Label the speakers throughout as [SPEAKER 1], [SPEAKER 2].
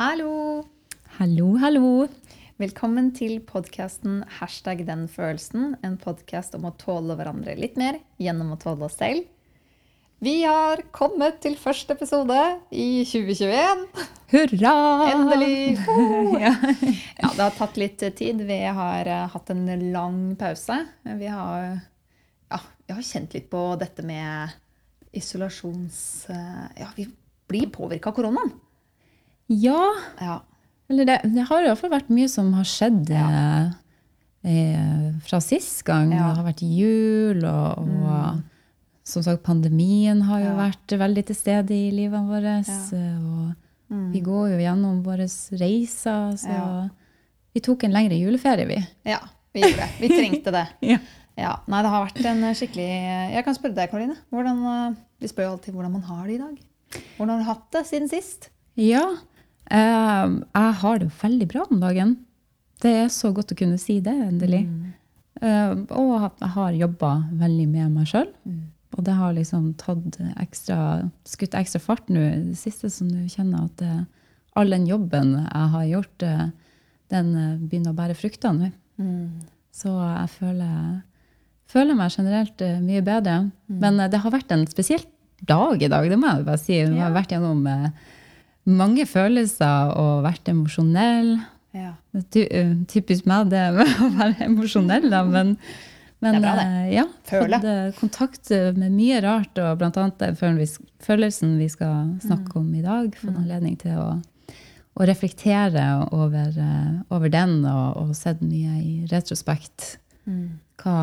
[SPEAKER 1] Hallo!
[SPEAKER 2] Hallo, hallo.
[SPEAKER 1] Velkommen til podkasten Hashtag den følelsen. En podkast om å tåle hverandre litt mer gjennom å tåle oss selv. Vi har kommet til første episode i 2021.
[SPEAKER 2] Hurra!
[SPEAKER 1] Endelig!
[SPEAKER 2] Ja.
[SPEAKER 1] Ja, det har tatt litt tid. Vi har eh, hatt en lang pause. Vi har, ja, vi har kjent litt på dette med isolasjons... eh, Ja, vi blir påvirka av koronaen.
[SPEAKER 2] Ja.
[SPEAKER 1] Ja.
[SPEAKER 2] Eller det, det har i hvert fall vært mye som har skjedd ja. eh, fra sist gang.
[SPEAKER 1] Ja.
[SPEAKER 2] Det har vært jul, og, og som sagt, pandemien har jo vært veldig til stede i livet vårt.
[SPEAKER 1] Ja.
[SPEAKER 2] Og vi går jo gjennom våre reiser, så vi tok en lengre juleferie, vi.
[SPEAKER 1] ja, vi gjorde det. Vi trengte det.
[SPEAKER 2] Ja.
[SPEAKER 1] Ja, nei, det har vært en skikkelig Jeg kan spørre deg, Karoline. Hvordan, eh, vi spør jo alltid hvordan man har det i dag. Hvordan har du hatt det siden sist?
[SPEAKER 2] Ja, eh, jeg har det veldig bra om dagen. Det er så godt å kunne si det, endelig. Eh, og jeg har jobba veldig med meg sjøl. Og det har liksom tatt ekstra, skutt ekstra fart nå det siste, som du kjenner at det, all den jobben jeg har gjort, eh, den eh, begynner å bære frukter nå. Så jeg føler, føler meg generelt eh, mye bedre. Men eh, det har vært en spesiell dag i dag, det må jeg bare si.
[SPEAKER 1] Ja.
[SPEAKER 2] har vært gjennom eh, mange følelser og vært emosjonell.
[SPEAKER 1] Ja.
[SPEAKER 2] Ty- eh, typisk meg det med å være emosjonell, da, men, men
[SPEAKER 1] Det bra, det.
[SPEAKER 2] eh, ja,
[SPEAKER 1] Føle.
[SPEAKER 2] fått kontakt med mye rart, og annet den følelsen vi, skal snakke om i dag. Fått anledning til å, å reflektere over, eh, over den, og, og sett mye i retrospekt hva,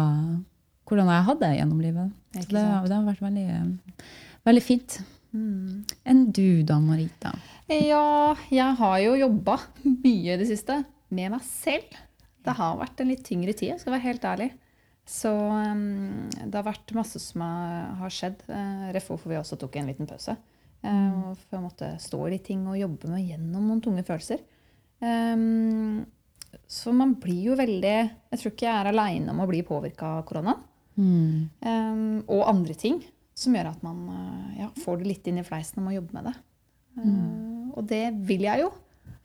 [SPEAKER 2] hvordan jeg hadde det gjennom livet. Det, det har vært veldig, veldig fint. Enn du da, Marita?
[SPEAKER 1] Ja, jeg har jo jobba mye i det siste med meg selv. Det har vært en litt tyngre tid, jeg skal være helt ærlig. Så um, det har vært masse som har skjedd. Uh, Ref hvorfor vi også tok en liten pause. Uh, for jeg måtte stå i de ting og jobbe meg gjennom noen tunge følelser. Um, så man blir jo veldig Jeg tror ikke jeg er aleine om å bli påvirka av koronaen.
[SPEAKER 2] Mm.
[SPEAKER 1] Um, og andre ting som gjør at man uh, ja, får det litt inn i fleisen om å jobbe med det. Uh, og det vil jeg jo.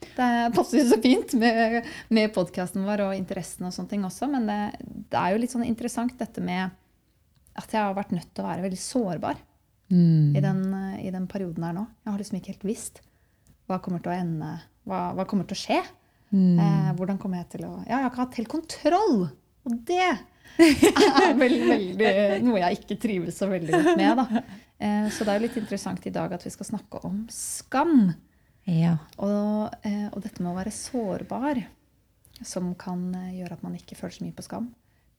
[SPEAKER 1] Det passer jo så fint med, med podkasten vår og interessen og sånne ting også, men det, det er jo litt sånn interessant dette med at jeg har vært nødt til å være veldig sårbar
[SPEAKER 2] Mm.
[SPEAKER 1] i, den, i den perioden her nå. Jeg har liksom ikke helt visst hva kommer til å ende, hva, hva kommer til å skje.
[SPEAKER 2] Mm.
[SPEAKER 1] Eh, hvordan kommer jeg til å Ja, jeg har ikke hatt helt kontroll! Og det er vel veldig noe jeg ikke trives så veldig godt med. Da. Eh, så det er jo litt interessant i dag at vi skal snakke om skam.
[SPEAKER 2] Ja.
[SPEAKER 1] Og, eh, og dette med å være sårbar, som kan eh, gjøre at man ikke føler så mye på skam.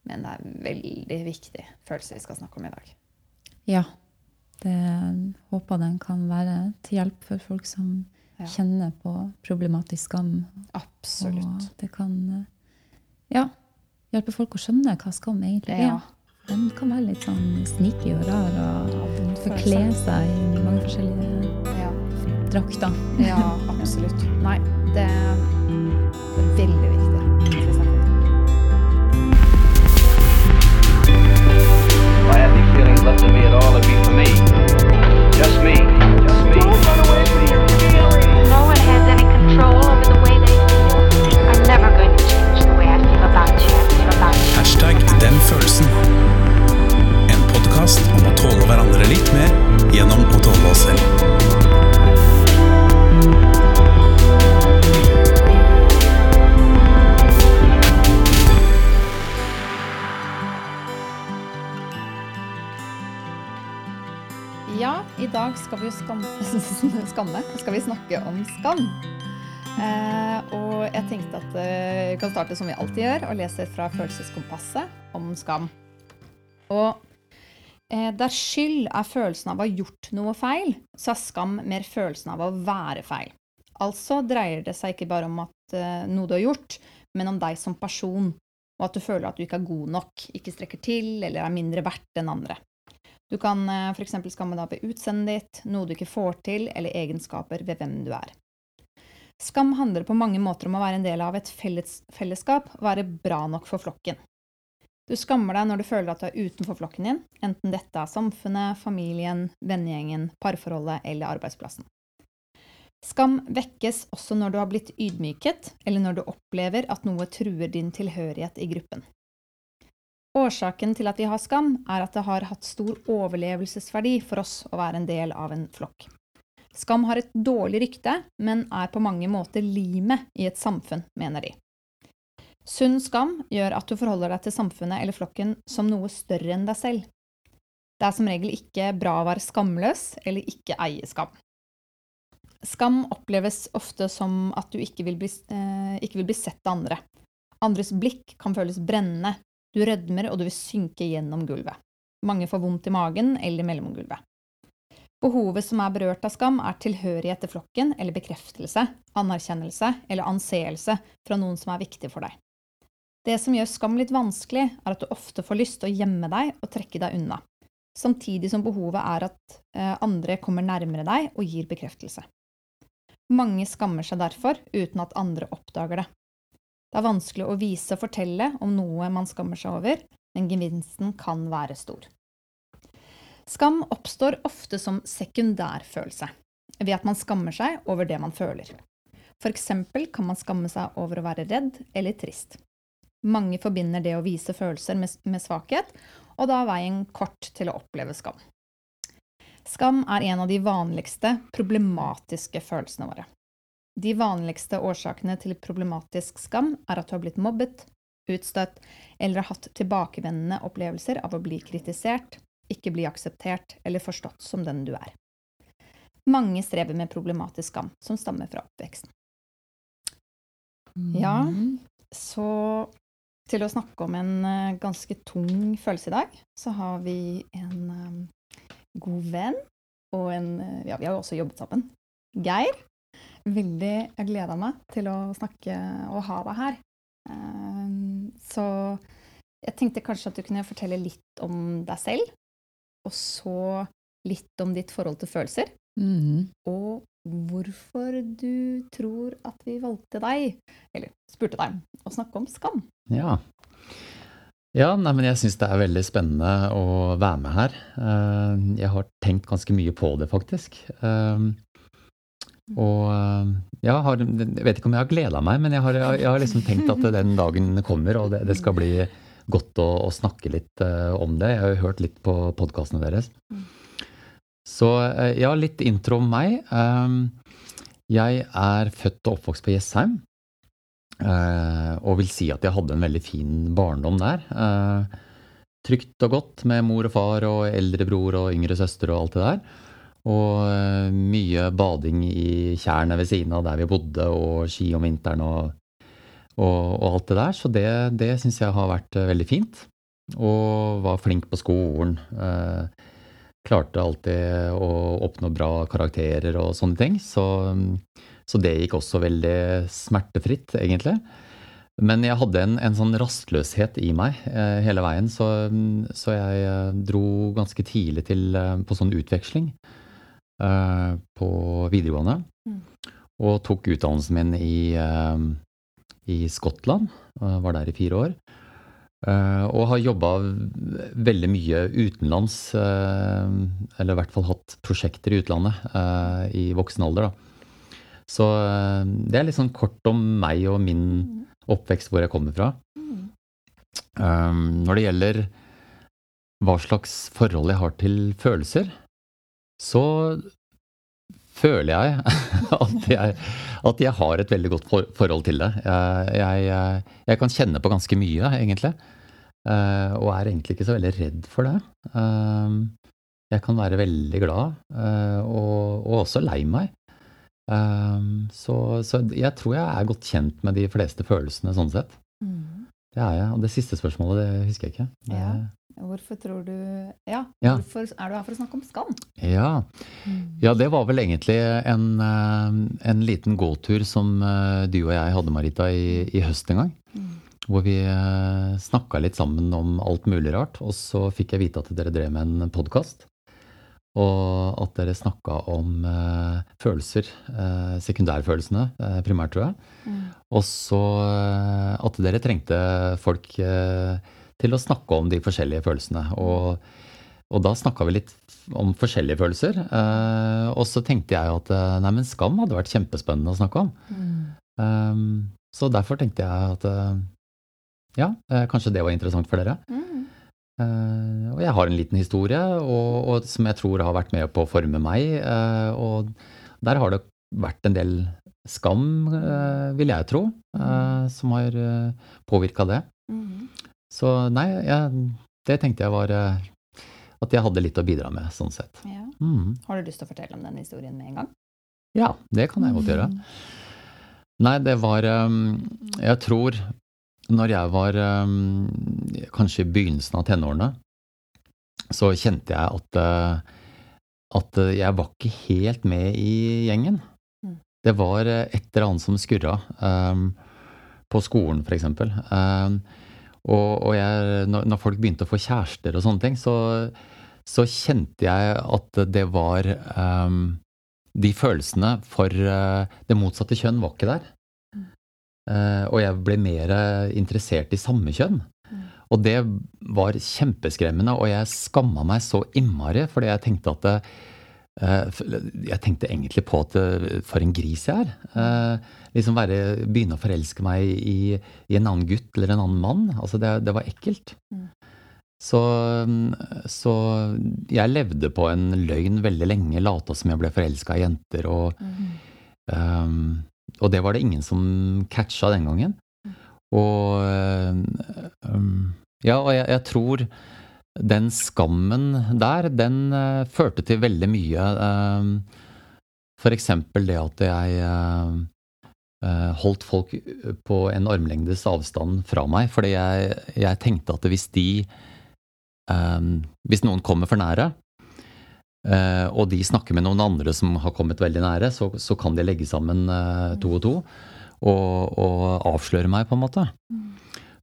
[SPEAKER 1] Men det er veldig viktig følelse vi skal snakke om i dag.
[SPEAKER 2] Ja. Det håper den kan være til hjelp for folk som
[SPEAKER 1] Ja.
[SPEAKER 2] kjenner på problematisk skam.
[SPEAKER 1] Absolutt.
[SPEAKER 2] Og det kan ja, hjelpe folk å skjønne hva skam egentlig
[SPEAKER 1] Ja.
[SPEAKER 2] er. Den kan være litt sånn sneaky og rar og forkle seg i mange forskjellige
[SPEAKER 1] Ja.
[SPEAKER 2] drakter.
[SPEAKER 1] ja, absolutt. Nei, det er veldig viktig.
[SPEAKER 3] had any feelings left in me at all, it'd be for me. Just me.
[SPEAKER 4] Den følelsen. En podkast om å tåle hverandre litt mer gjennom å tåle oss selv.
[SPEAKER 1] Ja, i dag skal vi jo skam skamme. Skal vi snakke om skam. Eh, og jeg tenkte at eh, vi kan starte som vi alltid gjør, og lese fra Følelseskompasset om skam. Og eh, der skyld er følelsen av å ha gjort noe feil, så er skam mer følelsen av å være feil. Altså dreier det seg ikke bare om at noe du har gjort, men om deg som person, og at du føler at du ikke er god nok, ikke strekker til eller er mindre verdt enn andre. Du kan f.eks. skamme deg over utseendet ditt, noe du ikke får til, eller egenskaper ved hvem du er. Skam handler på mange måter om å være en del av et felles, fellesskap være bra nok for flokken. Du skammer deg når du føler at du er utenfor flokken din, enten dette er samfunnet, familien, vennegjengen, parforholdet eller arbeidsplassen. Skam vekkes også når du har blitt ydmyket, eller når du opplever at noe truer din tilhørighet i gruppen. Årsaken til at vi har skam, er at det har hatt stor overlevelsesverdi for oss å være en del av en flokk. Skam har et dårlig rykte, men er på mange måter limet i et samfunn, mener de. Sunn skam gjør at du forholder deg til samfunnet eller flokken som noe større enn deg selv. Det er som regel ikke bra å være skamløs eller ikke eie skam. Skam oppleves ofte som at du ikke vil bli, eh, ikke vil bli sett av andre. Andres blikk kan føles brennende, du rødmer og du vil synke gjennom gulvet. Mange får vondt i magen eller mellomgulvet. Behovet som er berørt av skam, er tilhørighet til flokken eller bekreftelse, anerkjennelse eller anseelse fra noen som er viktig for deg. Det som gjør skam litt vanskelig, er at du ofte får lyst til å gjemme deg og trekke deg unna, samtidig som behovet er at eh, andre kommer nærmere deg og gir bekreftelse. Mange skammer seg derfor uten at andre oppdager det. Det er vanskelig å vise og fortelle om noe man skammer seg over, men gevinsten kan være stor. Skam oppstår ofte som sekundærfølelse, ved at man skammer seg over det man føler. Eksempel kan man skamme seg over å være redd eller trist. Mange forbinder det å vise følelser med, med svakhet, og da er veien kort til å oppleve skam. Skam er en av de vanligste problematiske følelsene våre. De vanligste årsakene til problematisk skam er at du har blitt mobbet, utstøtt eller har hatt tilbakevendende opplevelser av å bli kritisert, ikke bli akseptert eller forstått som den du er. Mange strever med problematisk skam som stammer fra oppveksten. Ja, så til å snakke om en eh, ganske tung følelse i dag, så har vi en eh, god venn og en eh, Ja, vi har jo også jobbet sammen. Geir. Veldig Jeg gleda meg til å snakke og ha deg her. Så jeg tenkte kanskje at du kunne fortelle litt om deg selv, og så litt om ditt forhold til følelser,
[SPEAKER 2] Mm.
[SPEAKER 1] og hvorfor du tror at vi valgte deg, eller spurte deg, å snakke om skam.
[SPEAKER 5] Ja. Ja, nei, men jeg syns det er veldig spennende å være med her. Eh, Jeg har tenkt ganske mye på det, faktisk. Eh, Og eh, ja, har, jeg vet ikke om jeg har gleda meg, men jeg har, jeg har liksom tenkt at den dagen kommer, og det, det skal bli godt å, å snakke litt uh, om det. Jeg har jo hørt litt på podkastene deres. Så uh, ja, litt intro om meg. Um, Jeg er født og oppvokst på Jessheim. Uh, og vil si at jeg hadde en veldig fin barndom der. Trygt og godt med mor og far og eldrebror og yngre søster og alt det der. Og mye bading i tjernet ved siden av der vi bodde, og ski om vinteren og, og, og alt det der. Så det, det syns jeg har vært eh, veldig fint. Og var flink på skolen. Eh, klarte alltid å oppnå bra karakterer og sånne ting. Så, så det gikk også veldig smertefritt, egentlig. Men jeg hadde en, en sånn rastløshet i meg eh, hele veien, så, så jeg eh, dro ganske tidlig til, eh, på sånn utveksling eh, på videregående.
[SPEAKER 1] Mm.
[SPEAKER 5] Og tok utdannelsen min i, i Skottland. Var der i fire år. Eh, og har jobba veldig mye utenlands, eh, eller i hvert fall hatt prosjekter i utlandet eh, i voksen alder. Da. Så eh, det er litt sånn kort om meg og min oppvekst, hvor jeg kommer fra. Eh, når det gjelder hva slags forhold jeg har til følelser, så føler jeg at jeg, at jeg har et veldig godt for, forhold til det. Jeg, jeg, jeg kan kjenne på ganske mye, egentlig. Eh, og er egentlig ikke så veldig redd for det. Eh, jeg kan være veldig glad, eh, og, og også lei meg. Så, så jeg tror jeg er godt kjent med de fleste følelsene, sånn sett.
[SPEAKER 1] Mm.
[SPEAKER 5] Det er jeg. Og det siste spørsmålet, det husker jeg ikke. Det,
[SPEAKER 1] Ja. Hvorfor tror du Ja,
[SPEAKER 5] Ja.
[SPEAKER 1] hvorfor er du her for å snakke om skam?
[SPEAKER 5] ja. Ja, det var vel egentlig en, eh, en liten gåtur som eh, du og jeg hadde, Marita, i, i høst en gang.
[SPEAKER 1] Mm.
[SPEAKER 5] Hvor vi snakka litt sammen om alt mulig rart. Og så fikk jeg vite at dere drev med en podkast. Og at dere snakka om eh, følelser. Eh, sekundærfølelsene, eh, primært, tror jeg.
[SPEAKER 1] Mm.
[SPEAKER 5] Og så eh, at dere trengte folk eh, til å snakke om de forskjellige følelsene. Og, og da snakka vi litt om forskjellige følelser. Eh, og så tenkte jeg at eh, nei, men skam hadde vært kjempespennende å snakke om. Eh, så derfor tenkte jeg at eh, ja, eh, kanskje det var interessant for dere.
[SPEAKER 1] Mm.
[SPEAKER 5] Uh, og jeg har en liten historie og, og, som jeg tror har vært med på å forme meg. Uh, og der har det vært en del skam, uh, vil jeg tro, eh, som har påvirka det.
[SPEAKER 1] Mm.
[SPEAKER 5] Så nei, jeg, det tenkte jeg var eh, at jeg hadde litt å bidra med, sånn sett.
[SPEAKER 1] Ja.
[SPEAKER 5] Mm.
[SPEAKER 1] Har du lyst til å fortelle om den historien med en gang?
[SPEAKER 5] Ja, det kan jeg godt gjøre. Nei, det var um, Jeg tror når jeg var um, kanskje i begynnelsen av tenårene, så kjente jeg at, at jeg var ikke helt med i gjengen.
[SPEAKER 1] Mm.
[SPEAKER 5] Det var et eller annet som skurra. På skolen, for eksempel. Og, og jeg, når, folk begynte å få kjærester og sånne ting, så, så kjente jeg at det var um, De følelsene for uh, det motsatte kjønn var ikke der. Uh, og jeg ble mer interessert i samme kjønn. Og det var kjempeskremmende, og jeg skamma meg så innmari, fordi jeg tenkte at det, Jeg tenkte egentlig på at for en gris jeg er. Liksom være, begynne å forelske meg i, i en annen gutt eller en annen mann. Altså det, det var ekkelt.
[SPEAKER 1] Mm.
[SPEAKER 5] Så, så jeg levde på en løgn veldig lenge, lata som jeg ble forelska i jenter, og, um, og det var det ingen som catcha den gangen. Og um, ja, og jeg, jeg tror den skammen der, den uh, førte til veldig mye. Uh, for eksempel det at jeg uh, holdt folk på en armlengdes avstand fra meg, fordi jeg, jeg tenkte at hvis de um, Hvis noen kommer for nære, uh, og de snakker med noen andre som har kommet veldig nære, så, så kan de legge sammen uh, to og to og, og avsløre meg, på en måte.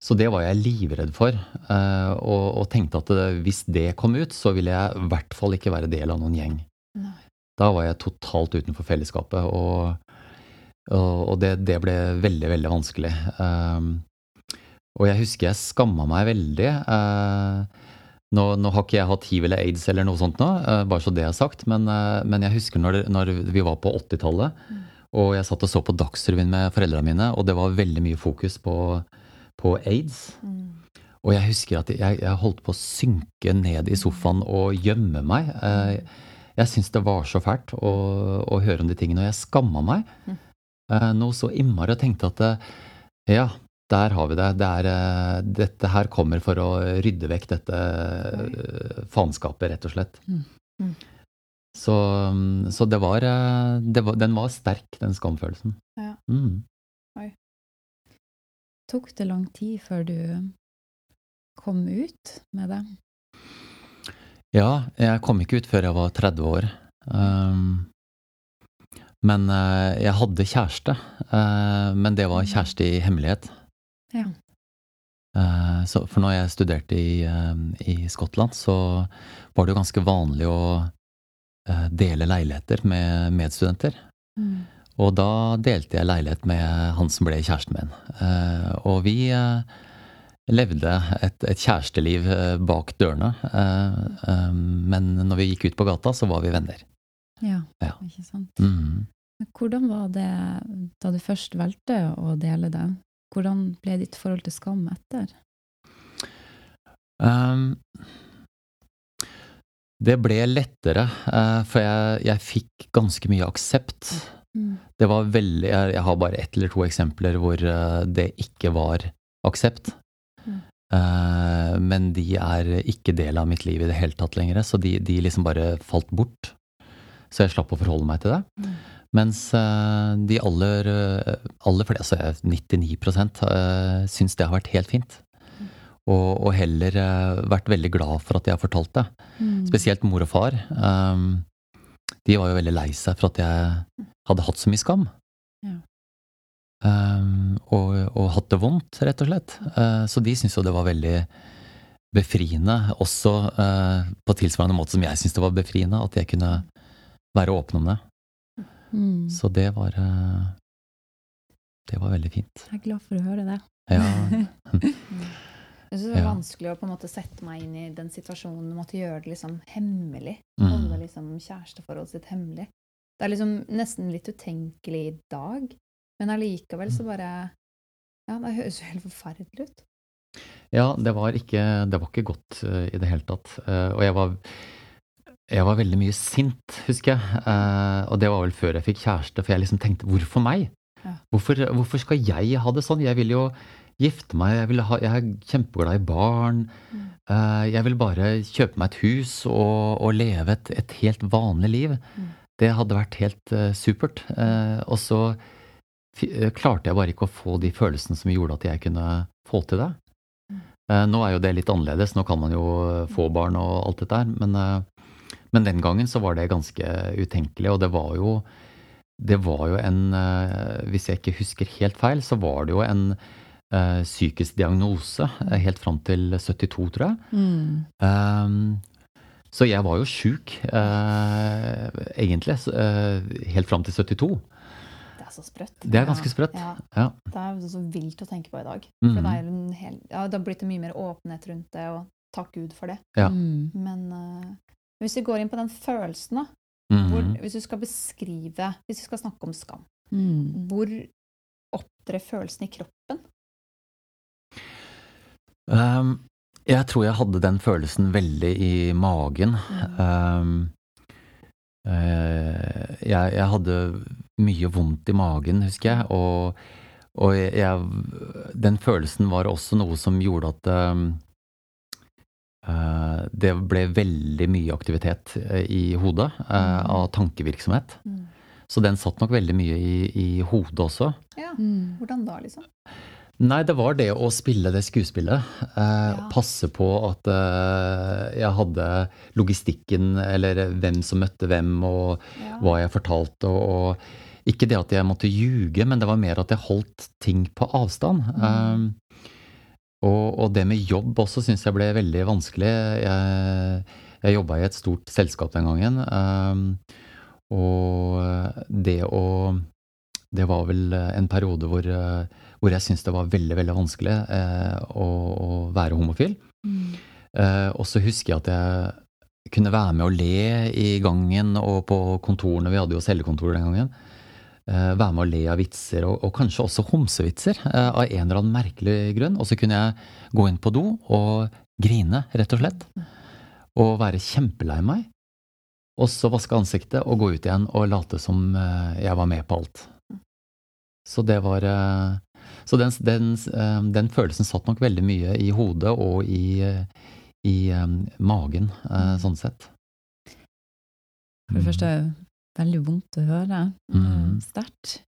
[SPEAKER 5] Så det var jeg livredd for, uh, og, og tenkte at hvis det kom ut, så ville jeg i hvert fall ikke være del av noen gjeng.
[SPEAKER 1] Nei.
[SPEAKER 5] Da var jeg totalt utenfor fellesskapet, og, og, det, det ble veldig, veldig vanskelig. Um, og jeg husker jeg skamma meg veldig. Uh, nå, nå har ikke jeg hatt hiv eller aids eller noe sånt nå, uh, bare så det er sagt, men, uh, men jeg husker når, når vi var på 80-tallet, og jeg satt og så på Dagsrevyen med foreldrene mine, og det var veldig mye fokus på, på aids. Og jeg husker at jeg, jeg holdt på å synke ned i sofaen og gjemme meg. Jeg syntes det var så fælt å, å høre om de tingene, og jeg skamma meg noe så innmari og tenkte at eh, ja, der har vi det. det er, eh, dette her kommer for å rydde vekk dette eh, faenskapet, rett og slett.
[SPEAKER 1] Mm.
[SPEAKER 5] Så, mm, så det, var, eh, det var Den var sterk, den skamfølelsen.
[SPEAKER 1] Ja.
[SPEAKER 5] Mm.
[SPEAKER 2] Tok det lang tid før du kom ut med det?
[SPEAKER 5] Ja, jeg kom ikke ut før jeg var 30 år. Um, men eh, jeg hadde kjæreste. eh, men det var kjæreste i hemmelighet.
[SPEAKER 2] Ja.
[SPEAKER 5] Eh, så, for når jeg studerte i, i Skottland, så var det jo ganske vanlig å dele leiligheter med medstudenter.
[SPEAKER 2] Mm.
[SPEAKER 5] Og da delte jeg leilighet med han som ble kjæresten min. Og vi levde et, et kjæresteliv bak dørene. Men når vi gikk ut på gata, så var vi venner.
[SPEAKER 2] Ja,
[SPEAKER 5] Ja.
[SPEAKER 2] ikke sant.
[SPEAKER 5] Mm.
[SPEAKER 2] Hvordan var det da du først valgte å dele det? Hvordan ble ditt forhold til skam etter?
[SPEAKER 5] Um, det ble lettere, uh, for jeg, jeg fikk ganske mye aksept.
[SPEAKER 2] Mm.
[SPEAKER 5] Det var veldig, jeg, jeg har bare ett eller to eksempler hvor uh, det ikke var aksept.
[SPEAKER 2] Mm.
[SPEAKER 5] Uh, men de er ikke del av mitt liv i det hele tatt lenger, så de, de liksom bare falt bort. Så jeg slapp å forholde meg til det.
[SPEAKER 2] Mm.
[SPEAKER 5] Mens eh, de aller, eh, aller fleste, altså 99 uh, syns det har vært helt fint. Og, og heller eh, vært veldig glad for at jeg har fortalt det.
[SPEAKER 2] Mm.
[SPEAKER 5] Spesielt mor og far. Um, de var jo veldig lei seg for at jeg hadde hatt så mye skam.
[SPEAKER 2] Ja.
[SPEAKER 5] Um, og, og hatt det vondt, rett og slett. Uh, så de syntes jo det var veldig befriende, også uh, på tilsvarende måte som jeg syntes det var befriende, at jeg kunne være åpen om det.
[SPEAKER 2] Mm.
[SPEAKER 5] Så det var uh, Det var veldig fint.
[SPEAKER 2] Jeg er glad for å høre det.
[SPEAKER 5] Ja.
[SPEAKER 1] Jeg synes det var
[SPEAKER 5] Ja.
[SPEAKER 1] vanskelig å på en måte sette meg inn i den situasjonen. Måtte gjøre det liksom hemmelig.
[SPEAKER 5] Mm.
[SPEAKER 1] Holde liksom kjæresteforholdet sitt hemmelig. Det er liksom nesten litt utenkelig i dag, men allikevel så bare Ja, det høres jo helt forferdelig ut.
[SPEAKER 5] Ja, det var ikke, det var ikke godt uh, i det hele tatt. Uh, og jeg var, jeg var veldig mye sint, husker jeg. Eh, og det var vel før jeg fikk kjæreste, for jeg liksom tenkte hvorfor meg?
[SPEAKER 1] Ja.
[SPEAKER 5] Hvorfor, hvorfor skal jeg ha det sånn? Jeg vil jo gifte meg, jeg, vil ha, jeg er kjempeglad i barn.
[SPEAKER 1] Mm.
[SPEAKER 5] Eh, jeg vil bare kjøpe meg et hus og, og leve et, et helt vanlig liv.
[SPEAKER 1] Mm.
[SPEAKER 5] Det hadde vært helt uh, supert. Eh, og så klarte jeg bare ikke å få de følelsene som gjorde at jeg kunne få til det. Eh, Nå er jo det litt annerledes, nå kan man jo få barn og alt dette der, men, men den gangen så var det ganske utenkelig, og det var jo det var jo en eh, Hvis jeg ikke husker helt feil, så var det jo en uh, psykisk diagnose eh, helt fram til 72, tror jeg.
[SPEAKER 2] Mm.
[SPEAKER 5] Um, så jeg var jo sjuk, uh, egentlig, eh, helt fram til 72.
[SPEAKER 1] Det er så sprøtt.
[SPEAKER 5] Det er ganske sprøtt.
[SPEAKER 1] Ja,
[SPEAKER 5] Ja.
[SPEAKER 1] det er så vilt å tenke på i dag.
[SPEAKER 5] Mm.
[SPEAKER 1] For det, er en hel, ja, det har blitt mye mer åpenhet rundt det, og takk Gud for det.
[SPEAKER 5] Ja.
[SPEAKER 2] Mm.
[SPEAKER 1] Men hvis vi går inn på den følelsen, da.
[SPEAKER 5] mm.
[SPEAKER 1] Hvor, hvis du skal beskrive Hvis vi skal snakke om skam,
[SPEAKER 2] Mm.
[SPEAKER 1] hvor opptrer følelsen i kroppen?
[SPEAKER 5] Um, jeg tror jeg hadde den følelsen veldig i magen. Um, uh, jeg, jeg hadde mye vondt i magen, husker jeg, og, og jeg, jeg, den følelsen var også noe som gjorde at um, det ble veldig mye aktivitet eh, i hodet eh, av tankevirksomhet.
[SPEAKER 1] Mm.
[SPEAKER 5] Så den satt nok veldig mye i, i hodet også.
[SPEAKER 1] Ja,
[SPEAKER 2] Mm.
[SPEAKER 1] hvordan da, liksom?
[SPEAKER 5] Nei, det var det å spille det skuespillet. Eh,
[SPEAKER 1] Ja.
[SPEAKER 5] Passe på at eh, jeg hadde logistikken, eller hvem som møtte hvem, og
[SPEAKER 1] Ja.
[SPEAKER 5] hva jeg fortalte. Og, og ikke det at jeg måtte ljuge, men det var mer at jeg holdt ting på avstand. Eh, og, og det med jobb også syns jeg ble veldig vanskelig. Jeg, jeg jobba i et stort selskap den gangen, eh, og det å det var vel en periode hvor, hvor jeg syntes det var veldig veldig vanskelig eh, å, å være homofil.
[SPEAKER 2] Mm.
[SPEAKER 5] Eh, og så husker jeg at jeg kunne være med å le i gangen og på kontorene, vi hadde jo cellekontor den gangen. Eh, være med å le av vitser, og, og kanskje også homsevitser, eh, av en eller annen merkelig grunn. Og så kunne jeg gå inn på do og grine, rett og slett. Og være kjempelei meg. Og så vaske ansiktet og gå ut igjen og late som eh, jeg var med på alt. Så det var Så den, den, den følelsen satt nok veldig mye i hodet og i, i magen, sånn sett.
[SPEAKER 2] For det første veldig vondt å høre. Mm. Sterkt.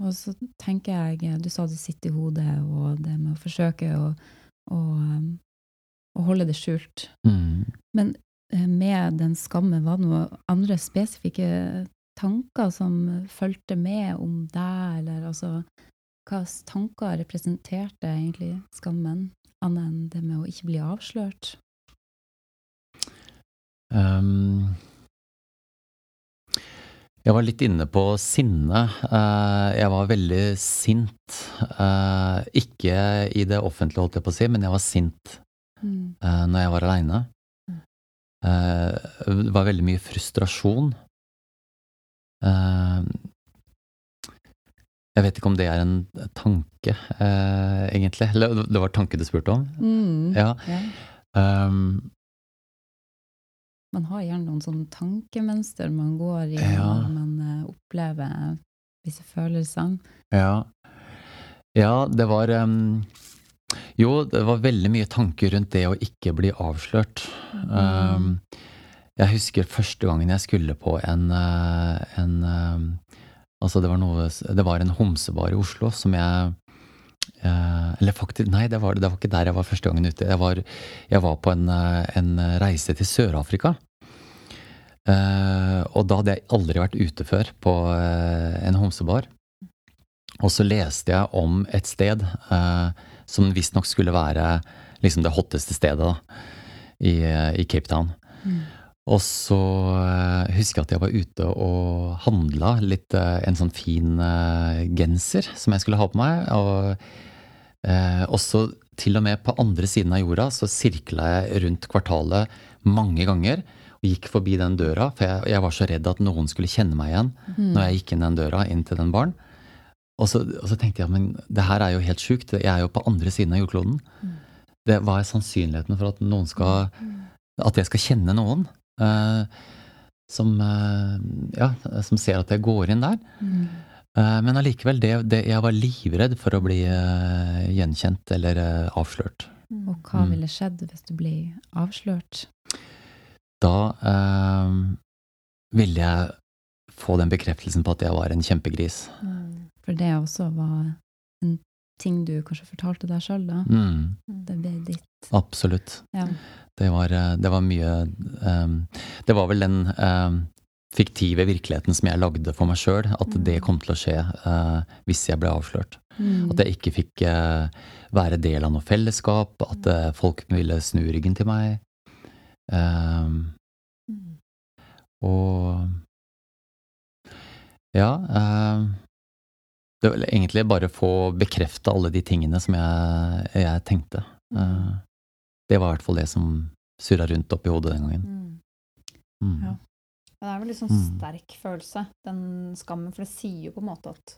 [SPEAKER 2] Og så tenker jeg Du sa det sitter i hodet, og det med å forsøke å, å, um, å holde det skjult.
[SPEAKER 5] Mm.
[SPEAKER 2] Men eh, med den skammen, var det noen andre spesifikke tanker som fulgte med om deg, eller altså Hva tanker representerte egentlig skammen, annet enn det med å ikke bli avslørt?
[SPEAKER 5] Um, jeg var litt inne på sinne. Eh, jeg var veldig sint. Eh, ikke i det offentlige, holdt jeg på å si, men jeg var sint
[SPEAKER 2] Mm.
[SPEAKER 5] eh, når jeg var aleine. det var veldig mye frustrasjon. Jeg vet ikke om det er en tanke, egentlig. Eller det var tanke du spurte om?
[SPEAKER 2] Mm.
[SPEAKER 5] Ja.
[SPEAKER 2] Ja.
[SPEAKER 5] Um,
[SPEAKER 2] Man har gjerne noen sånne tankemønster man går i
[SPEAKER 5] Ja.
[SPEAKER 2] når man eh, opplever visse følelser.
[SPEAKER 5] Ja. Ja, det var um, Jo, det var veldig mye tanker rundt det å ikke bli avslørt. Um, jeg husker første gangen jeg skulle på en, eh, en Altså, det var noe Det var en homsebar i Oslo som jeg eh, Eller faktisk, nei, det var, det var ikke der jeg var første gangen ute. Jeg var, jeg var på en, eh, en reise til Sør-Afrika. Eh, og da hadde jeg aldri vært ute før på eh, en homsebar. Og så leste jeg om et sted eh, som visstnok skulle være liksom det hotteste stedet da, i, eh, i Cape Town. Og så eh, husker jeg at jeg var ute og handla litt eh, en sånn fin eh, genser som jeg skulle ha på meg. Og også til og med på andre siden av jorda så sirkla jeg rundt kvartalet mange ganger. Og gikk forbi den døra, for jeg, jeg var så redd at noen skulle kjenne meg igjen når jeg gikk inn den døra, inn til den baren. Og så, og så tenkte jeg men det her er jo helt sjukt. Jeg er jo på andre siden av jordkloden. Det, hva er sannsynligheten for at noen skal At jeg skal kjenne noen som, eh, ja, som ser at jeg går inn der? Eh, men allikevel, det, det, jeg var livredd for å bli uh, gjenkjent eller uh, avslørt.
[SPEAKER 2] Og hva
[SPEAKER 5] Mm.
[SPEAKER 2] ville skjedd hvis du ble avslørt?
[SPEAKER 5] Da uh, ville jeg få den bekreftelsen på at jeg var en kjempegris.
[SPEAKER 2] For det også var en ting du kanskje fortalte deg sjøl, da.
[SPEAKER 5] Mm,
[SPEAKER 2] Det ble ditt.
[SPEAKER 5] absolutt.
[SPEAKER 2] Ja.
[SPEAKER 5] Det var, eh, det var mye um, Det var vel den um, fiktive virkeligheten som jeg lagde for meg sjøl, at det kom til å skje uh, hvis jeg ble avslørt.
[SPEAKER 2] Mm.
[SPEAKER 5] At jeg ikke fikk uh, være del av noe fellesskap, at uh, folk ville snu ryggen til meg. Um, og Ja. Det var egentlig bare få bekrefta alle de tingene som jeg, jeg tenkte. Eh, det var i hvert fall det som surra rundt oppi hodet den gangen. Mm.
[SPEAKER 1] Ja. Det er vel litt sånn
[SPEAKER 5] Mm.
[SPEAKER 1] sterk følelse, den skammen, for det sier jo på en måte at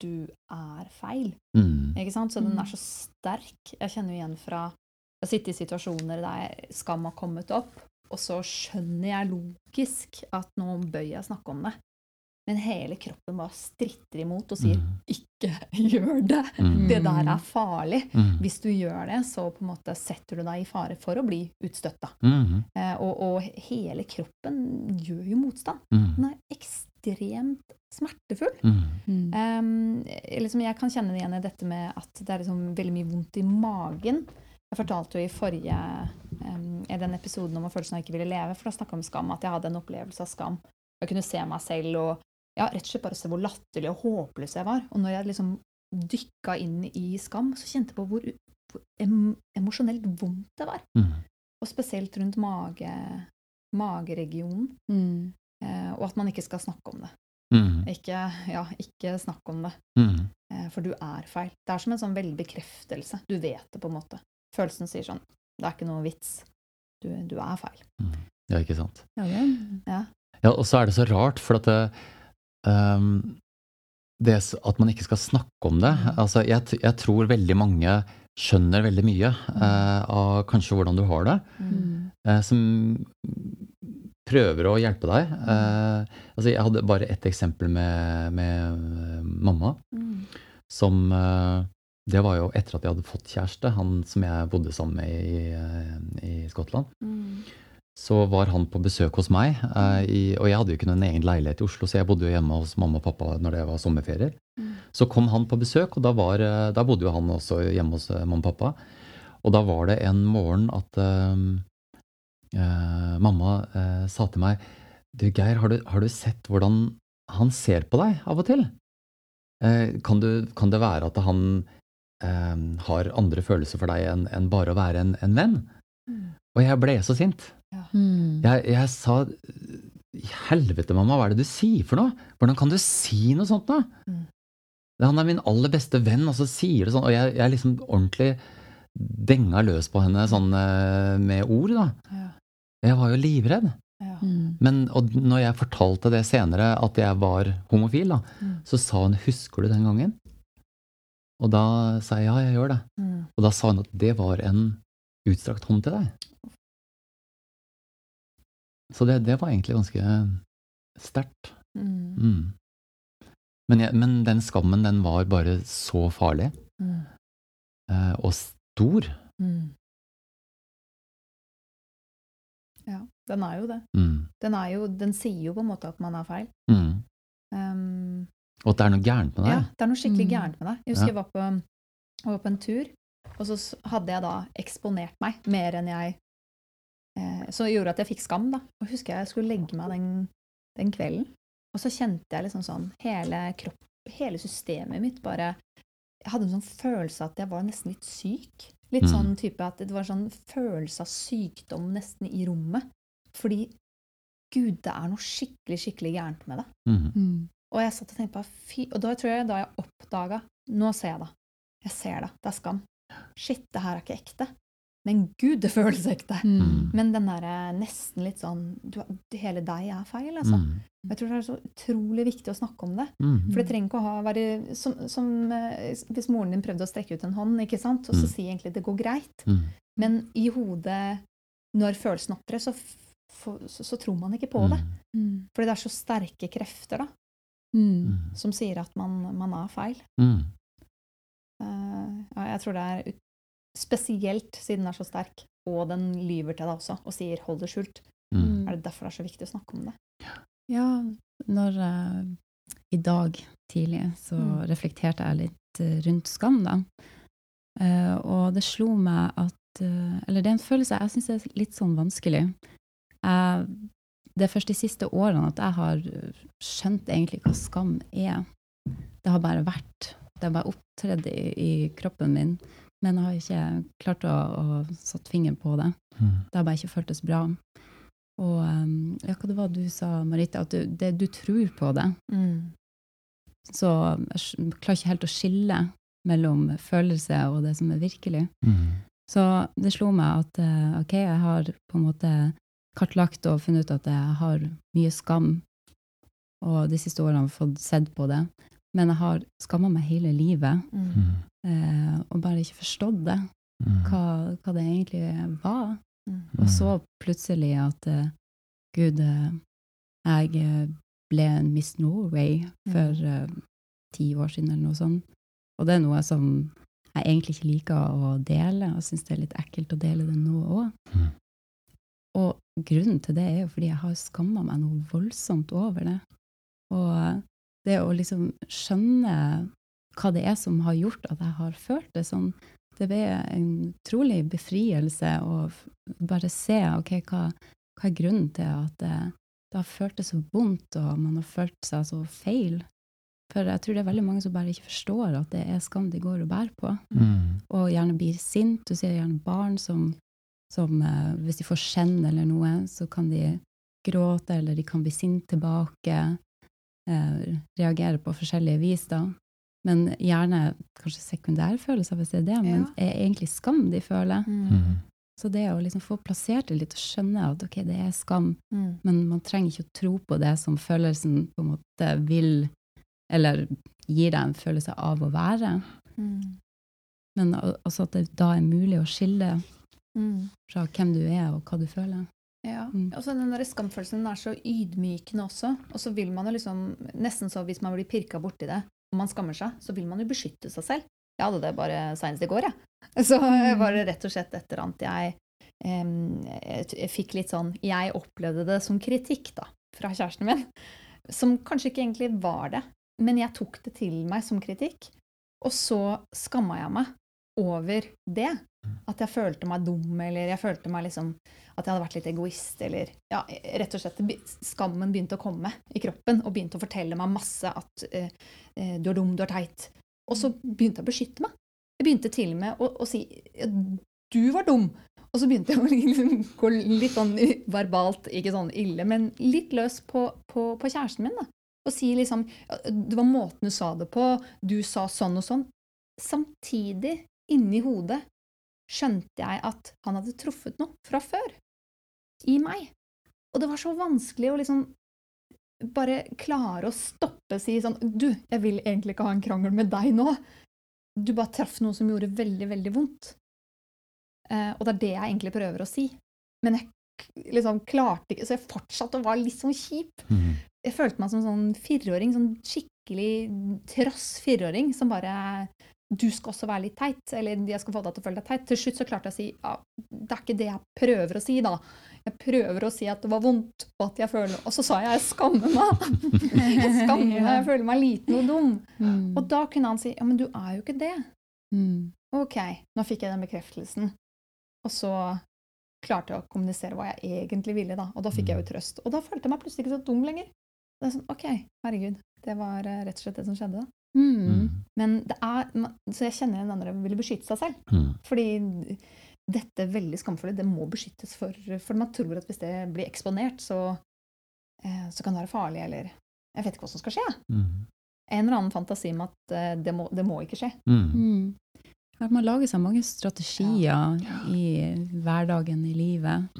[SPEAKER 1] du er feil.
[SPEAKER 5] Mm.
[SPEAKER 1] Ikke sant? Så den
[SPEAKER 2] Mm.
[SPEAKER 1] er så sterk. Jeg kjenner jo igjen fra å sitte i situasjoner der skam har kommet opp, og så skjønner jeg logisk at nå bør jeg snakke om det. Men hele kroppen bare stritter imot og sier
[SPEAKER 5] Mm.
[SPEAKER 1] 'ikke gjør det'.
[SPEAKER 5] Mm.
[SPEAKER 1] Det der er farlig.
[SPEAKER 5] Mm.
[SPEAKER 1] Hvis du gjør det, så på en måte setter du deg i fare for å bli utstøtta.
[SPEAKER 5] Mm.
[SPEAKER 1] Eh, og, og hele kroppen gjør jo motstand.
[SPEAKER 5] Mm.
[SPEAKER 1] Den er ekstremt smertefull. Um, liksom jeg kan kjenne igjen i dette med at det er liksom veldig mye vondt i magen. Jeg fortalte jo i forrige um, i den episoden om følelsen av ikke ville leve, for da snakka om skam, at jeg hadde en opplevelse av skam. Jeg kunne se meg selv og ja, rett og slett bare se hvor latterlig og håpløs jeg var. Og når jeg liksom dykka inn i skam, så kjente jeg på hvor, hvor em emosjonelt vondt det var.
[SPEAKER 5] Mm.
[SPEAKER 1] Og spesielt rundt mage, mageregionen.
[SPEAKER 2] Mm.
[SPEAKER 1] Eh, og at man ikke skal snakke om det.
[SPEAKER 5] Mm.
[SPEAKER 1] Ikke, ja, ikke snakk om det.
[SPEAKER 5] Mm.
[SPEAKER 1] Eh, For du er feil. Det er som en sånn veldig bekreftelse. Du vet det, på en måte. Følelsen sier sånn Det er ikke noe vits. Du, du er feil.
[SPEAKER 5] Ja, ikke sant.
[SPEAKER 2] Ja,
[SPEAKER 1] Ja.
[SPEAKER 5] Ja, og så er det så rart, for at det, ehm, det At man ikke skal snakke om det altså jeg, jeg tror veldig mange skjønner veldig mye uh, av kanskje hvordan du har det,
[SPEAKER 2] mm.
[SPEAKER 5] uh, som prøver å hjelpe deg. Uh, altså jeg hadde bare ett eksempel med, med mamma,
[SPEAKER 1] Mm.
[SPEAKER 5] som Det var jo etter at jeg hadde fått kjæreste, han som jeg bodde sammen med i, i Skottland.
[SPEAKER 1] Mm.
[SPEAKER 5] Så var han på besøk hos meg. eh, i, og jeg hadde jo ikke noen egen leilighet i Oslo, så jeg bodde jo hjemme hos mamma og pappa når det var sommerferier.
[SPEAKER 1] Mm.
[SPEAKER 5] Så kom han på besøk, og da, var, eh, da bodde jo han også hjemme hos eh, mamma og pappa. Og da var det en morgen at eh, mamma eh, sa til meg Du, Geir, har du, har du sett hvordan han ser på deg av og til? Eh, kan, du, kan det være at han har andre følelser for deg enn en bare å være en, en venn?
[SPEAKER 1] Mm.
[SPEAKER 5] Og jeg ble så sint.
[SPEAKER 2] Mm.
[SPEAKER 5] Jeg, jeg sa i helvete, mamma, hva er det du sier for noe? Hvordan kan du si noe sånt da?
[SPEAKER 1] Mm.
[SPEAKER 5] Han er min aller beste venn, og så sier det sånn. Og jeg, jeg liksom ordentlig denga løs på henne sånn eh, med ord, da.
[SPEAKER 1] Ja.
[SPEAKER 5] Jeg var jo livredd.
[SPEAKER 1] Ja.
[SPEAKER 2] Mm.
[SPEAKER 5] Men og når jeg fortalte det senere, at jeg var homofil, da,
[SPEAKER 1] Mm.
[SPEAKER 5] så sa hun 'husker du den gangen'? Og da sa jeg ja, jeg gjør det.
[SPEAKER 1] Mm.
[SPEAKER 5] Og da sa hun at det var en utstrakt hånd til deg. Så det, det var egentlig ganske sterkt.
[SPEAKER 1] Mm.
[SPEAKER 5] Mm. Men, men den skammen, den var bare så farlig.
[SPEAKER 1] Mm.
[SPEAKER 5] Eh, og stor.
[SPEAKER 1] Mm. Ja, den er jo det.
[SPEAKER 5] Mm.
[SPEAKER 1] Den, er jo, den sier jo på en måte at man er feil.
[SPEAKER 5] Mm.
[SPEAKER 1] Um,
[SPEAKER 5] Og at det er noe gærent med deg.
[SPEAKER 1] Ja, det er noe skikkelig
[SPEAKER 2] Mm.
[SPEAKER 1] gærent med deg. Jeg husker
[SPEAKER 5] Ja.
[SPEAKER 1] jeg var på, jeg var på en tur, og så hadde jeg da eksponert meg mer enn jeg eh, som gjorde at jeg fikk skam, da. Og husker jeg jeg skulle legge meg den, den kvelden, og så kjente jeg liksom sånn Hele kropp, hele systemet mitt bare Jeg hadde en sånn følelse at jeg var nesten litt syk. Litt
[SPEAKER 5] Mm.
[SPEAKER 1] sånn type at det var en sånn følelse av sykdom nesten i rommet. Fordi Gud, det er noe skikkelig, skikkelig gærent med det.
[SPEAKER 5] Mm.
[SPEAKER 2] Mm.
[SPEAKER 1] Og jeg satt og tenkte på fy Og da tror jeg da jeg oppdaga Nå ser jeg det. Jeg ser det. Det er skam. Shit, det her er ikke ekte. Men gud, det føles ekte.
[SPEAKER 2] Mm.
[SPEAKER 1] Men den derre nesten litt sånn du, Hele deg er feil, altså.
[SPEAKER 5] Mm.
[SPEAKER 1] Jeg tror det er så utrolig viktig å snakke om det.
[SPEAKER 5] Mm.
[SPEAKER 1] For det trenger ikke å ha, være som, som eh, Hvis moren din prøvde å strekke ut en hånd, ikke sant? og så
[SPEAKER 5] Mm.
[SPEAKER 1] sier egentlig det går greit.
[SPEAKER 5] Mm.
[SPEAKER 1] Men i hodet, når følelsen opptrer, så, så, så tror man ikke på det.
[SPEAKER 2] Mm.
[SPEAKER 1] Fordi det er så sterke krefter da,
[SPEAKER 2] Mm.
[SPEAKER 5] Mm.
[SPEAKER 1] som sier at man, man er feil.
[SPEAKER 5] Mm.
[SPEAKER 1] Eh, ja, jeg tror det er spesielt siden den er så sterk, og den lyver til deg også og sier 'hold det skjult'.
[SPEAKER 5] Mm.
[SPEAKER 1] Er det derfor det er så viktig å snakke om det?
[SPEAKER 2] Ja, når uh, I dag tidlig så
[SPEAKER 1] Mm.
[SPEAKER 2] reflekterte jeg litt eh, rundt skam, da. Uh, og det slo meg at uh, Eller det er en følelse jeg syns er litt sånn vanskelig. Det er først de siste årene at jeg har skjønt egentlig hva skam er. Det har bare vært. Det har bare opptredd i, i kroppen min. Men jeg har ikke klart å, å satt fingeren på det.
[SPEAKER 5] Mm.
[SPEAKER 2] Det har bare ikke føltes bra. Og um, ja, hva det var du sa, Marita, at du, det, du tror på det. Så jeg klarer ikke helt å skille mellom følelse og det som er virkelig.
[SPEAKER 5] Mm.
[SPEAKER 2] Så det slo meg at eh, ok, jeg har på en måte kartlagt og funnet ut at jeg har mye skam, og de siste årene har fått sett på det. Men jeg har skamma meg hele livet,
[SPEAKER 5] Mm.
[SPEAKER 2] Eh, og bare ikke forstått det,
[SPEAKER 5] Mm.
[SPEAKER 2] hva, hva det egentlig var.
[SPEAKER 1] Mm.
[SPEAKER 2] Og så plutselig at uh, Gud, uh, jeg eh, ble en Miss Norway for uh, ti år siden eller noe sånt. Og det er noe som jeg egentlig ikke liker å dele, og syns det er litt ekkelt å dele det nå òg.
[SPEAKER 5] Mm.
[SPEAKER 2] Og grunnen til det er jo fordi jeg har skamma meg noe voldsomt over det. Og det å liksom skjønne hva det er som har gjort at jeg har følt det sånn, det ble en utrolig befrielse å bare se ok, hva, hva er grunnen til at det, det har føltes så vondt, og man har følt seg så feil. For jeg tror det er veldig mange som bare ikke forstår at det er skam de går og bærer på,
[SPEAKER 5] Mm.
[SPEAKER 2] og gjerne blir sint. Du ser gjerne barn som, som eh, hvis de får skjenn eller noe, så kan de gråte, eller de kan bli sint tilbake, eh, reagere på forskjellige vis da. Men gjerne kanskje sekundærfølelser, hvis det er det, men
[SPEAKER 1] Ja.
[SPEAKER 2] er egentlig skam de føler.
[SPEAKER 5] Mm.
[SPEAKER 2] Så det å liksom få plassert det litt og skjønne at ok, det er skam,
[SPEAKER 1] Mm.
[SPEAKER 2] men man trenger ikke å tro på det som følelsen på en måte vil, eller gir deg en følelse av å være.
[SPEAKER 1] Mm.
[SPEAKER 2] Men al- altså at det da er mulig å skille
[SPEAKER 1] Mm.
[SPEAKER 2] fra hvem du er og hva du føler.
[SPEAKER 1] Ja.
[SPEAKER 2] Mm.
[SPEAKER 1] Og så den der skamfølelsen den er så ydmykende også. Og så vil man jo liksom, nesten så hvis man blir pirka borti det, og man skammer seg, så vil man jo beskytte seg selv. Jeg hadde det bare senest i går, jeg. Så var det rett og slett et eller annet jeg, jeg, jeg fikk litt sånn Jeg opplevde det som kritikk, da, fra kjæresten min. Som kanskje ikke egentlig var det, men jeg tok det til meg som kritikk. Og så skamma jeg meg over det. At jeg følte meg dum, eller jeg følte meg liksom at jeg hadde vært litt egoist, eller ja, rett og slett Skammen begynte å komme i kroppen og begynte å fortelle meg masse at eh, eh, du er dum, du er teit. Og så begynte jeg å beskytte meg. Jeg begynte til og med å, å si du var dum. Og så begynte jeg å liksom gå litt sånn verbalt, ikke sånn ille, men litt løs på, på, på kjæresten min. da. Og si liksom Det var måten du sa det på, du sa sånn og sånn. Samtidig, inni hodet, skjønte jeg at han hadde truffet noe fra før. I meg. Og det var så vanskelig å liksom bare klare å stoppe og si sånn Du, jeg vil egentlig ikke ha en krangel med deg nå. Du bare traff noe som gjorde veldig, veldig vondt. Eh, og det er det jeg egentlig prøver å si. Men jeg liksom klarte ikke Så jeg fortsatte å være litt sånn kjip.
[SPEAKER 5] Mm.
[SPEAKER 1] Jeg følte meg som sånn fireåring, sånn skikkelig trass fireåring som bare Du skal også være litt teit, eller jeg skal få deg til å føle deg teit. Til slutt så klarte jeg å si ja, det er ikke det jeg prøver å si, da. Jeg prøver å si at det var vondt, og at jeg føler Og så sa jeg jeg skammer meg. Jeg skammer meg, jeg føler meg liten og dum.
[SPEAKER 2] Mm.
[SPEAKER 1] Og da kunne han si ja, men du er jo ikke det.
[SPEAKER 2] Mm.
[SPEAKER 1] Ok, nå fikk jeg den bekreftelsen. Og så klarte jeg å kommunisere hva jeg egentlig ville, da. Og da fikk jeg jo trøst. Og da følte jeg meg plutselig ikke så dum lenger. Det er sånn, ok, herregud. Det var eh, rett og slett det som skjedde. Da.
[SPEAKER 2] Mm.
[SPEAKER 1] Men det er, Så jeg kjenner en andre ville beskytte seg selv.
[SPEAKER 5] Mm.
[SPEAKER 1] Fordi dette veldig skamfulle, det må beskyttes for For man tror at hvis det blir eksponert, så, eh, så kan det være farlig, eller Jeg vet ikke hva som skal skje.
[SPEAKER 5] Mm.
[SPEAKER 1] En eller annen fantasi om at eh, det må, det må ikke skje.
[SPEAKER 5] Mm.
[SPEAKER 2] Mm. at man lager seg mange strategier i hverdagen i livet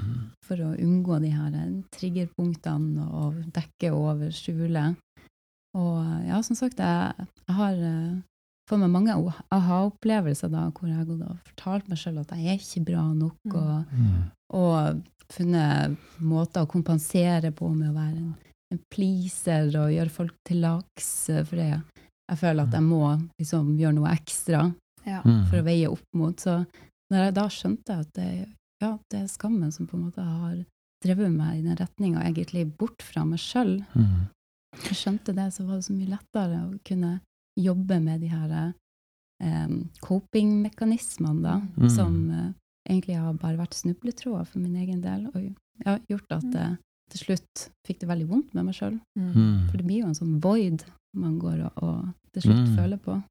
[SPEAKER 2] for å unngå de her triggerpunktene og dekke over, skjule. Og ja, som sagt, jeg, jeg har eh, fått meg mange aha-opplevelser da, hvor jeg har gått og fortalt meg sjøl at jeg er ikke bra nok, og, og funnet måter å kompensere på med å være en, en pleaser og gjøre folk til laks, eh, for jeg, Jeg føler at jeg må liksom gjøre noe ekstra
[SPEAKER 1] Ja.
[SPEAKER 5] Mm.
[SPEAKER 2] for å veie opp mot. Så når jeg da skjønte at det, ja, det er skammen som på en måte har drevet meg i den retninga, egentlig bort fra meg sjøl,
[SPEAKER 5] Mm.
[SPEAKER 2] Jeg skjønte det, så var det så mye lettere å kunne jobbe med de her eh, coping-mekanismene, da,
[SPEAKER 5] Mm.
[SPEAKER 2] som eh, egentlig har bare vært snubletråder for min egen del, og ja, gjort at jeg til slutt fikk det veldig vondt med meg sjøl.
[SPEAKER 5] Mm.
[SPEAKER 2] For det blir jo en sånn void man går og, og til slutt
[SPEAKER 5] Mm.
[SPEAKER 2] føler på.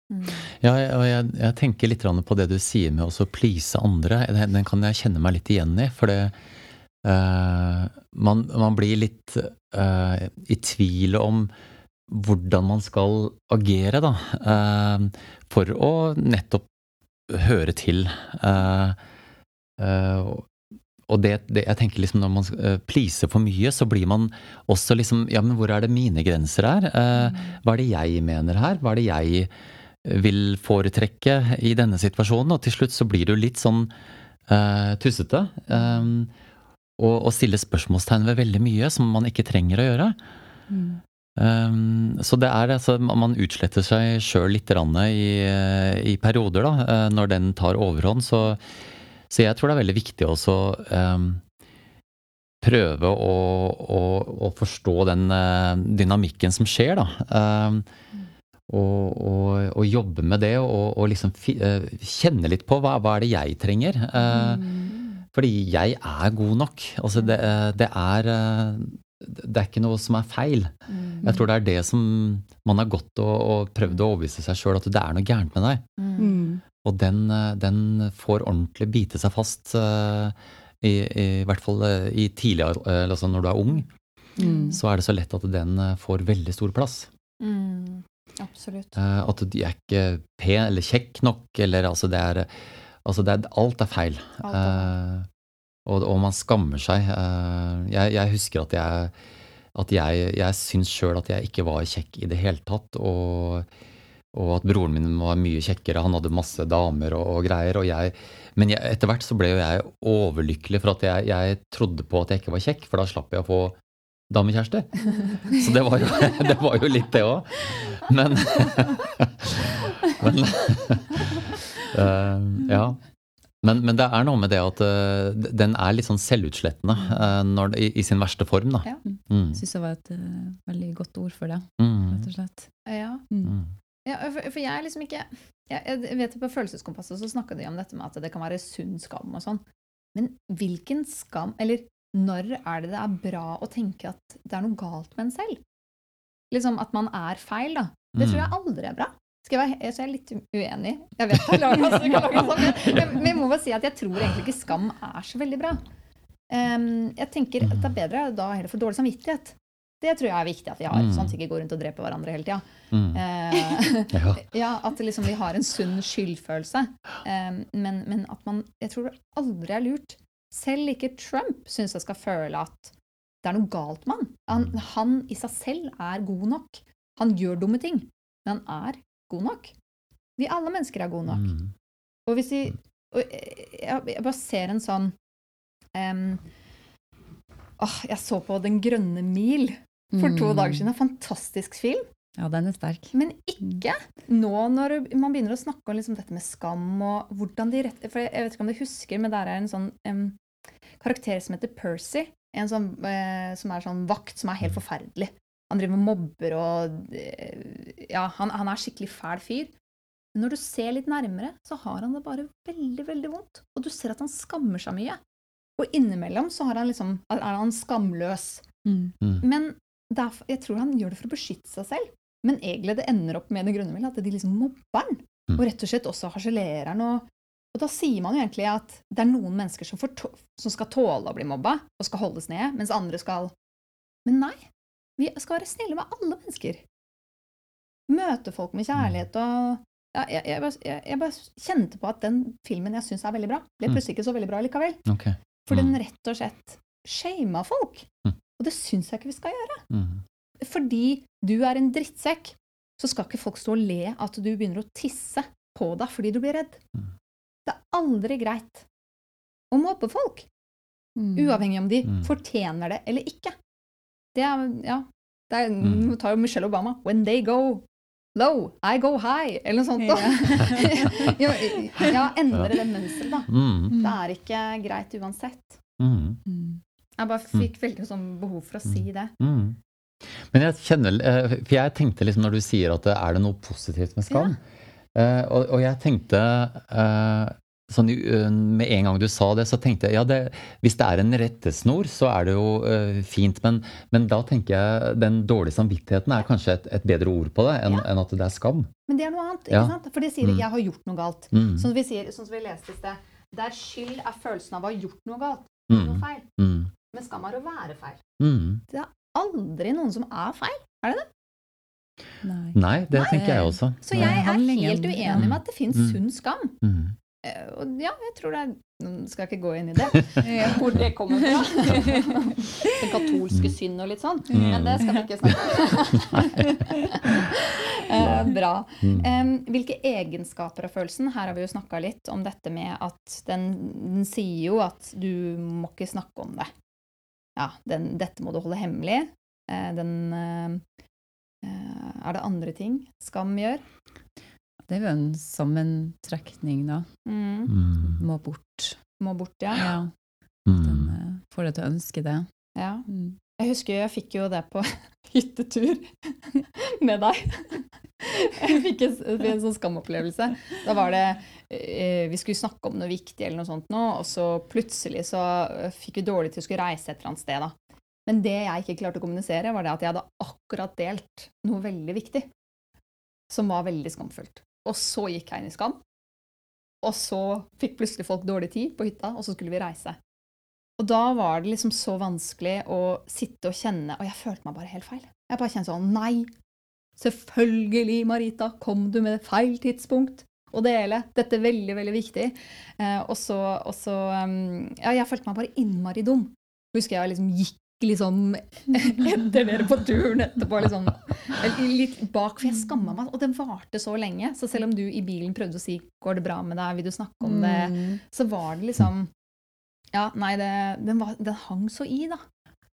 [SPEAKER 5] Ja, jeg- og jeg, jeg tenker litt på det du sier med å please andre. Den, den kan jeg kjenne meg litt igjen i. For det eh, man, man blir litt uh, i tvil om hvordan man skal agere, da. Uh, for å nettopp høre til. Og det, det, jeg tenker liksom når man uh, pleaser for mye, så blir man også liksom Ja, men hvor er det mine grenser her? Eh, hva er det jeg mener her? Hva er det jeg vil foretrekke i denne situasjonen? Og til slutt så blir du litt sånn tussete. eh, og, og stille spørsmålstegn ved veldig mye som man ikke trenger å gjøre. Um, så det er altså Man utsletter seg sjøl litt i, i perioder, da, eh, når den tar overhånd. Så, så jeg tror det er veldig viktig også um, prøve å, å, å forstå den eh, dynamikken som skjer, da. Um, og, og, og jobbe med det, og, og liksom fi, uh, kjenne litt på hva, hva er det jeg trenger. Eh, Fordi jeg er god nok. Altså det, eh, det er eh, Det er ikke noe som er feil. Jeg tror det er det som man har gått og, og prøvd å overbevise seg sjøl, at det er noe gærent med deg.
[SPEAKER 2] Mm.
[SPEAKER 5] Og den, eh, den får ordentlig bite seg fast, eh, i, i hvert fall i tidlig, eh, altså når du er ung,
[SPEAKER 2] Mm.
[SPEAKER 5] så er det så lett at den får veldig stor plass.
[SPEAKER 1] Mm. Absolutt.
[SPEAKER 5] Eh, At du er ikke pen eller kjekk nok, eller altså det er Altså det er, alt er feil.
[SPEAKER 1] Alt er.
[SPEAKER 5] Eh, og, og man skammer seg. Uh, jeg, jeg husker at jeg at jeg, jeg syns sjøl at jeg ikke var kjekk i det hele tatt. Og, og at broren min var mye kjekkere. Han hadde masse damer og, og greier. Og jeg, men etter hvert så ble jo jeg overlykkelig for at jeg, jeg trodde på at jeg ikke var kjekk, for da slapp jeg å få damekjærester. Så det var jo, det var jo litt det òg. Men, men eh, Ja. Men, men det er noe med det at uh, den er litt sånn selvutslettende uh, når, i, i sin verste form, da.
[SPEAKER 1] Ja.
[SPEAKER 5] Mm.
[SPEAKER 2] Syns det var et uh, veldig godt ord for det,
[SPEAKER 5] Mm.
[SPEAKER 2] rett og slett.
[SPEAKER 1] Ja.
[SPEAKER 2] Mm.
[SPEAKER 5] Mm.
[SPEAKER 1] Ja, for, for jeg er liksom ikke jeg, jeg vet På Følelseskompasset så snakka de om dette med at det kan være sunn skam og sånn. Men hvilken skam Eller når er det det er bra å tenke at det er noe galt med en selv? Liksom at man er feil, da. Det tror jeg aldri er bra. Skal jeg, være, så jeg er litt uenig. Jeg vet jeg lager jeg lager sånn, men, men jeg må bare si at jeg tror egentlig ikke skam er så veldig bra. Um, jeg tenker at det er bedre da heller for dårlig samvittighet. Det tror jeg er viktig at vi har,
[SPEAKER 5] Mm.
[SPEAKER 1] sånn at vi ikke går rundt og dreper hverandre hele tida.
[SPEAKER 5] Mm.
[SPEAKER 1] Uh,
[SPEAKER 5] Ja.
[SPEAKER 1] ja, at liksom vi har en sunn skyldfølelse. Um, men, men at man Jeg tror det aldri er lurt. Selv ikke Trump syns jeg skal føle at det er noe galt med han. han. Han i seg selv er god nok. Han gjør dumme ting, men han er god nok. Vi alle mennesker er gode nok.
[SPEAKER 5] Mm.
[SPEAKER 1] Og hvis vi og jeg, bare ser en sånn um, åh, Jeg så på Den grønne mil for to
[SPEAKER 2] Mm.
[SPEAKER 1] dager siden. En fantastisk film.
[SPEAKER 2] Ja, den er sterk.
[SPEAKER 1] Men ikke nå når man begynner å snakke om liksom dette med skam og hvordan de rett... For jeg vet ikke om du husker, men der er en sånn um, karakter som heter Percy. En sånn, uh, som er sånn vakt som er helt forferdelig. Han driver og mobber og eh, Ja, han, han er skikkelig fæl fyr. Men når du ser litt nærmere, så har han det bare veldig, veldig vondt. Og du ser at han skammer seg mye. Og innimellom så har han liksom, er han skamløs.
[SPEAKER 2] Mm.
[SPEAKER 5] Mm.
[SPEAKER 1] Men derfor, jeg tror han gjør det for å beskytte seg selv. Men egentlig det ender opp med det grunne at de liksom mobber han.
[SPEAKER 5] Mm.
[SPEAKER 1] Og rett og slett også harselerer han. Og, og da sier man jo egentlig at det er noen mennesker som, som skal tåle å bli mobba og skal holdes nede, mens andre skal Men nei. Vi skal være snille med alle mennesker. Møte folk med kjærlighet og ja, jeg, jeg, bare, jeg, jeg bare kjente på at den filmen jeg syns er veldig bra, ble
[SPEAKER 5] Mm.
[SPEAKER 1] plutselig ikke så veldig bra likevel.
[SPEAKER 5] Ok.
[SPEAKER 1] For
[SPEAKER 5] Mm.
[SPEAKER 1] den rett og slett shama folk.
[SPEAKER 5] Mm.
[SPEAKER 1] Og det syns jeg ikke vi skal gjøre.
[SPEAKER 5] Mm.
[SPEAKER 1] Fordi du er en drittsekk, så skal ikke folk stå og le at du begynner å tisse på deg fordi du blir redd.
[SPEAKER 5] Mm.
[SPEAKER 1] Det er aldri greit å mobbe folk,
[SPEAKER 2] Mm.
[SPEAKER 1] uavhengig om de
[SPEAKER 5] Mm.
[SPEAKER 1] fortjener det eller ikke. Det er, ja, det er,
[SPEAKER 5] Mm.
[SPEAKER 1] Nå tar jo Michelle Obama When they go low, I go high, eller noe sånt. Da. ja, ja, endre det mønsteret, da.
[SPEAKER 5] Mm.
[SPEAKER 1] Det er ikke greit uansett.
[SPEAKER 5] Mm.
[SPEAKER 2] Mm.
[SPEAKER 1] Jeg bare fikk veldig sånn behov for å si det.
[SPEAKER 5] Mm. Men jeg kjenner eh, For jeg tenkte liksom når du sier at er det noe positivt med skam, eh, og, og jeg tenkte eh, sånn eh, Med en gang du sa det, så tenkte jeg ja, det, hvis det er en rettesnor, så er det jo uh, fint. Men, men da tenker jeg den dårlige samvittigheten er kanskje et, et bedre ord på det enn
[SPEAKER 1] Ja.
[SPEAKER 5] enn at det er skam.
[SPEAKER 1] Men det er noe annet, ikke
[SPEAKER 5] Ja.
[SPEAKER 1] sant? For det sier
[SPEAKER 5] Mm.
[SPEAKER 1] 'jeg har gjort noe galt'.
[SPEAKER 5] Mm.
[SPEAKER 1] Sånn som vi, sier, sånn som vi leste i sted. Der skyld er følelsen av å ha gjort noe galt. Noe
[SPEAKER 5] Mm.
[SPEAKER 1] feil.
[SPEAKER 5] Mm.
[SPEAKER 1] Men skam er å være feil.
[SPEAKER 5] Mm.
[SPEAKER 1] Aldri noen som er feil.
[SPEAKER 2] Er det Nei.
[SPEAKER 5] Nei, det tenker jeg også.
[SPEAKER 1] Så jeg er helt uenig med at det fins
[SPEAKER 5] Mm.
[SPEAKER 1] sunn skam.
[SPEAKER 5] Mm.
[SPEAKER 1] Eh, Og ja, jeg tror det er Nå skal jeg ikke gå inn i det, hvor det kommer fra. Den katolske synd og litt sånn.
[SPEAKER 5] Mm.
[SPEAKER 1] Men det skal vi ikke snakke om. Eh, Bra.
[SPEAKER 5] Mm.
[SPEAKER 1] Hvilke egenskaper av følelsen? Her har vi jo snakka litt om dette med at den, den sier jo at du må ikke snakke om det. Ja, den, dette må du holde hemmelig. Eh, den Er det andre ting skam gjør?
[SPEAKER 2] Det er jo en sammentrekning, da.
[SPEAKER 1] Mm.
[SPEAKER 5] Mm.
[SPEAKER 2] Må bort.
[SPEAKER 1] Må bort, ja.
[SPEAKER 2] Ja, den
[SPEAKER 5] Mm.
[SPEAKER 2] eh, får deg til å ønske det.
[SPEAKER 1] ja.
[SPEAKER 2] Mm.
[SPEAKER 1] Jeg husker jeg fikk jo det på hyttetur med deg. Jeg fikk en, en sånn skamopplevelse. Da var det eh, Vi skulle snakke om noe viktig, eller noe sånt nå, og så plutselig så eh, fikk vi dårlig til å skulle reise et eller annet sted. da. Men det jeg ikke klarte å kommunisere, var det at jeg hadde akkurat delt noe veldig viktig. Som var veldig skamfullt. Og så gikk jeg inn i skam. Og så fikk plutselig folk dårlig tid på hytta, og så skulle vi reise. Og da var det liksom så vanskelig å sitte og kjenne, og jeg følte meg bare helt feil. Jeg bare kjente sånn Nei! Selvfølgelig, Marita, kom du med feil tidspunkt å dele. Dette er veldig, veldig viktig. Eh, og så, um, Ja, jeg følte meg bare innmari dum. Husker jeg liksom gikk liksom etter dere på turen etterpå, liksom litt bak, for jeg skamma meg. Og den varte så lenge. Så selv om du i bilen prøvde å si 'går det bra med deg', vil du snakke om det,
[SPEAKER 2] Mm.
[SPEAKER 1] så var det liksom Ja, nei, det, den, var, den hang så i, da.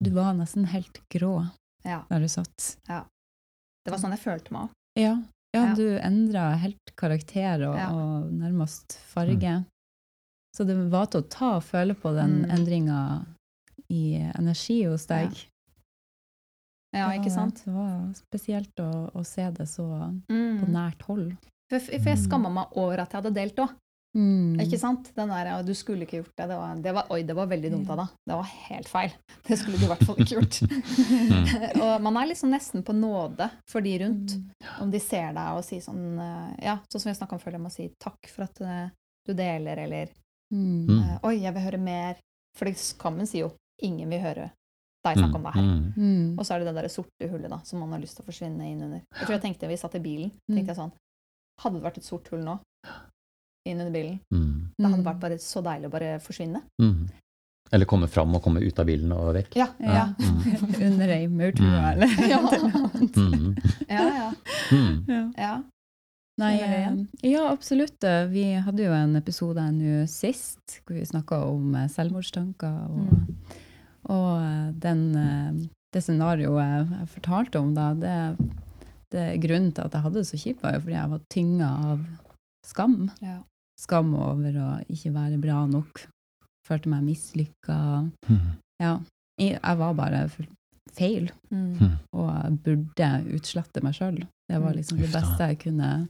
[SPEAKER 2] Du var nesten helt grå
[SPEAKER 1] Ja.
[SPEAKER 2] der du satt.
[SPEAKER 1] Det var sånn jeg følte meg òg.
[SPEAKER 2] Ja, ja,
[SPEAKER 1] Ja.
[SPEAKER 2] du endra helt karakter og,
[SPEAKER 1] Ja.
[SPEAKER 2] og nærmest farge. Så det var til å ta og føle på den
[SPEAKER 1] Mm.
[SPEAKER 2] endringa i energi hos deg.
[SPEAKER 1] Ja,
[SPEAKER 2] ja
[SPEAKER 1] ikke sant?
[SPEAKER 2] Det var spesielt å, å se det så på
[SPEAKER 1] Mm.
[SPEAKER 2] nært hold.
[SPEAKER 1] For, for jeg skamma meg over at jeg hadde delt òg.
[SPEAKER 2] Mm.
[SPEAKER 1] Ikke sant? Den der, ja, du skulle ikke gjort det. Det var, det var, oi, det var veldig dumt av deg. Det var helt feil. Det skulle du i hvert fall ikke gjort.
[SPEAKER 5] Mm.
[SPEAKER 1] og man er liksom nesten på nåde for de rundt.
[SPEAKER 2] Mm.
[SPEAKER 1] Om de ser deg og sier sånn eh, Ja, sånn som vi snakka om før, de må si takk for at eh, du deler, eller
[SPEAKER 2] Mm.
[SPEAKER 5] Mm.
[SPEAKER 1] eh, oi, jeg vil høre mer. For det skammen sier jo ingen vil høre deg snakke om det her.
[SPEAKER 5] Mm.
[SPEAKER 2] Mm.
[SPEAKER 1] Og så er det det der sorte hullet da, som man har lyst til å forsvinne inn under. Jeg tror jeg tenkte vi satt i bilen,
[SPEAKER 2] Mm.
[SPEAKER 1] tenkte jeg sånn Hadde det vært et sort hull nå, inn under bilen,
[SPEAKER 5] Mm.
[SPEAKER 1] det hadde
[SPEAKER 2] Mm.
[SPEAKER 1] vært bare så deilig å bare forsvinne.
[SPEAKER 5] Mm. Eller komme fram og komme ut av bilen og vekk.
[SPEAKER 1] Ja,
[SPEAKER 2] Ja.
[SPEAKER 1] ja.
[SPEAKER 5] Mm.
[SPEAKER 2] Under ei maurtue,
[SPEAKER 5] Mm.
[SPEAKER 2] eller?
[SPEAKER 1] Ja.
[SPEAKER 5] Mm.
[SPEAKER 1] ja, ja.
[SPEAKER 5] Mm.
[SPEAKER 2] Ja. Nei, eh, ja, absolutt. Vi hadde jo en episode nå sist hvor vi snakka om eh, selvmordstanker. Og,
[SPEAKER 1] Mm.
[SPEAKER 2] Og eh, den, eh, det scenarioet jeg fortalte om, da, det, det grunnen til at jeg hadde det så kjipt, var jo fordi jeg var tynga av skam.
[SPEAKER 1] Ja.
[SPEAKER 2] Skam over å ikke være bra nok. Følte meg mislykka.
[SPEAKER 5] Mm.
[SPEAKER 2] Ja. Jeg var bare feil,
[SPEAKER 1] Mm.
[SPEAKER 5] Mm.
[SPEAKER 2] og burde utslette meg sjøl. Det var
[SPEAKER 1] Mm.
[SPEAKER 2] liksom det beste jeg kunne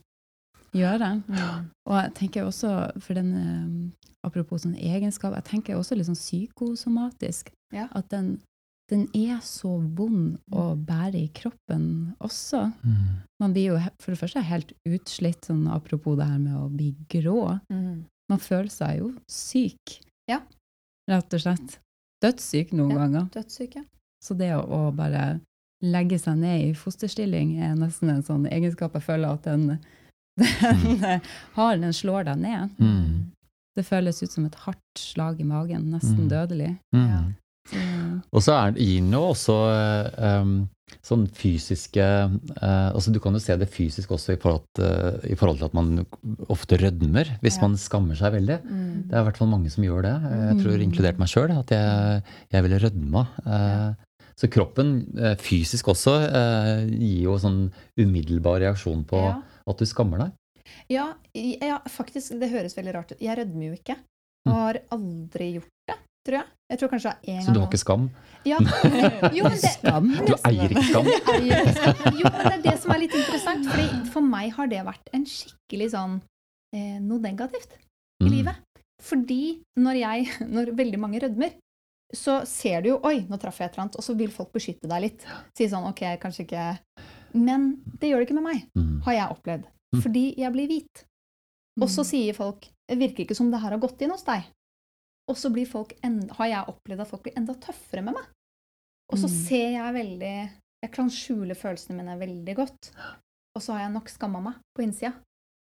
[SPEAKER 2] gjøre.
[SPEAKER 1] Mm.
[SPEAKER 2] Og jeg tenker også, for den, eh, apropos sånn egenskap, jeg tenker også litt sånn psykosomatisk,
[SPEAKER 1] Ja.
[SPEAKER 2] at den, den er så vond å bære i kroppen også.
[SPEAKER 5] Mm.
[SPEAKER 2] Man blir jo for det første helt utslitt, sånn apropos det her med å bli grå.
[SPEAKER 1] Mm.
[SPEAKER 2] Man føler seg jo syk.
[SPEAKER 1] Ja.
[SPEAKER 2] Rett og slett. Dødssyk noen
[SPEAKER 1] Ja.
[SPEAKER 2] ganger.
[SPEAKER 1] ja.
[SPEAKER 2] Så det å, å bare legge seg ned i fosterstilling er nesten en sånn egenskap jeg føler at en Den eh, har den slår deg ned.
[SPEAKER 5] Mm.
[SPEAKER 2] Det føles ut som et hardt slag i magen, nesten
[SPEAKER 5] Mm.
[SPEAKER 2] dødelig.
[SPEAKER 5] Mm.
[SPEAKER 2] Så,
[SPEAKER 5] Og så er, gir den jo også eh, um, sånn fysiske uh, altså Du kan jo se det fysisk også i forhold, til, i forhold til at man ofte rødmer hvis
[SPEAKER 1] Ja.
[SPEAKER 5] man skammer seg veldig.
[SPEAKER 1] Mm.
[SPEAKER 5] Det er i hvert fall mange som gjør det. Jeg tror
[SPEAKER 2] Mm.
[SPEAKER 5] inkludert meg sjøl. At jeg, jeg ville rødma. Eh, Så kroppen eh, fysisk også eh, gir jo sånn umiddelbar reaksjon på
[SPEAKER 1] Ja.
[SPEAKER 5] At du skammer deg.
[SPEAKER 1] Ja, ja, faktisk, det høres veldig rart ut. Jeg rødmer jo ikke.
[SPEAKER 5] Mm.
[SPEAKER 1] Og har aldri gjort det, tror jeg. Jeg tror kanskje en
[SPEAKER 5] Så du har ikke skam?
[SPEAKER 1] Ja. Jo, men det,
[SPEAKER 2] skam.
[SPEAKER 5] Du eier ikke skam?
[SPEAKER 1] Eier ikke skam. Jo, men det er det som er litt interessant. Fordi for meg har det vært en skikkelig sånn eh, noe negativt i
[SPEAKER 5] Mm.
[SPEAKER 1] livet. Fordi når jeg, når veldig mange rødmer, så ser du jo Oi, nå traff jeg et eller annet. Og så vil folk beskytte deg litt. Si sånn Ok, kanskje ikke Men det gjør det ikke med meg,
[SPEAKER 5] Mm.
[SPEAKER 1] har jeg opplevd.
[SPEAKER 5] Mm.
[SPEAKER 1] Fordi jeg blir hvit. Og så sier folk Det virker ikke som det her har gått inn hos deg. Og så blir folk en, har jeg opplevd at folk blir enda tøffere med meg. Og så
[SPEAKER 2] Mm.
[SPEAKER 1] ser jeg veldig Jeg kan skjule følelsene mine veldig godt. Og så har jeg nok skamma meg på innsida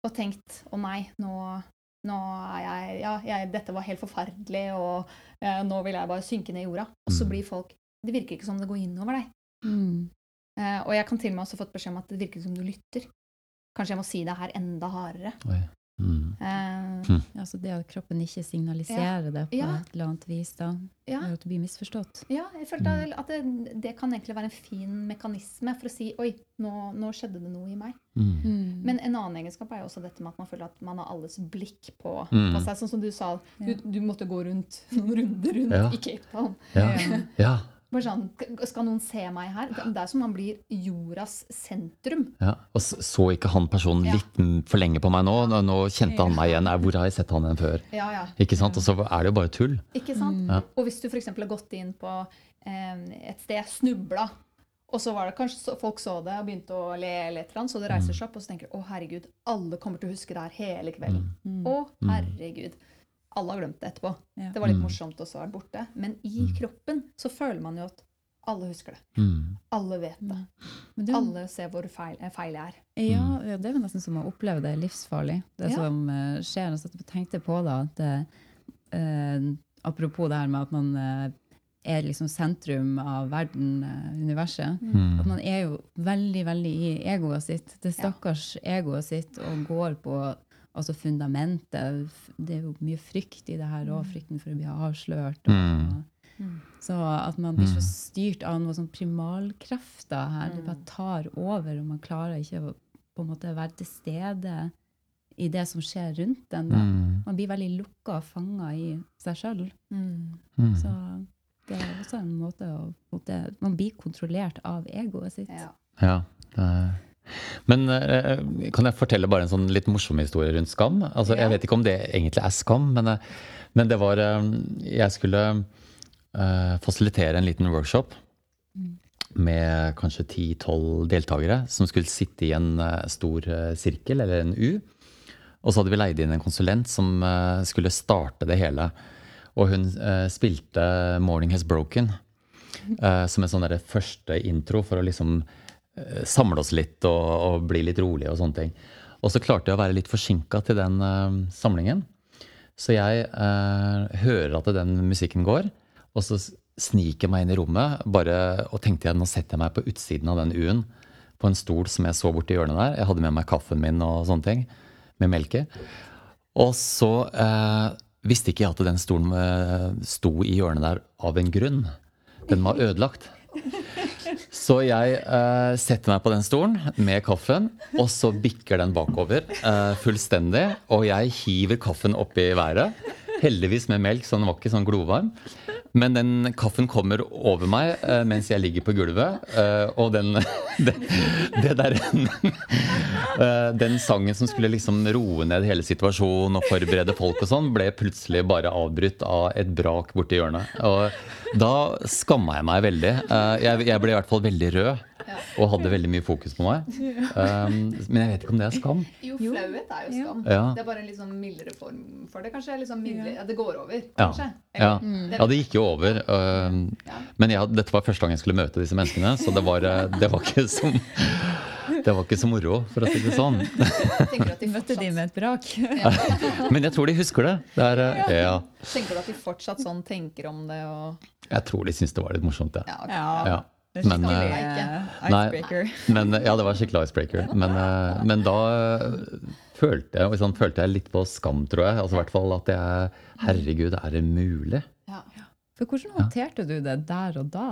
[SPEAKER 1] og tenkt å nei, nå, nå er jeg Ja, jeg, dette var helt forferdelig, og eh, nå vil jeg bare synke ned i jorda. Og så
[SPEAKER 5] Mm.
[SPEAKER 1] blir folk Det virker ikke som det går inn over deg.
[SPEAKER 2] Mm.
[SPEAKER 1] Eh, og jeg kan til og med også fått beskjed om at det virker som du lytter. Kanskje jeg må si det her enda hardere.
[SPEAKER 5] Oi. Mm.
[SPEAKER 1] Uh,
[SPEAKER 2] Altså det at kroppen ikke signaliserer det på
[SPEAKER 1] Ja.
[SPEAKER 2] et eller annet vis, da,
[SPEAKER 1] ja,
[SPEAKER 2] er at du blir misforstått.
[SPEAKER 1] ja, jeg følte at det, det kan egentlig være en fin mekanisme for å si oi, nå, nå skjedde det noe i meg.
[SPEAKER 5] Mm.
[SPEAKER 1] Men en annen egenskap er jo også dette med at man føler at man har alles blikk på,
[SPEAKER 5] Mm.
[SPEAKER 1] på seg. Sånn som du sa, du, du måtte gå rundt noen runder rundt
[SPEAKER 5] Ja.
[SPEAKER 1] i Cape Town.
[SPEAKER 5] Ja.
[SPEAKER 1] Bare sånn, skal noen se meg her? Det er som man blir jordas sentrum.
[SPEAKER 5] Ja, og så ikke han personen litt mm, for lenge på meg nå? Nå, kjente han meg igjen. Hvor har jeg sett han igjen før?
[SPEAKER 1] Ja, ja.
[SPEAKER 5] Ikke sant? Og så er det jo bare tull.
[SPEAKER 1] Ikke sant?
[SPEAKER 2] Mm.
[SPEAKER 5] Ja.
[SPEAKER 1] Og hvis du f.eks. har gått inn på eh, et sted, snubla, og så var det kanskje så, folk så det og begynte å le, eller et eller annet, så det reiser seg opp, og så tenker du å herregud, alle kommer til å huske det her hele kvelden.
[SPEAKER 2] Mm.
[SPEAKER 1] Å herregud. Alle har glemt det etterpå.
[SPEAKER 2] Ja.
[SPEAKER 1] Det var litt
[SPEAKER 5] Mm.
[SPEAKER 1] morsomt også er det borte. Men i kroppen så føler man jo at alle husker det.
[SPEAKER 5] Mm.
[SPEAKER 1] Alle vet det.
[SPEAKER 2] Men det,
[SPEAKER 1] Alle ser hvor feil, eh, feil jeg er.
[SPEAKER 2] ja, ja, det er nesten som å oppleve det livsfarlig. Det
[SPEAKER 1] Ja.
[SPEAKER 2] som uh, skjer. Jeg tenkte på da, at eh, eh, apropos det her med at man uh, er liksom sentrum av verden, universet.
[SPEAKER 5] Mm.
[SPEAKER 2] At man er jo veldig, veldig i egoet sitt. Det
[SPEAKER 1] Ja.
[SPEAKER 2] stakkars egoet sitt og går på altså fundamentet. Det er jo mye frykt i det her òg. Frykten for å bli avslørt. Og,
[SPEAKER 5] Mm.
[SPEAKER 1] Mm.
[SPEAKER 2] Så at man blir så
[SPEAKER 5] Mm.
[SPEAKER 2] styrt av noen sånn primalkrefter her. Det
[SPEAKER 1] Mm.
[SPEAKER 2] bare tar over, og man klarer ikke å på en måte være til stede i det som skjer rundt en. Da.
[SPEAKER 5] Mm.
[SPEAKER 2] Man blir veldig lukka og fanga i seg sjøl.
[SPEAKER 1] Mm.
[SPEAKER 5] Mm.
[SPEAKER 2] Så det er også en måte å på en måte, Man blir kontrollert av egoet sitt.
[SPEAKER 1] Ja.
[SPEAKER 5] Ja. det er- Men eh, kan jeg fortelle bare en sånn litt morsom historie rundt skam? Altså,
[SPEAKER 1] Ja.
[SPEAKER 5] Jeg vet ikke om det egentlig er skam, men, eh, men det var eh, Jeg skulle uh, fasilitere en liten workshop med kanskje 10-12 deltakere som skulle sitte i en stor sirkel, eller en U. Og så hadde vi leid inn en konsulent som skulle starte det hele. Og hun spilte 'Morning Has Broken' eh, som en sånn første intro for å liksom samle oss litt og, og bli litt rolige og sånne ting. Og så klarte jeg å være litt forsinka til den uh, samlingen. Så jeg uh, hører at den musikken går, og så sniker jeg meg inn i rommet bare, og tenkte jeg nå setter jeg meg på utsiden av den U-en, på en stol som jeg så borti hjørnet der. Jeg hadde med meg kaffen min og sånne ting, med melke. Og så uh, visste ikke jeg at den stolen eh, sto i hjørnet der av en grunn. Den var ødelagt. Så jeg uh, setter meg på den stolen med kaffen, og så bikker den bakover uh, fullstendig. Og jeg hiver kaffen opp i været. Heldigvis med melk, så den var ikke sånn glovarm. Men den kaffen kommer over meg eh, mens jeg ligger på gulvet. eh, og den det, det der eh, Den sangen som skulle liksom roe ned hele situasjonen og forberede folk og sånn, ble plutselig bare avbrutt av et brak borti hjørnet. Og da skamma jeg meg veldig. Eh, jeg, jeg ble i hvert fall veldig rød og hadde veldig mye fokus på meg. Um, men jeg vet ikke om det er skam.
[SPEAKER 1] Jo, flauhet er jo skam.
[SPEAKER 5] Ja.
[SPEAKER 1] Det er bare en litt sånn mildere form for det. Kanskje litt sånn mildere, ja, det går over,
[SPEAKER 5] Ja.
[SPEAKER 1] kanskje.
[SPEAKER 5] Ja.
[SPEAKER 1] Eller-
[SPEAKER 5] ja, det gikk jo over. Um,
[SPEAKER 1] Ja.
[SPEAKER 5] men jeg, dette var første gang jeg skulle møte disse menneskene, så det var, eh, det var ikke som det var ikke så moro, for å si det sånn.
[SPEAKER 1] Tenker du at de
[SPEAKER 2] Møtte de med et brak?
[SPEAKER 5] Men jeg tror de husker det. det er, ja. ja.
[SPEAKER 1] tenker du at de fortsatt sånn tenker om det og
[SPEAKER 5] Jeg tror de syns det var litt morsomt, ja.
[SPEAKER 1] Ja, ok.
[SPEAKER 5] ja. Men,
[SPEAKER 1] eh,
[SPEAKER 2] eh,
[SPEAKER 5] nei. Men, ja, det var skikkelig icebreaker. Men, eh, men da eh, følte jeg, liksom, følte jeg litt på skam, tror jeg. Altså i hvert fall at jeg Herregud, er det mulig?
[SPEAKER 1] Ja.
[SPEAKER 2] For hvordan håndterte du det der og da?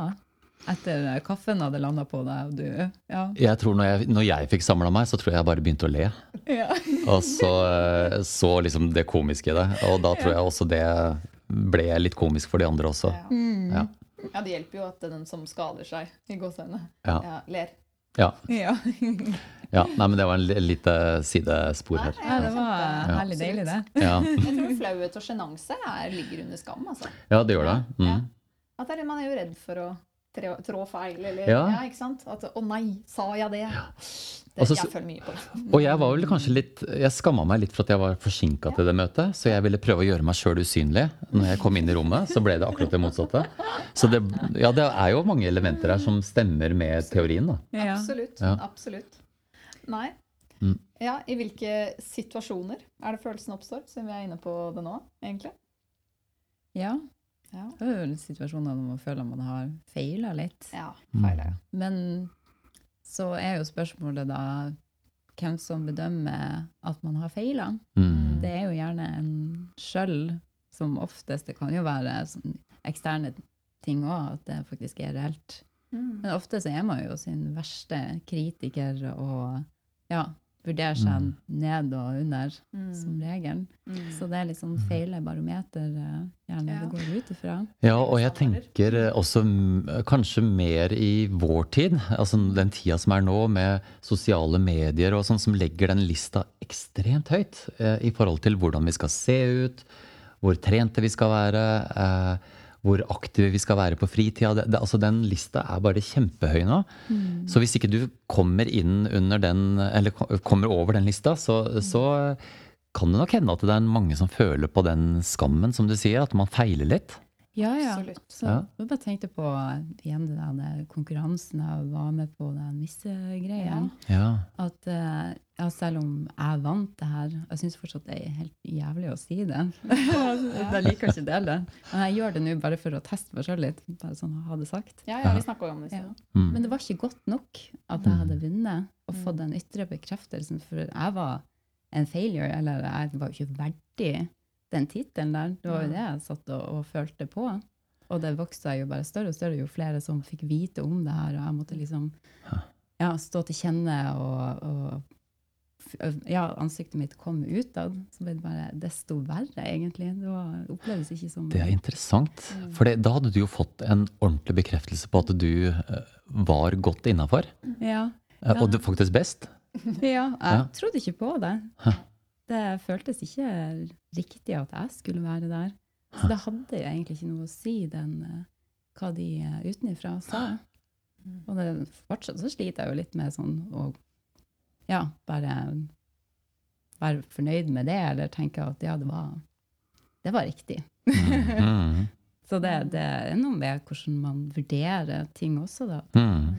[SPEAKER 2] Etter eh, kaffen hadde landa på deg, og du Ja.
[SPEAKER 5] Jeg tror når jeg, når jeg fikk samla meg, så tror jeg jeg bare begynte å le.
[SPEAKER 2] ja.
[SPEAKER 5] Og så eh, så liksom det komiske i det. Og da tror jeg også det ble litt komisk for de andre også.
[SPEAKER 1] Ja.
[SPEAKER 5] Ja.
[SPEAKER 1] det hjelper jo at den som skader seg, i gåseøynene,
[SPEAKER 5] Ja.
[SPEAKER 1] ja, ler.
[SPEAKER 5] Ja.
[SPEAKER 2] ja.
[SPEAKER 5] ja. Nei, men det var en li- lite sidespor her.
[SPEAKER 2] ja, det var
[SPEAKER 1] Ja.
[SPEAKER 2] herlig deilig, det.
[SPEAKER 5] Ja,
[SPEAKER 1] Jeg tror flauhet og sjenanse er- ligger under skam. Altså.
[SPEAKER 5] ja det gjør det.
[SPEAKER 1] Ja.
[SPEAKER 5] Mm.
[SPEAKER 1] At det er, man er jo redd for å trå, feil, eller
[SPEAKER 5] Ja.
[SPEAKER 1] ja. ikke sant? At 'å nei, sa jeg det?' det
[SPEAKER 5] altså,
[SPEAKER 1] jeg føler mye på det.
[SPEAKER 5] Og jeg var vel kanskje litt Jeg skamma meg litt for at jeg var forsinka til det møtet, så jeg ville prøve å gjøre meg sjøl usynlig. Når jeg kom inn i rommet, så ble det akkurat det motsatte. Så det, ja, det er jo mange elementer her som stemmer med teorien, da.
[SPEAKER 2] Ja.
[SPEAKER 1] Absolutt.
[SPEAKER 5] Ja.
[SPEAKER 1] Absolutt. Nei.
[SPEAKER 5] Mm.
[SPEAKER 1] Ja, I hvilke situasjoner er det følelsen oppstår, siden vi er inne på det nå, egentlig?
[SPEAKER 2] ja.
[SPEAKER 1] Ja.
[SPEAKER 2] Det er jo situasjoner når man føler man har feila litt.
[SPEAKER 1] Ja,
[SPEAKER 5] Mm.
[SPEAKER 1] feil er.
[SPEAKER 2] Men så er jo spørsmålet da hvem som bedømmer at man har feila.
[SPEAKER 5] Mm.
[SPEAKER 2] Det er jo gjerne en sjøl som oftest. Det kan jo være sånn eksterne ting òg, at det faktisk er reelt.
[SPEAKER 1] Mm.
[SPEAKER 2] Men ofte så er man jo sin verste kritiker og ja, vurderer seg
[SPEAKER 5] Mm.
[SPEAKER 2] ned og under,
[SPEAKER 1] Mm.
[SPEAKER 2] som regel.
[SPEAKER 1] Mm.
[SPEAKER 2] Så det er litt sånn feile barometer eh, gjerne
[SPEAKER 1] Ja.
[SPEAKER 2] det går ut ifra.
[SPEAKER 5] Ja, og jeg tenker eh, også mm, kanskje mer i vår tid, altså den tida som er nå, med sosiale medier og sånn, som legger den lista ekstremt høyt eh, i forhold til hvordan vi skal se ut, hvor trente vi skal være, eh, hvor aktive vi skal være på fritida. Det, det, altså den lista er bare kjempehøy nå. Så hvis ikke du kommer inn under den, eller kommer over den lista, så, så kan det nok hende at det er mange som føler på den skammen, som du sier, at man feiler litt.
[SPEAKER 2] Ja, ja.
[SPEAKER 1] Absolutt.
[SPEAKER 2] Så
[SPEAKER 5] Ja.
[SPEAKER 2] jeg bare tenkte på igjen det der med konkurransen jeg var med på den missegreia.
[SPEAKER 5] Ja.
[SPEAKER 2] At eh, ja, selv om jeg vant det her Jeg syns fortsatt det er helt jævlig å si det. jeg liker ikke å dele det. Men jeg gjør det nå bare for å teste meg sjøl litt. Bare sånn ha det sagt.
[SPEAKER 1] Ja, ja, vi jo om det.
[SPEAKER 2] Ja.
[SPEAKER 5] Mm.
[SPEAKER 2] Men det var ikke godt nok at jeg hadde vunnet og fått den ytre bekreftelsen. For jeg var en failure, eller jeg var jo ikke verdig den tittelen der. Det var jo det jeg satt og, og følte på. Og det vokste jo bare større og større jo flere som fikk vite om det her. Og jeg måtte liksom ja, stå til kjenne og, og ja, ansiktet mitt kom utad. Så ble det bare desto verre, egentlig. Det var, oppleves ikke som
[SPEAKER 5] Det er interessant. For det, da hadde du jo fått en ordentlig bekreftelse på at du eh, var godt innafor.
[SPEAKER 2] Ja.
[SPEAKER 5] ja. Og faktisk best.
[SPEAKER 2] Ja, jeg trodde ikke på det. Det føltes ikke riktig at jeg skulle være der. Så det hadde jo egentlig ikke noe å si, den, eh, hva de utenfra utenifra sa. Og det, fortsatt så sliter jeg jo litt med sånn å ja, bare være fornøyd med det, eller tenke at ja, det var, det var riktig.
[SPEAKER 5] Mm.
[SPEAKER 2] Så det, det er noe med hvordan man vurderer ting også, da.
[SPEAKER 5] Mm.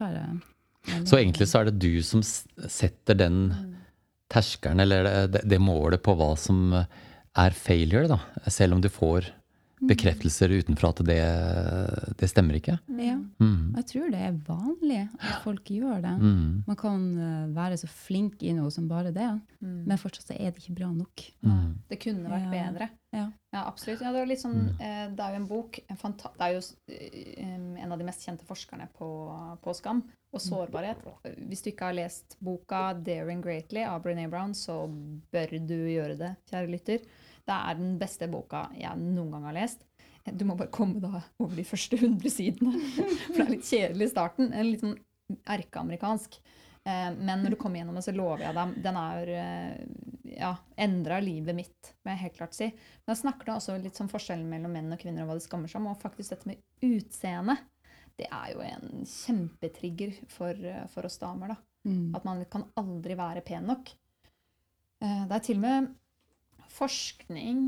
[SPEAKER 2] Være veldig-
[SPEAKER 5] Så egentlig så er det du som setter den terskelen, eller det, det målet på hva som er failure, da. Selv om du får bekreftelser utenfra at det, det stemmer ikke.
[SPEAKER 2] Ja.
[SPEAKER 5] Mm.
[SPEAKER 2] Jeg tror det er vanlig at folk gjør det.
[SPEAKER 5] Mm.
[SPEAKER 2] Man kan eh, være så flink i noe som bare det,
[SPEAKER 1] Mm.
[SPEAKER 2] men fortsatt så er det ikke bra nok.
[SPEAKER 5] Mm.
[SPEAKER 1] Det kunne vært
[SPEAKER 2] Ja.
[SPEAKER 1] bedre.
[SPEAKER 2] Ja.
[SPEAKER 1] Ja, absolutt. Ja, det, er litt sånn, eh, det er jo en bok en fanta Det er jo eh, en av de mest kjente forskerne på, på skam og sårbarhet. Hvis du ikke har lest boka 'Daring Greatly' av Brené Brown, så bør du gjøre det, kjære lytter. Det er den beste boka jeg noen gang har lest. Du må bare komme da over de første 100 sidene, for det er litt kjedelig i starten. En litt sånn erkeamerikansk. Eh, Men når du kommer gjennom det, så lover jeg deg, den er eh, ja, endra livet mitt, må jeg helt klart si. Men da snakker da også litt om forskjellen mellom menn og kvinner og hva de skammer seg om. Og faktisk dette med utseende, det er jo en kjempetrigger for, eh, for oss damer. da.
[SPEAKER 2] Mm.
[SPEAKER 1] At man kan aldri være pen nok. Det er til og med forskning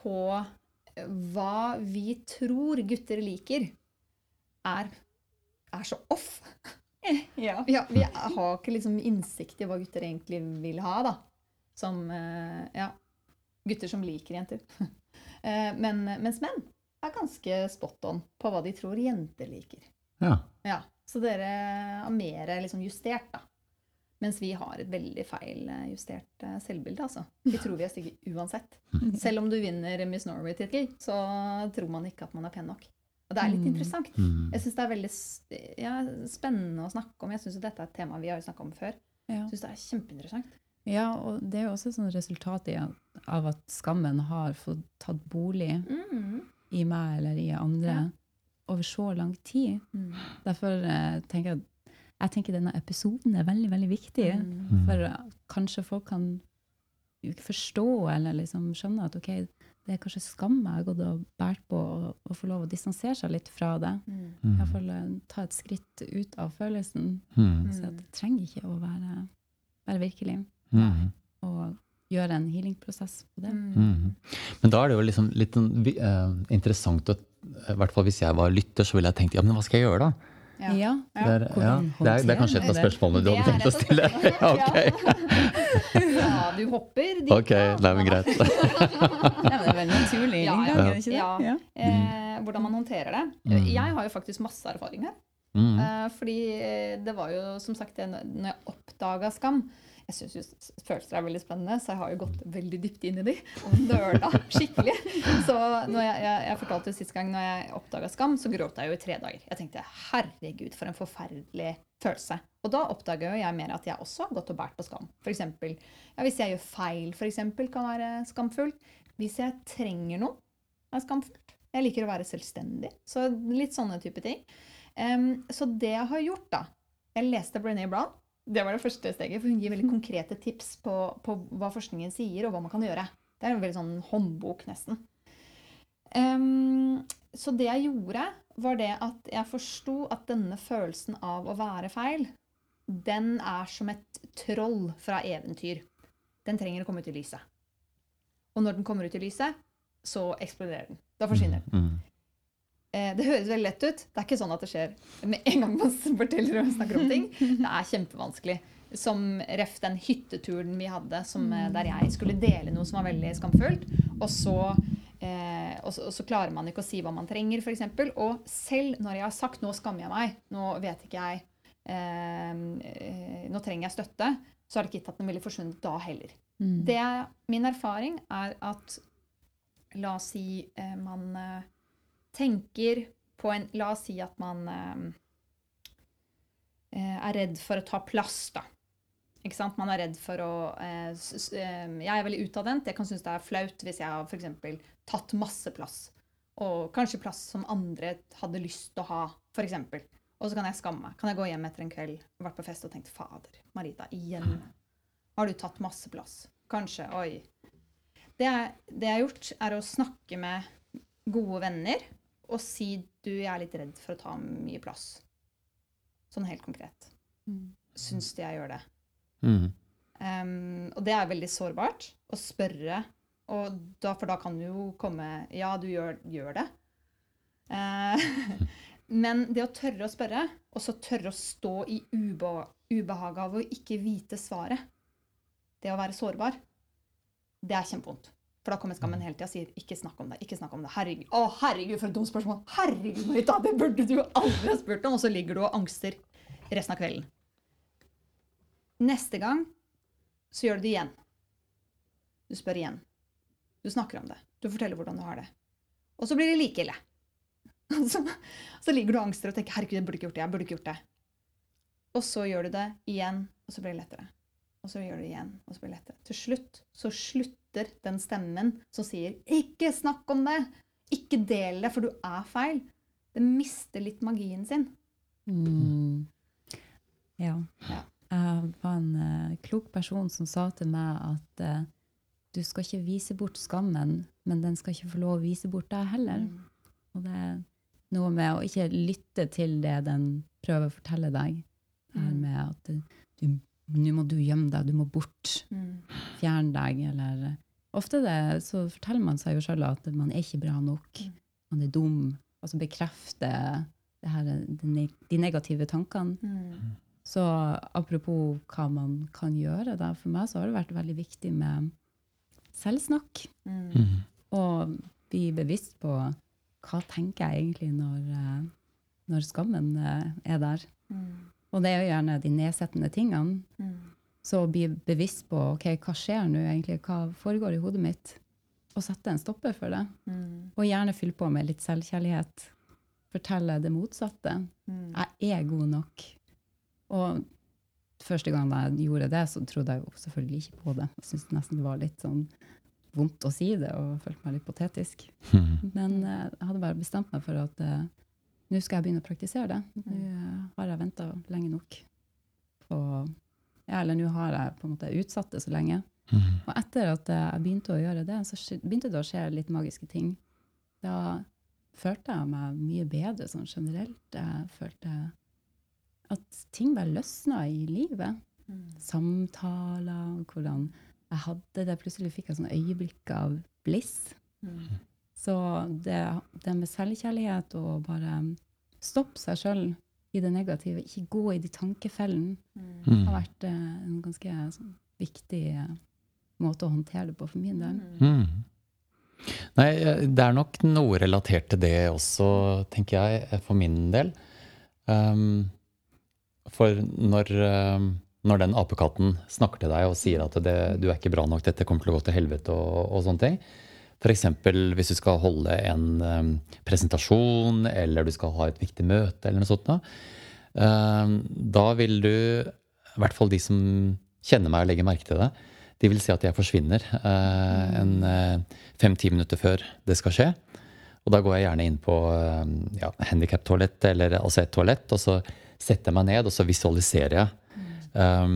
[SPEAKER 1] på eh, hva vi tror gutter liker, er, er så off.
[SPEAKER 2] Ja.
[SPEAKER 1] Ja, vi har ikke liksom innsikt i hva gutter egentlig vil ha, da. Som eh, Ja. Gutter som liker jenter. Eh, Men, mens menn er ganske spot on på hva de tror jenter liker.
[SPEAKER 5] Ja.
[SPEAKER 1] Ja, Så dere har mer liksom justert, da. Mens vi har et veldig feil eh, eh, selvbilde, altså. Vi tror vi er stygge uansett. Selv om du vinner Miss Norway-tittel, så tror man ikke at man er pen nok. Og det er litt
[SPEAKER 2] Mm.
[SPEAKER 1] interessant.
[SPEAKER 5] Mm.
[SPEAKER 1] Jeg syns det er veldig ja, spennende å snakke om. Jeg synes dette er et tema vi har snakka om før. Jeg syns det er kjempeinteressant.
[SPEAKER 2] ja, og det er jo også et sånn resultat av at skammen har fått tatt bolig
[SPEAKER 1] Mm.
[SPEAKER 2] i meg eller i andre
[SPEAKER 1] Ja.
[SPEAKER 2] over så lang tid.
[SPEAKER 1] Mm.
[SPEAKER 2] Derfor eh, tenker jeg at jeg tenker denne episoden er veldig, veldig viktig.
[SPEAKER 1] Mm.
[SPEAKER 2] For eh, kanskje folk kan forstå eller liksom skjønne at ok, det er kanskje skam jeg har gått og båret på, og få lov å distansere seg litt fra det.
[SPEAKER 1] Mm.
[SPEAKER 2] Iallfall ta et skritt ut av følelsen.
[SPEAKER 5] Mm.
[SPEAKER 2] Så det trenger ikke å være, være virkelig.
[SPEAKER 5] Mm.
[SPEAKER 2] Og gjøre en healingprosess på det.
[SPEAKER 5] Mm. Men da er det jo liksom litt uh, eh, interessant å I hvert fall hvis jeg var lytter, så ville jeg tenkt ja, men hva skal jeg gjøre, da?
[SPEAKER 1] Ja.
[SPEAKER 2] Ja.
[SPEAKER 5] Det er, ja, det er, det er kanskje et av spørsmålene du hadde tenkt å stille? Ja, ok.
[SPEAKER 1] ja, du hopper dit.
[SPEAKER 5] Ok,
[SPEAKER 1] det
[SPEAKER 5] nei, men greit.
[SPEAKER 2] Det er vel naturlig
[SPEAKER 1] Ja,
[SPEAKER 2] inngang,
[SPEAKER 1] ja.
[SPEAKER 2] er det ikke det?
[SPEAKER 1] Ja.
[SPEAKER 2] Ja.
[SPEAKER 1] Eh, hvordan man håndterer det.
[SPEAKER 5] Mm.
[SPEAKER 1] Jeg har jo faktisk masse erfaring her.
[SPEAKER 5] Mm.
[SPEAKER 1] Eh, fordi eh, det var jo som sagt det når jeg oppdaga skam Jeg syns følelser er veldig spennende, så jeg har jo gått veldig dypt inn i de og nøla skikkelig. Så når jeg, jeg, jeg fortalte jo sist gang når jeg oppdaga skam, så gråt jeg jo i tre dager. Jeg tenkte herregud, for en forferdelig følelse. Og da oppdaga jo jeg mer at jeg også har gått og båret på skam. For eksempel, ja, hvis jeg gjør feil, eksempel, kan være skamfullt. Hvis jeg trenger noe, er skamfullt. Jeg liker å være selvstendig. Så litt sånne type ting. Um, så det jeg har gjort, da Jeg leste Brené Brown. Det var det første steget, for hun gir veldig konkrete tips på, på hva forskningen sier, og hva man kan gjøre. Det er en veldig sånn håndbok, nesten. Um, så det jeg gjorde, var det at jeg forsto at denne følelsen av å være feil, den er som et troll fra eventyr. Den trenger å komme ut i lyset. Og når den kommer ut i lyset, så eksploderer den. Da forsvinner den.
[SPEAKER 5] Mm.
[SPEAKER 1] Eh, Det høres veldig lett ut. Det er ikke sånn at det skjer med en gang man forteller og snakker om ting. Det er kjempevanskelig. Som ref den hytteturen vi hadde som, eh, der jeg skulle dele noe som var veldig skamfullt. Og så, eh, og så, og så klarer man ikke å si hva man trenger, f.eks. Og selv når jeg har sagt 'nå skammer jeg meg', nå vet ikke jeg eh, Nå trenger jeg støtte, så er det ikke gitt at den ville forsvunnet da heller.
[SPEAKER 2] Mm.
[SPEAKER 1] Det min erfaring er at La oss si eh, man eh, tenker på en La oss si at man eh, eh, er redd for å ta plass, da. Ikke sant? Man er redd for å eh, eh, Jeg er veldig utadvendt. Jeg kan synes det er flaut hvis jeg har for eksempel tatt masse plass. Og kanskje plass som andre hadde lyst til å ha, f.eks. Og så kan jeg skamme meg. Kan jeg gå hjem etter en kveld, vært på fest og tenkt Fader, Marita, igjen har du tatt masse plass. Kanskje. Oi. Det, det jeg har gjort, er å snakke med gode venner og si du, jeg er litt redd for å ta mye plass. Sånn helt konkret.
[SPEAKER 2] Mm.
[SPEAKER 1] Syns de jeg gjør det?
[SPEAKER 5] Mm.
[SPEAKER 1] Um, og det er veldig sårbart å spørre, og da, for da kan du jo komme Ja, du gjør, gjør det. Uh, men det å tørre å spørre, og så tørre å stå i ube, ubehaget av å ikke vite svaret, det å være sårbar, det er kjempevondt. For da kommer skammen hele tida og sier 'ikke snakk om det'. ikke snakk om det. Herregud, å, herregud, for et dumt spørsmål! Herregud, Marita, det burde du aldri ha spurt om! Og så ligger du og angster resten av kvelden. Neste gang så gjør du det igjen. Du spør igjen. Du snakker om det. Du forteller hvordan du har det. Og så blir det like ille. Så, så ligger du og angster og tenker 'herregud, jeg burde ikke gjort det'. jeg burde ikke gjort det. Og så gjør du det igjen, og så blir det lettere. Og så gjør du det igjen, og så blir det lettere. Til slutt så slutter den stemmen som sier 'ikke snakk om det', ikke del det, for du er feil. Den mister litt magien sin.
[SPEAKER 2] Mm. Ja.
[SPEAKER 1] Ja.
[SPEAKER 2] Jeg var en uh, klok person som sa til meg at uh, du skal ikke vise bort skammen, men den skal ikke få lov å vise bort deg heller. Og det er noe med å ikke lytte til det den prøver å fortelle deg. Det her
[SPEAKER 1] Mm.
[SPEAKER 2] med at du, nå må du gjemme deg, du må bort,
[SPEAKER 1] Mm.
[SPEAKER 2] fjerne deg, eller Ofte det, så forteller man seg jo sjøl at man er ikke bra nok,
[SPEAKER 1] Mm.
[SPEAKER 2] man er dum, og så bekrefter det her, de de negative tankene.
[SPEAKER 1] Mm.
[SPEAKER 2] Så apropos hva man kan gjøre, da, for meg så har det vært veldig viktig med selvsnakk.
[SPEAKER 1] Mm.
[SPEAKER 5] Mm.
[SPEAKER 2] Og bli bevisst på hva tenker jeg egentlig når, eh, når skammen eh, er der.
[SPEAKER 1] Mm.
[SPEAKER 2] Og det er jo gjerne de nedsettende tingene.
[SPEAKER 1] Mm.
[SPEAKER 2] Så bli bevisst på ok, hva skjer nå egentlig, hva foregår i hodet mitt, og sette en stopper for det.
[SPEAKER 1] Mm.
[SPEAKER 2] Og gjerne fylle på med litt selvkjærlighet. Fortelle det motsatte.
[SPEAKER 1] Mm.
[SPEAKER 2] Jeg er god nok. Og første gang jeg gjorde det, så trodde jeg jo selvfølgelig ikke på det. Jeg syntes nesten det var litt sånn vondt å si det, og følte meg litt patetisk.
[SPEAKER 5] Mm.
[SPEAKER 2] Men eh, jeg hadde bare bestemt meg for at eh, nå skal jeg begynne å praktisere det. Nå eh, har jeg venta lenge nok. på ja, eller nå har jeg på en måte utsatt det så lenge.
[SPEAKER 5] Mm.
[SPEAKER 2] Og etter at jeg begynte å gjøre det, så begynte det å skje litt magiske ting. Da følte jeg meg mye bedre sånn generelt. Jeg følte at ting bare løsna i livet.
[SPEAKER 1] Mm.
[SPEAKER 2] Samtaler, hvordan jeg hadde det. Plutselig fikk jeg sånne øyeblikk av bliss.
[SPEAKER 1] Mm.
[SPEAKER 2] Så det, det med selvkjærlighet og bare stoppe seg sjøl i det negative, ikke gå i de tankefellene,
[SPEAKER 5] Mm.
[SPEAKER 2] har vært eh, en ganske sånn, viktig eh, måte å håndtere det på for min del.
[SPEAKER 5] Mm. Nei, eh, det er nok noe relatert til det også, tenker jeg, for min del. Um, for når, um, når den apekatten snakker til deg og sier at det, du er ikke bra nok, dette kommer til å gå til helvete og, og sånne ting. F.eks. hvis du skal holde en um, presentasjon, eller du skal ha et viktig møte, eller noe sånt. Da, um, da vil du, i hvert fall de som kjenner meg og legger merke til det, de vil si at jeg forsvinner eh, en eh, fem-ti minutter før det skal skje. Og da går jeg gjerne inn på eh, ja, handikaptoalett, eller altså et toalett, og så setter jeg meg ned, og så visualiserer jeg. Um,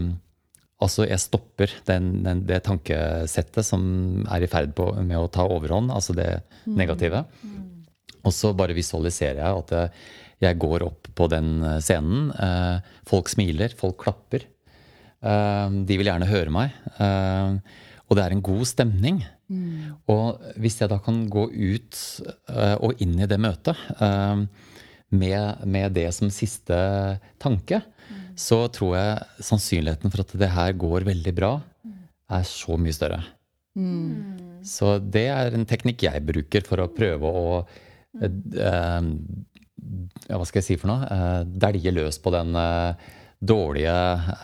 [SPEAKER 5] altså jeg stopper den, den, det tankesettet som er i ferd på, med å ta overhånd, altså det negative. Og så bare visualiserer jeg at eh, jeg går opp på den eh, scenen. eh, Folk smiler, folk klapper. Eh, De vil gjerne høre meg. eh, Og det er en god stemning. Og hvis jeg da kan gå ut og inn i det møtet med, med det som siste tanke, så tror jeg sannsynligheten for at det her går veldig bra, er så mye større. Så det er en teknikk jeg bruker for å prøve å eh, eh, ja, Hva skal jeg si for noe? Eh, delje løs på den eh, dårlige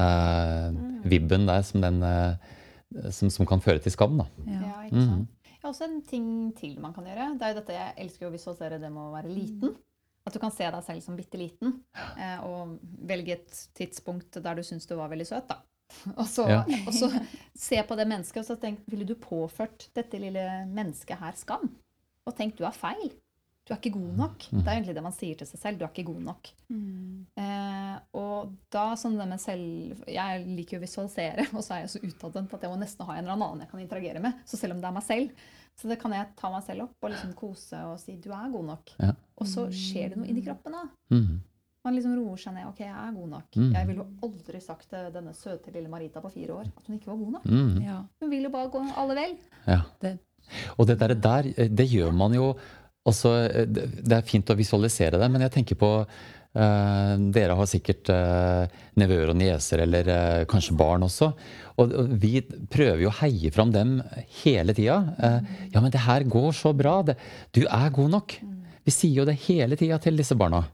[SPEAKER 5] eh, vibben der som, den, eh, som, som kan føre til skam. Da.
[SPEAKER 1] Ja, ikke sant. Ja, også en ting til man kan gjøre. Det er jo dette Jeg elsker jo å visualisere det med å være liten. At du kan se deg selv som bitte liten. Eh, og velge et tidspunkt der du syns du var veldig søt. da. Og så,
[SPEAKER 5] Ja.
[SPEAKER 1] og så se på det mennesket og så tenk ville du påført dette lille mennesket her skam? Og tenk du er feil. Du er ikke god nok. Det er egentlig det man sier til seg selv. Du er ikke god nok. Eh, og da sånn det med selv Jeg liker jo å visualisere, og så er jeg så utadvendt at jeg må nesten ha en eller annen jeg kan interagere med. Så selv om det er meg selv, så det kan jeg ta meg selv opp og liksom kose og si 'du er god nok'.
[SPEAKER 5] Ja.
[SPEAKER 1] Og så skjer det noe inni kroppen. da.
[SPEAKER 5] Mm.
[SPEAKER 1] Man liksom roer seg ned. 'Ok, jeg er god nok'.
[SPEAKER 5] Mm.
[SPEAKER 1] Jeg ville jo aldri sagt til denne søte lille Marita på fire år at hun ikke var god nok.
[SPEAKER 5] Mm.
[SPEAKER 2] Ja.
[SPEAKER 1] Hun vil jo bare gå alle vel.
[SPEAKER 5] Ja.
[SPEAKER 2] Det,
[SPEAKER 5] Og det der, der, eh, det gjør man jo også eh, Det er fint å visualisere det, men jeg tenker på Dere har sikkert eh, nevøer og nieser, eller eh, kanskje barn også. Og, vi prøver jo å heie fram dem hele tida. Eh, ja, men det her går så bra. Du er god nok. Vi sier jo det hele tida til disse barna.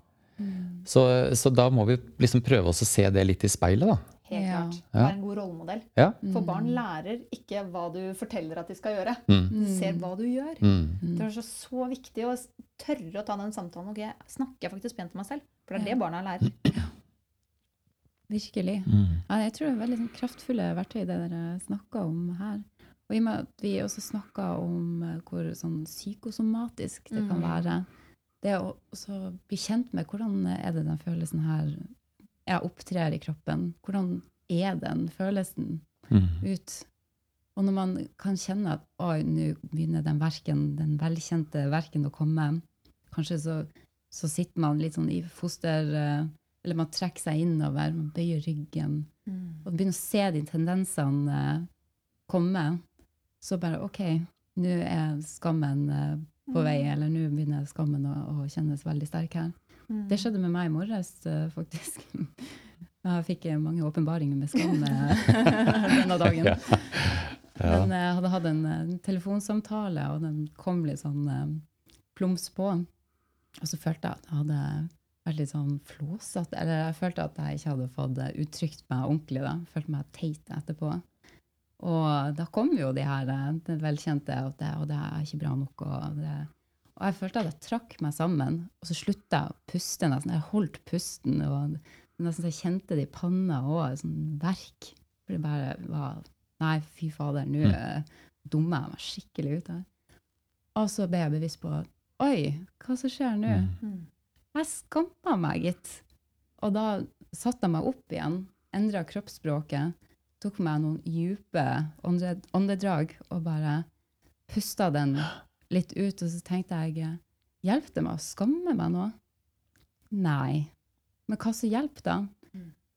[SPEAKER 5] Så, så da må vi liksom prøve oss å se det litt i speilet, da.
[SPEAKER 1] Helt
[SPEAKER 2] Ja.
[SPEAKER 1] klart. Vær en god rollemodell.
[SPEAKER 5] Ja.
[SPEAKER 1] For barn lærer ikke hva du forteller at de skal gjøre.
[SPEAKER 5] Mm.
[SPEAKER 1] De ser hva du gjør.
[SPEAKER 5] Mm.
[SPEAKER 1] Det er så, så viktig å tørre å ta den samtalen. Ok, snakker jeg faktisk pent til meg selv? For det er det barna lærer.
[SPEAKER 2] virkelig.
[SPEAKER 5] Mm.
[SPEAKER 2] Ja, jeg tror det er veldig sånn, kraftfulle verktøy det dere snakker om her. Og i og med at vi også snakker om eh, hvor sånn psykosomatisk det kan
[SPEAKER 1] Mm.
[SPEAKER 2] være, det å også bli kjent med hvordan er det den følelsen her jeg opptrer i kroppen, hvordan er den følelsen
[SPEAKER 5] Mm.
[SPEAKER 2] ut? Og når man kan kjenne at oi, nå begynner den verken, den velkjente verken å komme, kanskje så, så sitter man litt sånn i foster, eh, eller man trekker seg innover, man bøyer ryggen, og begynner å se de tendensene eh, komme, så bare ok, nå er skammen eh, på vei, eller nå begynner skammen å, å kjennes veldig sterk her.
[SPEAKER 1] Mm.
[SPEAKER 2] Det skjedde med meg i morges, eh, faktisk. Jeg fikk eh, mange åpenbaringer med skam eh, denne dagen.
[SPEAKER 5] Ja.
[SPEAKER 2] Men jeg hadde hatt en en telefonsamtale, og den kom litt sånn eh, plums på. Og så følte jeg at jeg hadde vært litt sånn flåsete. Eller jeg følte at jeg ikke hadde fått eh, uttrykt meg ordentlig. da. Følte meg teit etterpå. Og da kom jo de her eh, det velkjente at det, og det er ikke bra nok. Og, det, og jeg følte at jeg trakk meg sammen, og så slutta jeg å puste. nesten. Jeg holdt pusten, og nesten så jeg kjente det i panna òg, sånn verk. For det bare var Nei, fy fader, nå mm. dummer jeg meg skikkelig ut her. Og så ble jeg bevisst på Oi, hva som skjer nå?
[SPEAKER 1] Mm.
[SPEAKER 2] Jeg skamma meg, gitt. Og da satte jeg meg opp igjen, endra kroppsspråket, tok meg noen dype åndedrag og bare pusta den litt ut. Og så tenkte jeg Hjelper det meg å skamme meg nå? Nei. Men hva som hjelper, da?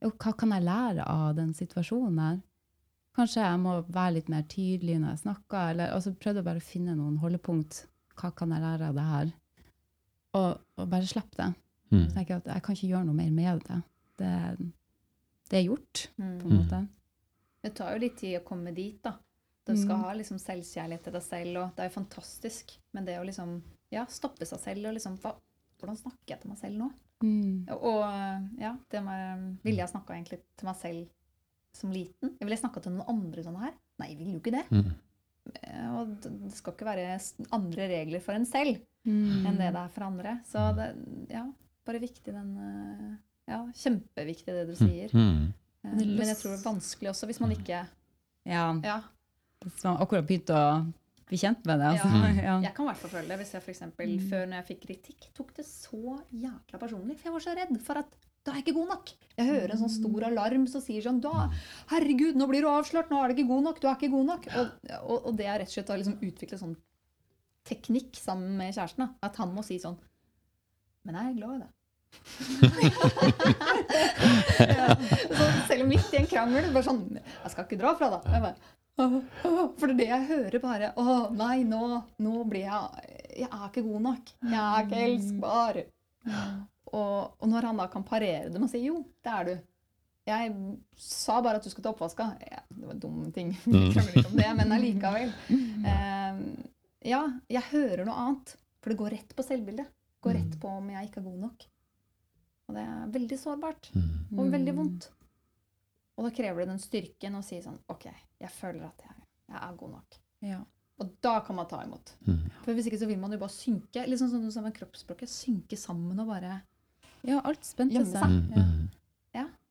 [SPEAKER 2] Jo, hva kan jeg lære av den situasjonen her? Kanskje jeg må være litt mer tydelig når jeg snakker, eller så prøvde jeg bare å finne noen holdepunkt. Hva kan jeg lære av det her? Og, og bare slippe det.
[SPEAKER 5] Mm.
[SPEAKER 2] Så tenker jeg at jeg kan ikke gjøre noe mer med det. Det, det er gjort, på
[SPEAKER 1] Mm.
[SPEAKER 2] en måte.
[SPEAKER 1] Det tar jo litt tid å komme dit, da. Du skal
[SPEAKER 2] Mm.
[SPEAKER 1] ha liksom selvkjærlighet til deg selv, og det er jo fantastisk. Men det å liksom ja, stoppe seg selv og liksom hva, Hvordan snakker jeg til meg selv nå?
[SPEAKER 2] Mm.
[SPEAKER 1] Og ja, det med Ville jeg snakka egentlig til meg selv som liten? Jeg ville snakka til noen andre sånn her? Nei, jeg vil jo ikke det.
[SPEAKER 5] Mm.
[SPEAKER 1] Eh, Og det skal ikke være andre regler for en selv
[SPEAKER 2] Mm.
[SPEAKER 1] enn det det er for andre. Så det ja, bare viktig den eh, Ja, kjempeviktig det du sier.
[SPEAKER 5] Mm.
[SPEAKER 1] Eh, Men jeg tror det er vanskelig også hvis man ikke
[SPEAKER 2] Ja,
[SPEAKER 1] Ja.
[SPEAKER 2] hvis man akkurat begynte å bli kjent med det. Altså.
[SPEAKER 1] Ja.
[SPEAKER 2] Ja.
[SPEAKER 1] Jeg kan i hvert fall føle det hvis jeg for eksempel,
[SPEAKER 2] Mm.
[SPEAKER 1] før når jeg fikk kritikk, tok det så jækla personlig. For jeg var så redd for at da er jeg ikke god nok. Jeg hører en sånn stor alarm som sier sånn da, Herregud, nå blir du avslørt, nå er du ikke god nok, du er ikke god nok. Og, og, og det er rett og slett å liksom utvikle sånn teknikk sammen med kjæresten. Da. At han må si sånn Men jeg er glad i det. ja. Selv midt i en krangel, bare sånn Jeg skal ikke dra fra deg. Jeg bare, «Åh, åh», For det jeg hører bare. Å nei, nå, nå blir jeg Jeg er ikke god nok. Jeg er ikke elskbar. Og, og når han da kan parere det med å si jo, det er du. Jeg sa bare at du skulle ta oppvaska. Ja, det var en dum ting. jeg krangler ikke om det, men allikevel. Eh, ja, jeg hører noe annet. For det går rett på selvbildet. Går rett på om jeg ikke er god nok. Og det er veldig sårbart.
[SPEAKER 5] Mm.
[SPEAKER 1] Og veldig vondt. Og da krever det den styrken å si sånn OK, jeg føler at jeg, jeg er god nok.
[SPEAKER 2] Ja.
[SPEAKER 1] Og da kan man ta imot.
[SPEAKER 5] Mm.
[SPEAKER 1] For hvis ikke så vil man jo bare synke. Litt sånn som med kroppsspråket. Synke sammen og bare
[SPEAKER 2] ja, alt spente seg.
[SPEAKER 5] Mm.
[SPEAKER 2] Ja.
[SPEAKER 5] Mm.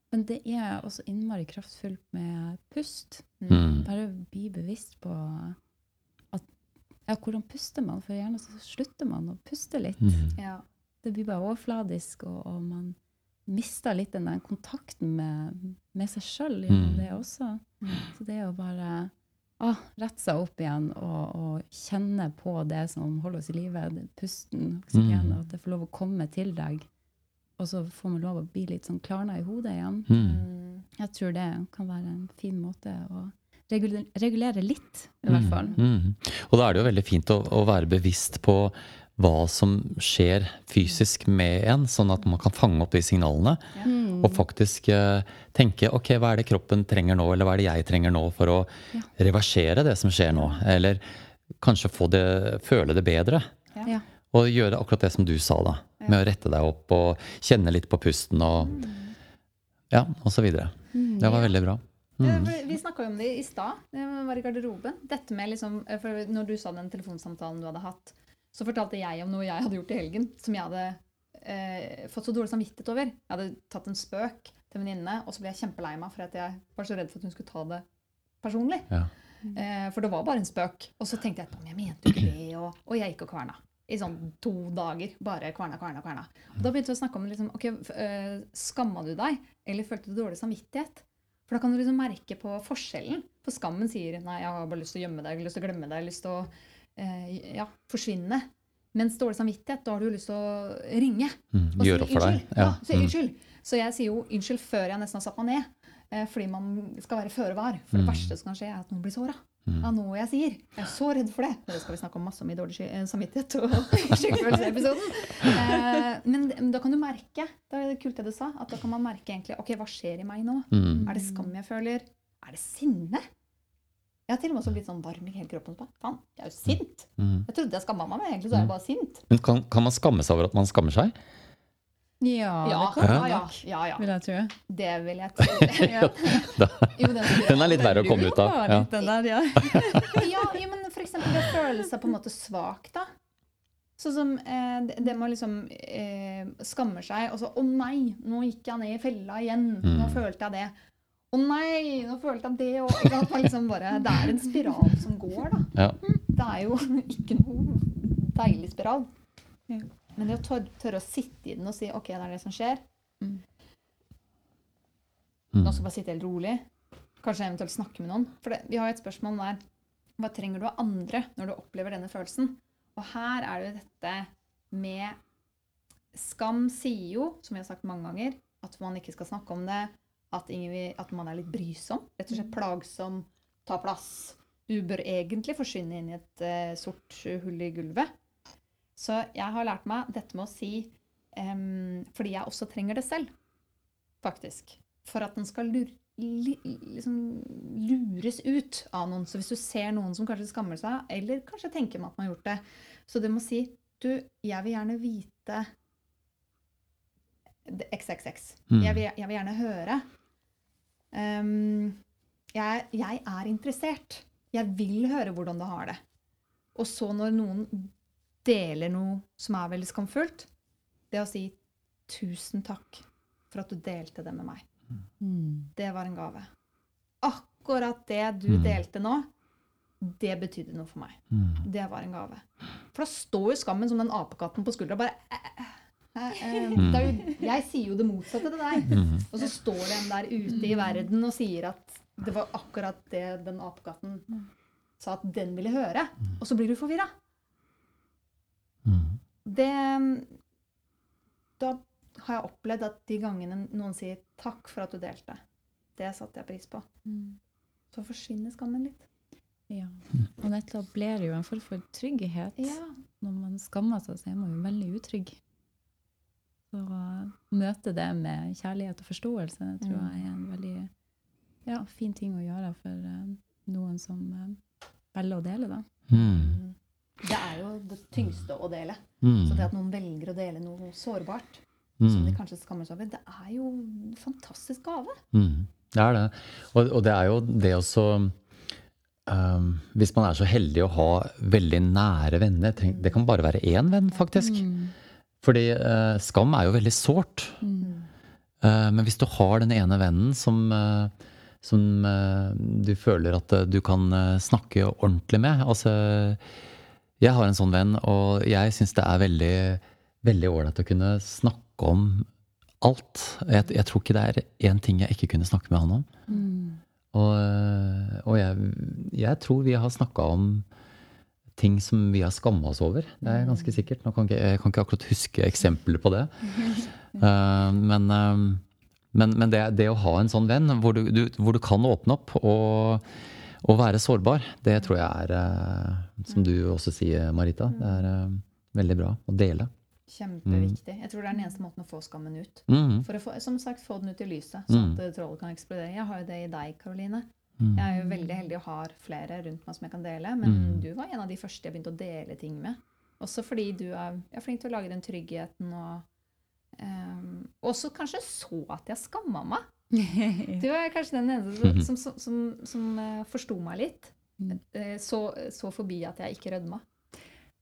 [SPEAKER 2] Men det er også innmari kraftfullt med pust.
[SPEAKER 5] Mm.
[SPEAKER 2] Bare bli bevisst på at ja, hvordan puster man? For gjerne så slutter man å puste litt.
[SPEAKER 5] Mm.
[SPEAKER 1] Ja.
[SPEAKER 2] Det blir bare overfladisk, og, og man mister litt den der kontakten med, med seg sjøl gjennom
[SPEAKER 5] Mm.
[SPEAKER 2] det også. Så det å bare ah, rette seg opp igjen og, og kjenne på det som holder oss i live, pusten, oksygenet,
[SPEAKER 5] Mm.
[SPEAKER 2] at det får lov å komme til deg. Og så får man lov å bli litt sånn klarna i hodet igjen.
[SPEAKER 5] Mm.
[SPEAKER 1] Mm.
[SPEAKER 2] Jeg tror det kan være en fin måte å regulere, regulere litt, i hvert fall.
[SPEAKER 5] Mm. Og da er det jo veldig fint å, å være bevisst på hva som skjer fysisk med en, sånn at man kan fange opp de signalene.
[SPEAKER 2] Ja.
[SPEAKER 5] Og faktisk uh, tenke ok, hva er det kroppen trenger nå, eller hva er det jeg trenger nå for å
[SPEAKER 2] Ja.
[SPEAKER 5] reversere det som skjer nå? Eller kanskje få det, føle det bedre.
[SPEAKER 2] Ja.
[SPEAKER 5] Og gjøre akkurat det som du sa, da. Med å rette deg opp og kjenne litt på pusten og ja, og så videre.
[SPEAKER 2] Mm.
[SPEAKER 5] Det var veldig bra. Mm.
[SPEAKER 1] Vi snakka jo om det i stad, det var i garderoben. Dette med liksom, for Når du sa den telefonsamtalen du hadde hatt, så fortalte jeg om noe jeg hadde gjort i helgen som jeg hadde eh, fått så dårlig samvittighet over. Jeg hadde tatt en spøk til venninne, og så ble jeg kjempelei meg for at jeg var så redd for at hun skulle ta det personlig.
[SPEAKER 5] Ja.
[SPEAKER 1] Eh, for det var bare en spøk. Og så tenkte jeg at jeg mente ikke det, og, og jeg gikk og kverna. I sånn to dager. Bare kverna, kverna, kverna. Og da begynte vi å snakke om liksom, ok, eh, skamma du deg, eller følte du dårlig samvittighet? For da kan du liksom merke på forskjellen. For skammen sier nei, jeg har bare lyst til å gjemme deg, jeg har lyst til å glemme deg, jeg har lyst til å eh, ja, forsvinne. Mens dårlig samvittighet, da har du lyst til å ringe.
[SPEAKER 5] Mm.
[SPEAKER 1] og si
[SPEAKER 5] Gjøre opp for deg.
[SPEAKER 1] unnskyld. Ja, si
[SPEAKER 5] Mm.
[SPEAKER 1] unnskyld. Så jeg sier jo unnskyld før jeg nesten har satt meg ned. eh, Fordi man skal være føre var. For det
[SPEAKER 5] Mm.
[SPEAKER 1] verste som kan skje, er at noen blir såra. av noe jeg sier. Jeg er så redd for det. Men det skal vi snakke om masse om i dårlig eh, samvittighet og skyldfølelsesepisoden. Eh, men da kan du merke, det er det kult det du sa, at da kan man merke egentlig ok, hva skjer i meg nå?
[SPEAKER 5] Mm.
[SPEAKER 1] Er det skam jeg føler? Er det sinne? Jeg har til og med også blitt sånn varm i hele kroppen. på, Faen, jeg er jo sint!
[SPEAKER 5] Mm.
[SPEAKER 1] Jeg trodde jeg skamma meg, men egentlig så er jeg bare sint.
[SPEAKER 5] Men kan, kan man skamme seg over at man skammer seg?
[SPEAKER 2] Ja,
[SPEAKER 1] Ja,
[SPEAKER 2] det kan
[SPEAKER 1] ja, ja. ja, ja.
[SPEAKER 2] vil jeg tro.
[SPEAKER 1] Det vil jeg tro.
[SPEAKER 2] Ja.
[SPEAKER 1] Jo, den,
[SPEAKER 5] Den er litt verre å komme ut av.
[SPEAKER 2] Ja, den der, ja.
[SPEAKER 1] ja, men for eksempel det å føle seg på en måte svak, da. Sånn som eh, det- å liksom eh, skammer seg, og så 'Å nei, nå gikk jeg ned i fella igjen'. Nå
[SPEAKER 5] Mm.
[SPEAKER 1] følte jeg det. 'Å nei, nå følte jeg det òg'. Liksom det er en spiral som går, da.
[SPEAKER 5] Ja.
[SPEAKER 1] Det er jo ikke noe deilig spiral.
[SPEAKER 2] Ja.
[SPEAKER 1] Men det å tørre, tørre å sitte i den og si 'OK, det er det som skjer'.
[SPEAKER 2] Mm.
[SPEAKER 5] Mm.
[SPEAKER 1] Nå skal jeg bare sitte helt rolig. Kanskje eventuelt snakke med noen. For det, vi har jo et spørsmål der. Hva trenger du av andre når du opplever denne følelsen? Og her er det jo dette med Skam sier jo, som vi har sagt mange ganger, at man ikke skal snakke om det. At, ingen vil, at man er litt brysom. Rett og slett plagsom. Ta plass. Du bør egentlig forsvinne inn i et uh, sort hull i gulvet. Så jeg har lært meg dette med å si um, Fordi jeg også trenger det selv, faktisk. For at den skal lure, li, liksom lures ut av noen. Så hvis du ser noen som kanskje skammer seg, eller kanskje tenker med at man har gjort det, så du må si Du, jeg vil gjerne vite XXX.
[SPEAKER 5] Mm.
[SPEAKER 1] Jeg, vil, jeg vil gjerne høre. Em, jeg, jeg er interessert. Jeg vil høre hvordan du har det. Og så når noen deler noe som er veldig skamfullt, det å si 'tusen takk for at du delte det med meg'.
[SPEAKER 2] Mm.
[SPEAKER 1] Det var en gave. Akkurat det du
[SPEAKER 5] Mm.
[SPEAKER 1] delte nå, det betydde noe for meg.
[SPEAKER 5] Mm.
[SPEAKER 1] Det var en gave. For da står jo skammen som den apekatten på skuldra bare
[SPEAKER 5] Mm.
[SPEAKER 1] det er jo, Jeg sier jo det motsatte til deg.
[SPEAKER 5] Mm.
[SPEAKER 1] Og så står den der ute i verden og sier at det var akkurat det den apekatten sa at den ville høre. Og så blir du forvirra.
[SPEAKER 5] Mm.
[SPEAKER 1] Det Da har jeg opplevd at de gangene noen sier 'takk for at du delte', det satte jeg pris på.
[SPEAKER 2] Mm.
[SPEAKER 1] Så forsvinner skammen litt.
[SPEAKER 2] Ja. Og det jo en form for trygghet.
[SPEAKER 1] Ja.
[SPEAKER 2] Når man skammer seg, så er man jo veldig utrygg. Så å møte det med kjærlighet og forståelse det tror
[SPEAKER 1] Mm.
[SPEAKER 2] jeg er en veldig ja, fin ting å gjøre for uh, noen som uh, velger å dele. Da.
[SPEAKER 5] Mm.
[SPEAKER 1] Det er jo det tyngste å dele.
[SPEAKER 5] Mm.
[SPEAKER 1] Så det at noen velger å dele noe sårbart, som de
[SPEAKER 5] Mm.
[SPEAKER 1] kanskje skammer seg over, det er jo en fantastisk gave.
[SPEAKER 5] Mm. Det er det. Og, og det er jo det også um, Hvis man er så heldig å ha veldig nære venner Det kan bare være én venn, faktisk.
[SPEAKER 2] Mm.
[SPEAKER 5] Fordi eh, skam er jo veldig sårt.
[SPEAKER 2] Mm.
[SPEAKER 5] Eh, men hvis du har den ene vennen som, eh, som eh, du føler at eh, du kan eh, snakke ordentlig med altså, Jeg har en sånn venn, og jeg syns det er veldig veldig ålreit å kunne snakke om alt. Jeg, jeg tror ikke det er én ting jeg ikke kunne snakke med han om.
[SPEAKER 2] Mm.
[SPEAKER 5] Og, og jeg, jeg tror vi har snakka om ting som vi har skamma oss over. Det er ganske sikkert. Nå kan ikke, jeg kan ikke akkurat huske eksempler på det. Uh, men uh, men, men det, det å ha en sånn venn hvor du, du, hvor du kan åpne opp og, og være sårbar, det tror jeg er, uh, som du også sier, Marita, det er veldig bra å dele.
[SPEAKER 1] Kjempeviktig. Jeg tror det er den eneste måten å få skammen ut.
[SPEAKER 5] Mm,
[SPEAKER 1] For å få, som sagt, få den ut i lyset, sånn
[SPEAKER 5] Mm.
[SPEAKER 1] at trollet kan eksplodere. Jeg har jo det i deg, Karoline.
[SPEAKER 5] Mm,
[SPEAKER 1] Jeg er jo veldig heldig og har flere rundt meg som jeg kan dele, men
[SPEAKER 5] Mm.
[SPEAKER 1] du var en av de første jeg begynte å dele ting med. Også fordi du er, er flink til å lage den tryggheten og um, Også kanskje så at jeg skamma meg. Du er kanskje den eneste som, som, som, som eh, forsto meg litt.
[SPEAKER 2] Mm.
[SPEAKER 1] Eh, Så, så forbi at jeg ikke rødma.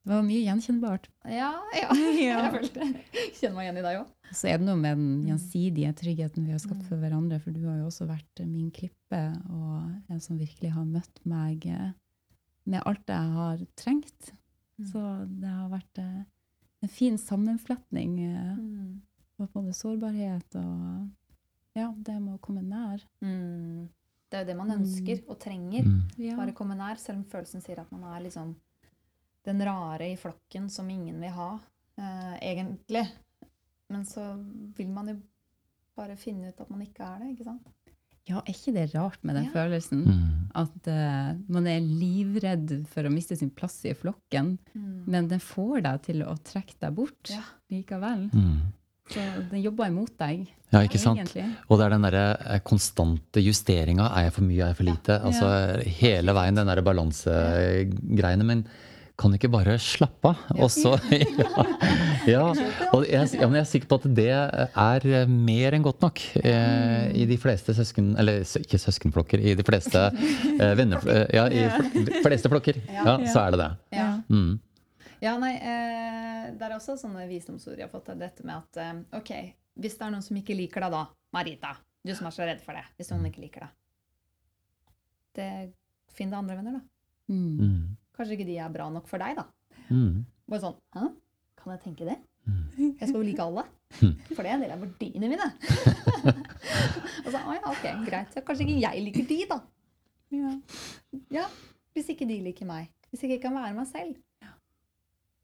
[SPEAKER 2] Det var mye gjenkjennbart.
[SPEAKER 1] Ja, ja.
[SPEAKER 2] Ja.
[SPEAKER 1] Jeg følte Kjenner meg igjen i deg òg.
[SPEAKER 2] Så er det noe med den gjensidige tryggheten vi har skapt
[SPEAKER 1] Mm.
[SPEAKER 2] for hverandre. For du har jo også vært min klippe, og en som virkelig har møtt meg med alt jeg har trengt.
[SPEAKER 1] Mm.
[SPEAKER 2] Så det har vært eh, en fin sammenfletning eh, av både sårbarhet og ja, det med å komme nær.
[SPEAKER 1] Mm. Det er jo det man
[SPEAKER 2] Mm.
[SPEAKER 1] ønsker og trenger.
[SPEAKER 5] mm,
[SPEAKER 1] Bare komme nær, selv om følelsen sier at man er liksom den rare i flokken som ingen vil ha, eh, egentlig. Men så vil man jo bare finne ut at man ikke er det, ikke sant?
[SPEAKER 2] Ja, er ikke det rart med den
[SPEAKER 1] Ja.
[SPEAKER 2] følelsen?
[SPEAKER 5] Mm.
[SPEAKER 2] At uh, man er livredd for å miste sin plass i flokken, men den får deg til å trekke deg bort
[SPEAKER 1] Ja.
[SPEAKER 2] likevel.
[SPEAKER 5] Mm.
[SPEAKER 2] Så den jobber imot deg,
[SPEAKER 5] Ja, ikke sant?
[SPEAKER 2] egentlig.
[SPEAKER 5] Og det er den derre eh, konstante justeringa. Er jeg for mye, er jeg for lite? Altså hele veien den derre balansegreiene. Men kan du ikke bare slappe av? Og så ja, ja. Og jeg, ja, men jeg er sikker på at det er eh, mer enn godt nok eh, i de fleste søsken... Eller ikke søskenflokker, i de fleste eh, venner... eh, Ja, i de fleste flokker. Ja, så er det det.
[SPEAKER 1] Ja.
[SPEAKER 5] Mm.
[SPEAKER 1] Ja, nei, eh, det er også sånne visdomsord jeg har fått. av Dette med at eh, ok, hvis det er noen som ikke liker deg da, Marita, du som er så redd for det, hvis noen ikke liker deg, det, finn deg andre venner, da.
[SPEAKER 2] Mm.
[SPEAKER 5] Mm.
[SPEAKER 1] Kanskje ikke de er bra nok for deg, da.
[SPEAKER 5] Mm.
[SPEAKER 1] Bare sånn Hæ? Kan jeg tenke det?
[SPEAKER 5] Mm.
[SPEAKER 1] Jeg skal jo like alle. For det er en del av verdiene mine. og så, ja, ok, greit. Så kanskje ikke jeg liker de, da.
[SPEAKER 2] Ja.
[SPEAKER 1] Ja, Hvis ikke de liker meg. Hvis ikke jeg kan være meg selv.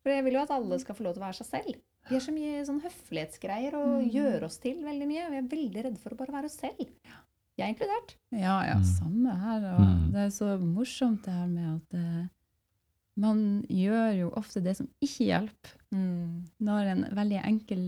[SPEAKER 1] For jeg vil jo at alle skal få lov til å være seg selv. Vi har så mye sånn høflighetsgreier og gjør oss til veldig mye. Vi er veldig redde for å bare være oss selv. Jeg er inkludert.
[SPEAKER 2] Ja, ja,
[SPEAKER 5] Mm.
[SPEAKER 2] samme her. Og
[SPEAKER 5] Mm.
[SPEAKER 2] det er så morsomt det her med at eh, man gjør jo ofte det som ikke hjelper. Når en veldig enkel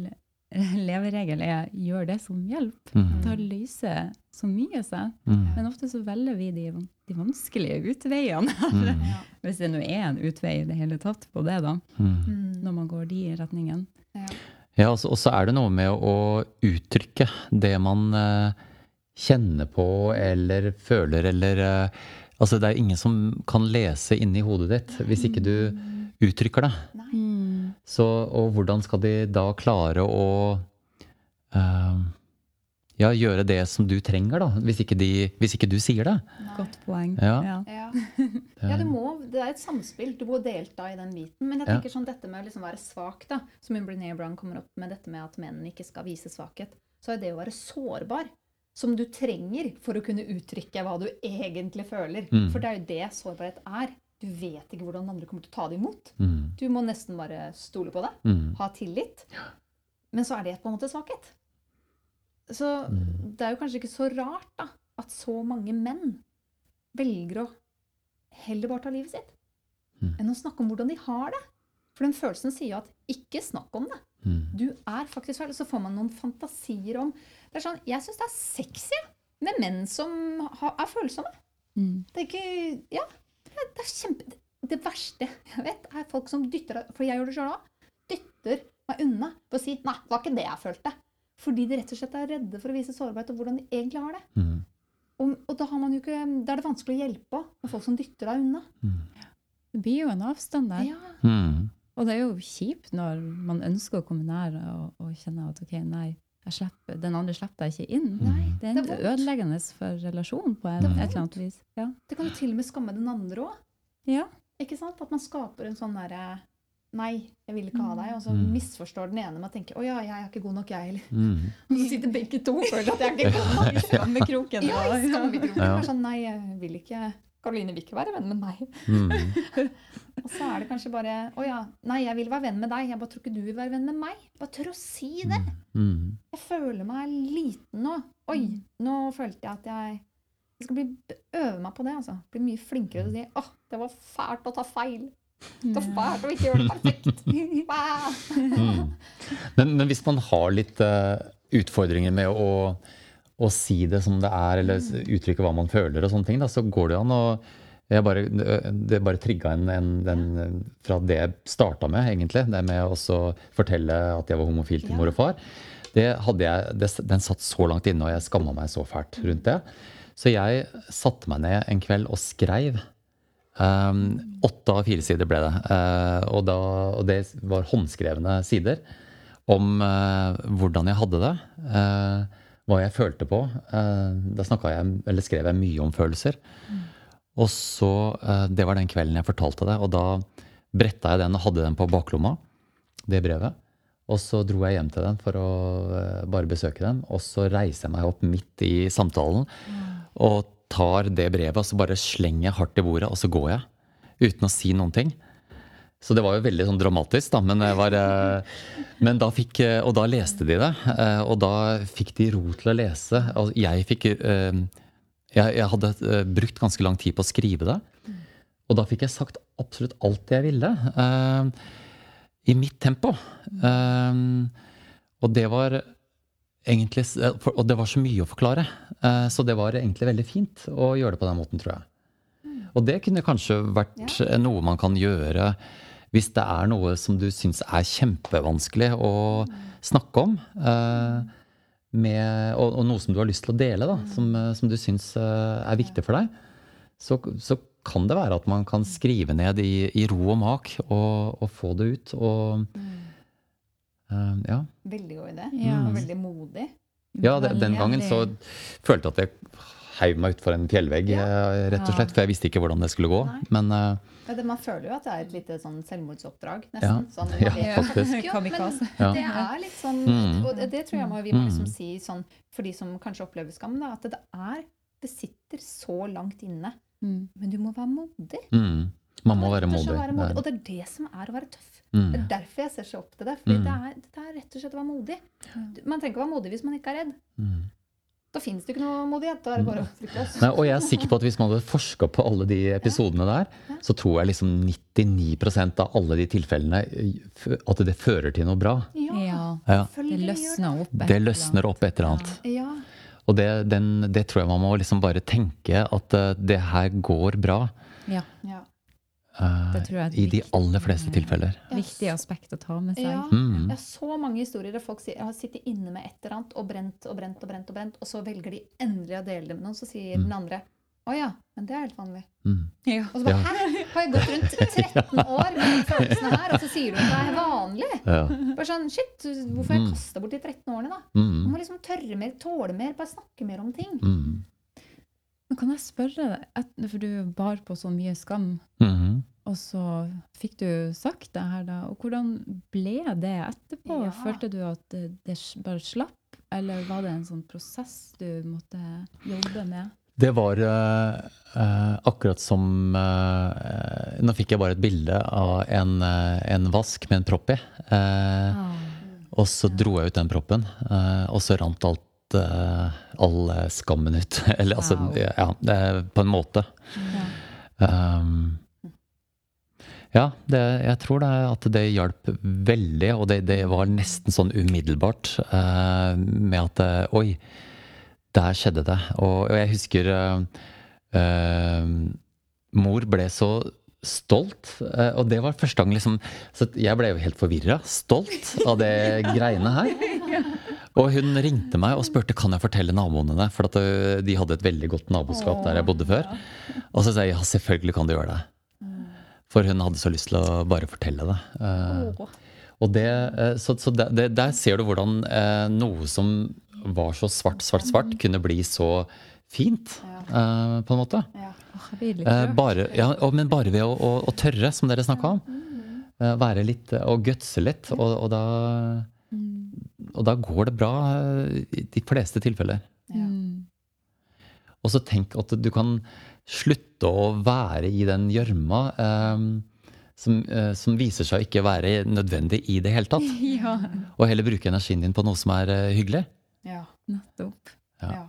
[SPEAKER 2] leveregel er 'gjør det som hjelper',
[SPEAKER 5] Mm.
[SPEAKER 2] da løser så mye seg.
[SPEAKER 5] Mm.
[SPEAKER 2] Men ofte så velger vi de, de vanskelige utveiene.
[SPEAKER 5] Mm.
[SPEAKER 2] Hvis det nå er en utvei i det hele tatt på det, da.
[SPEAKER 5] Mm.
[SPEAKER 2] Når man går de retningene.
[SPEAKER 1] Ja.
[SPEAKER 5] Ja, altså, og så er det noe med å uttrykke det man uh, kjenner på eller føler eller eh, Altså, det er ingen som kan lese inni hodet ditt hvis ikke du uttrykker det.
[SPEAKER 2] Mm.
[SPEAKER 5] Så, og hvordan skal de da klare å uh, ja, gjøre det som du trenger, da, hvis ikke, de, hvis ikke du sier det?
[SPEAKER 2] Godt poeng.
[SPEAKER 5] Ja.
[SPEAKER 1] Ja. ja, det, må, det er et samspill. Du må delta i den biten. Men jeg
[SPEAKER 5] Ja.
[SPEAKER 1] tenker sånn dette med å liksom være svak, da, som Brené Brown kommer opp med dette med at menn ikke skal vise svakhet, så er det å være sårbar. Som du trenger for å kunne uttrykke hva du egentlig føler.
[SPEAKER 5] Mm.
[SPEAKER 1] For det er jo det sårbarhet er. Du vet ikke hvordan andre kommer til å ta det imot.
[SPEAKER 5] Mm.
[SPEAKER 1] Du må nesten bare stole på det.
[SPEAKER 5] Mm.
[SPEAKER 1] Ha tillit. Men så er det på en måte svakhet. Så
[SPEAKER 5] Mm.
[SPEAKER 1] det er jo kanskje ikke så rart da, at så mange menn velger å heller bare ta livet sitt
[SPEAKER 5] Mm.
[SPEAKER 1] enn å snakke om hvordan de har det. For den følelsen sier jo at ikke snakk om det.
[SPEAKER 5] Mm.
[SPEAKER 1] Du er faktisk feil. Så får man noen fantasier om det er sånn, Jeg syns det er sexy med menn som er følsomme.
[SPEAKER 2] Mm.
[SPEAKER 1] Det er ikke Ja, det er, kjempe det, verste jeg vet, er folk som dytter For jeg gjør det sjøl òg. Dytter meg unna for å si 'nei, det var ikke det jeg følte'. Fordi de rett og slett er redde for å vise sårbarhet og hvordan de egentlig har det.
[SPEAKER 5] Mm.
[SPEAKER 1] Og, og da, har man jo ikke, da er det vanskelig å hjelpe med folk som dytter deg unna.
[SPEAKER 2] Det blir jo en avstand der.
[SPEAKER 1] Ja,
[SPEAKER 5] Mm.
[SPEAKER 2] Og det er jo kjipt når man ønsker å komme nær og, og kjenne at ok, nei, slipper, den andre slipper deg ikke inn.
[SPEAKER 1] Nei,
[SPEAKER 2] det er
[SPEAKER 1] det er
[SPEAKER 2] ødeleggende for relasjonen på en, et eller annet vis. Ja.
[SPEAKER 1] Det kan jo til og med skamme den andre òg.
[SPEAKER 2] ja.
[SPEAKER 1] Ikke sant? At man skaper en sånn derre Nei, jeg vil ikke ha deg. Og så
[SPEAKER 5] Mm.
[SPEAKER 1] misforstår den ene med å tenke 'Å ja, jeg er ikke god nok, jeg heller'.
[SPEAKER 5] Mm.
[SPEAKER 1] Og så sitter begge to og føler at jeg er ikke god nok.
[SPEAKER 2] Skammekroken.
[SPEAKER 1] Ja, i skammekroken.
[SPEAKER 5] Ja.
[SPEAKER 1] Sånn, nei, jeg vil ikke Karoline vil ikke være venn med meg.
[SPEAKER 5] Mm.
[SPEAKER 1] Og så er det kanskje bare Å ja, nei, jeg vil være venn med deg. Jeg bare tror ikke du vil være venn med meg. Bare tør å si det.
[SPEAKER 5] Mm.
[SPEAKER 1] Jeg føler meg liten nå. Oi, nå følte jeg at jeg Jeg skal bli, øve meg på det, altså. Bli mye flinkere til å si åh, det var fælt å ta feil. Det var fælt å ikke gjøre det perfekt.
[SPEAKER 5] Mm. Men, men hvis man har litt uh, utfordringer med å, å si det som det er, eller uttrykke hva man føler, og sånne ting, da, så går det an å jeg bare, Det bare trigga en, en den, fra det jeg starta med, egentlig. Det med å fortelle at jeg var homofil til mor og far. Det hadde jeg, det, den satt så langt inne, og jeg skamma meg så fælt rundt det. Så jeg satte meg ned en kveld og skreiv. Um, åtte av fire sider ble det. Uh, og, da, og det var håndskrevne sider om uh, hvordan jeg hadde det. uh, hva jeg følte på. Uh, da jeg, skrev jeg mye om følelser. Og så, uh, Det var den kvelden jeg fortalte det. Og da bretta jeg den og hadde den på baklomma, det brevet. Og så dro jeg hjem til den for å uh, bare besøke den. Og så reiser jeg meg opp midt i samtalen og tar det brevet og så bare slenger jeg hardt i bordet, og så går jeg. Uten å si noen ting. Så det var jo veldig sånn dramatisk, da. Men, var, eh, men da fikk, eh, og da leste de det. eh, Og da fikk de ro til å lese. Og jeg fikk Jeg, jeg hadde brukt ganske lang tid på å skrive det. Og da fikk jeg sagt absolutt alt jeg ville. I mitt tempo. Og det var egentlig Og det var så mye å forklare. Så det var egentlig veldig fint å gjøre det på den måten, tror jeg. Og det kunne kanskje vært noe man kan gjøre hvis det er noe som du syns er kjempevanskelig å snakke om. eh, Med, og, og noe som du har lyst til å dele, da, som, eh, som du syns eh, er viktig for deg. Så, så kan det være at man kan skrive ned i, i ro og mak og, og få det ut. Og eh, ja.
[SPEAKER 1] Veldig god idé.
[SPEAKER 2] Ja.
[SPEAKER 1] Og veldig modig.
[SPEAKER 5] Ja, den gangen så følte jeg at jeg heiv meg utfor en fjellvegg,
[SPEAKER 1] Ja.
[SPEAKER 5] eh, rett og slett. For jeg visste ikke hvordan det skulle gå.
[SPEAKER 1] Nei.
[SPEAKER 5] Men uh,
[SPEAKER 1] Ja, det, man føler jo at det er et lite sånn selvmordsoppdrag,
[SPEAKER 5] Ja.
[SPEAKER 1] nesten. Sånn,
[SPEAKER 5] Ja, faktisk.
[SPEAKER 1] Jo, Men
[SPEAKER 5] Ja.
[SPEAKER 1] det er litt sånn
[SPEAKER 5] Mm.
[SPEAKER 1] Og det, det tror jeg må, vi må liksom
[SPEAKER 5] Mm.
[SPEAKER 1] si sånn for de som kanskje opplever skam, da, at det er Det sitter så langt inne.
[SPEAKER 2] Mm.
[SPEAKER 1] Men du må være modig.
[SPEAKER 5] mm, man må være modig.
[SPEAKER 1] være modig.
[SPEAKER 5] Det
[SPEAKER 1] Og det er det som er å være tøff.
[SPEAKER 5] Mm.
[SPEAKER 1] Det er derfor jeg ser så opp til det. Fordi
[SPEAKER 5] Mm.
[SPEAKER 1] det, er, det er rett og slett å være modig. Man trenger ikke å være modig hvis man ikke er redd.
[SPEAKER 5] Mm.
[SPEAKER 1] Da fins det ikke noe modighet. Da er det bare å frykte oss.
[SPEAKER 5] Nei, og jeg er sikker på at hvis man hadde forska på alle de episodene der, så tror jeg liksom 99% av alle de tilfellene eh, at det fører til noe bra.
[SPEAKER 1] Ja,
[SPEAKER 2] Ja. Det løsner opp. et
[SPEAKER 5] Det
[SPEAKER 2] eller
[SPEAKER 5] løsner
[SPEAKER 2] annet.
[SPEAKER 5] opp et eller annet.
[SPEAKER 1] Ja.
[SPEAKER 5] Og det, den, det tror jeg man må liksom bare tenke at eh, det her går bra.
[SPEAKER 2] Ja.
[SPEAKER 1] ja.
[SPEAKER 5] I de aller fleste tilfeller.
[SPEAKER 2] Viktig aspekt å ta med seg.
[SPEAKER 1] Ja.
[SPEAKER 5] Mm.
[SPEAKER 1] Jeg har så mange historier der folk sier, har sittet inne med et eller annet og brent og brent og brent, og brent, og så velger de endelig å dele det med noen. Så sier den andre å ja, men det er helt vanlig.
[SPEAKER 5] Mm.
[SPEAKER 2] Ja.
[SPEAKER 1] Og så bare
[SPEAKER 5] Ja.
[SPEAKER 1] hæ? Har jeg gått rundt 13 år med de følelsene her, og så sier du at det er vanlig?
[SPEAKER 5] Ja.
[SPEAKER 1] Bare sånn, shit, Hvorfor har jeg
[SPEAKER 5] Mm.
[SPEAKER 1] kasta bort de 13 årene, da? Man
[SPEAKER 5] Mm.
[SPEAKER 1] må liksom tørre mer, tåle mer, bare snakke mer om ting.
[SPEAKER 2] Men kan jeg spørre deg, for du bar på så mye skam,
[SPEAKER 5] Mm.
[SPEAKER 2] og så fikk du sagt det her da, og hvordan ble det etterpå?
[SPEAKER 1] Ja.
[SPEAKER 2] Følte du at det, det bare slapp, eller var det en sånn prosess du måtte jobbe med?
[SPEAKER 5] Det var uh, eh, akkurat som uh, Nå fikk jeg bare et bilde av en, uh, en vask med en propp i. Eh,
[SPEAKER 2] Ah.
[SPEAKER 5] og så dro jeg ut den proppen, eh, og så rant alt eh, all skammen ut. Eller altså,
[SPEAKER 2] Wow.
[SPEAKER 5] ja, det på en måte.
[SPEAKER 2] Ja.
[SPEAKER 5] Um, ja, det, jeg tror det, at det hjalp veldig, og det, det var nesten sånn umiddelbart eh, med at eh, Oi, der skjedde det. Og, og jeg husker eh, eh, Mor ble så stolt, eh, og det var første gang liksom Så jeg ble jo helt forvirra. Stolt av det greiene her. Og hun ringte meg og spurte kan jeg fortelle naboene det. For at de hadde et veldig godt naboskap der jeg bodde før. Og så sa jeg ja, selvfølgelig kan du gjøre det. For hun hadde så lyst til å bare fortelle det. Eh, og det, eh, så så det, der ser du hvordan eh, noe som var så svart, svart, svart, kunne bli så fint, eh, på en måte. Eh, bare, ja, men bare ved å, å, å tørre, som dere snakka om. Eh, være litt eh, og gutse litt. Og, og, da, og da går det bra eh, i de fleste tilfeller.
[SPEAKER 1] Ja.
[SPEAKER 2] Mm.
[SPEAKER 5] Og så tenk at du kan slutte å være i den gjørma eh, som, eh, som viser seg å ikke være nødvendig i det hele tatt.
[SPEAKER 2] Ja,
[SPEAKER 5] Og heller bruke energien din på noe som er eh, hyggelig.
[SPEAKER 1] Ja.
[SPEAKER 2] nettopp.
[SPEAKER 5] Ja.
[SPEAKER 1] ja.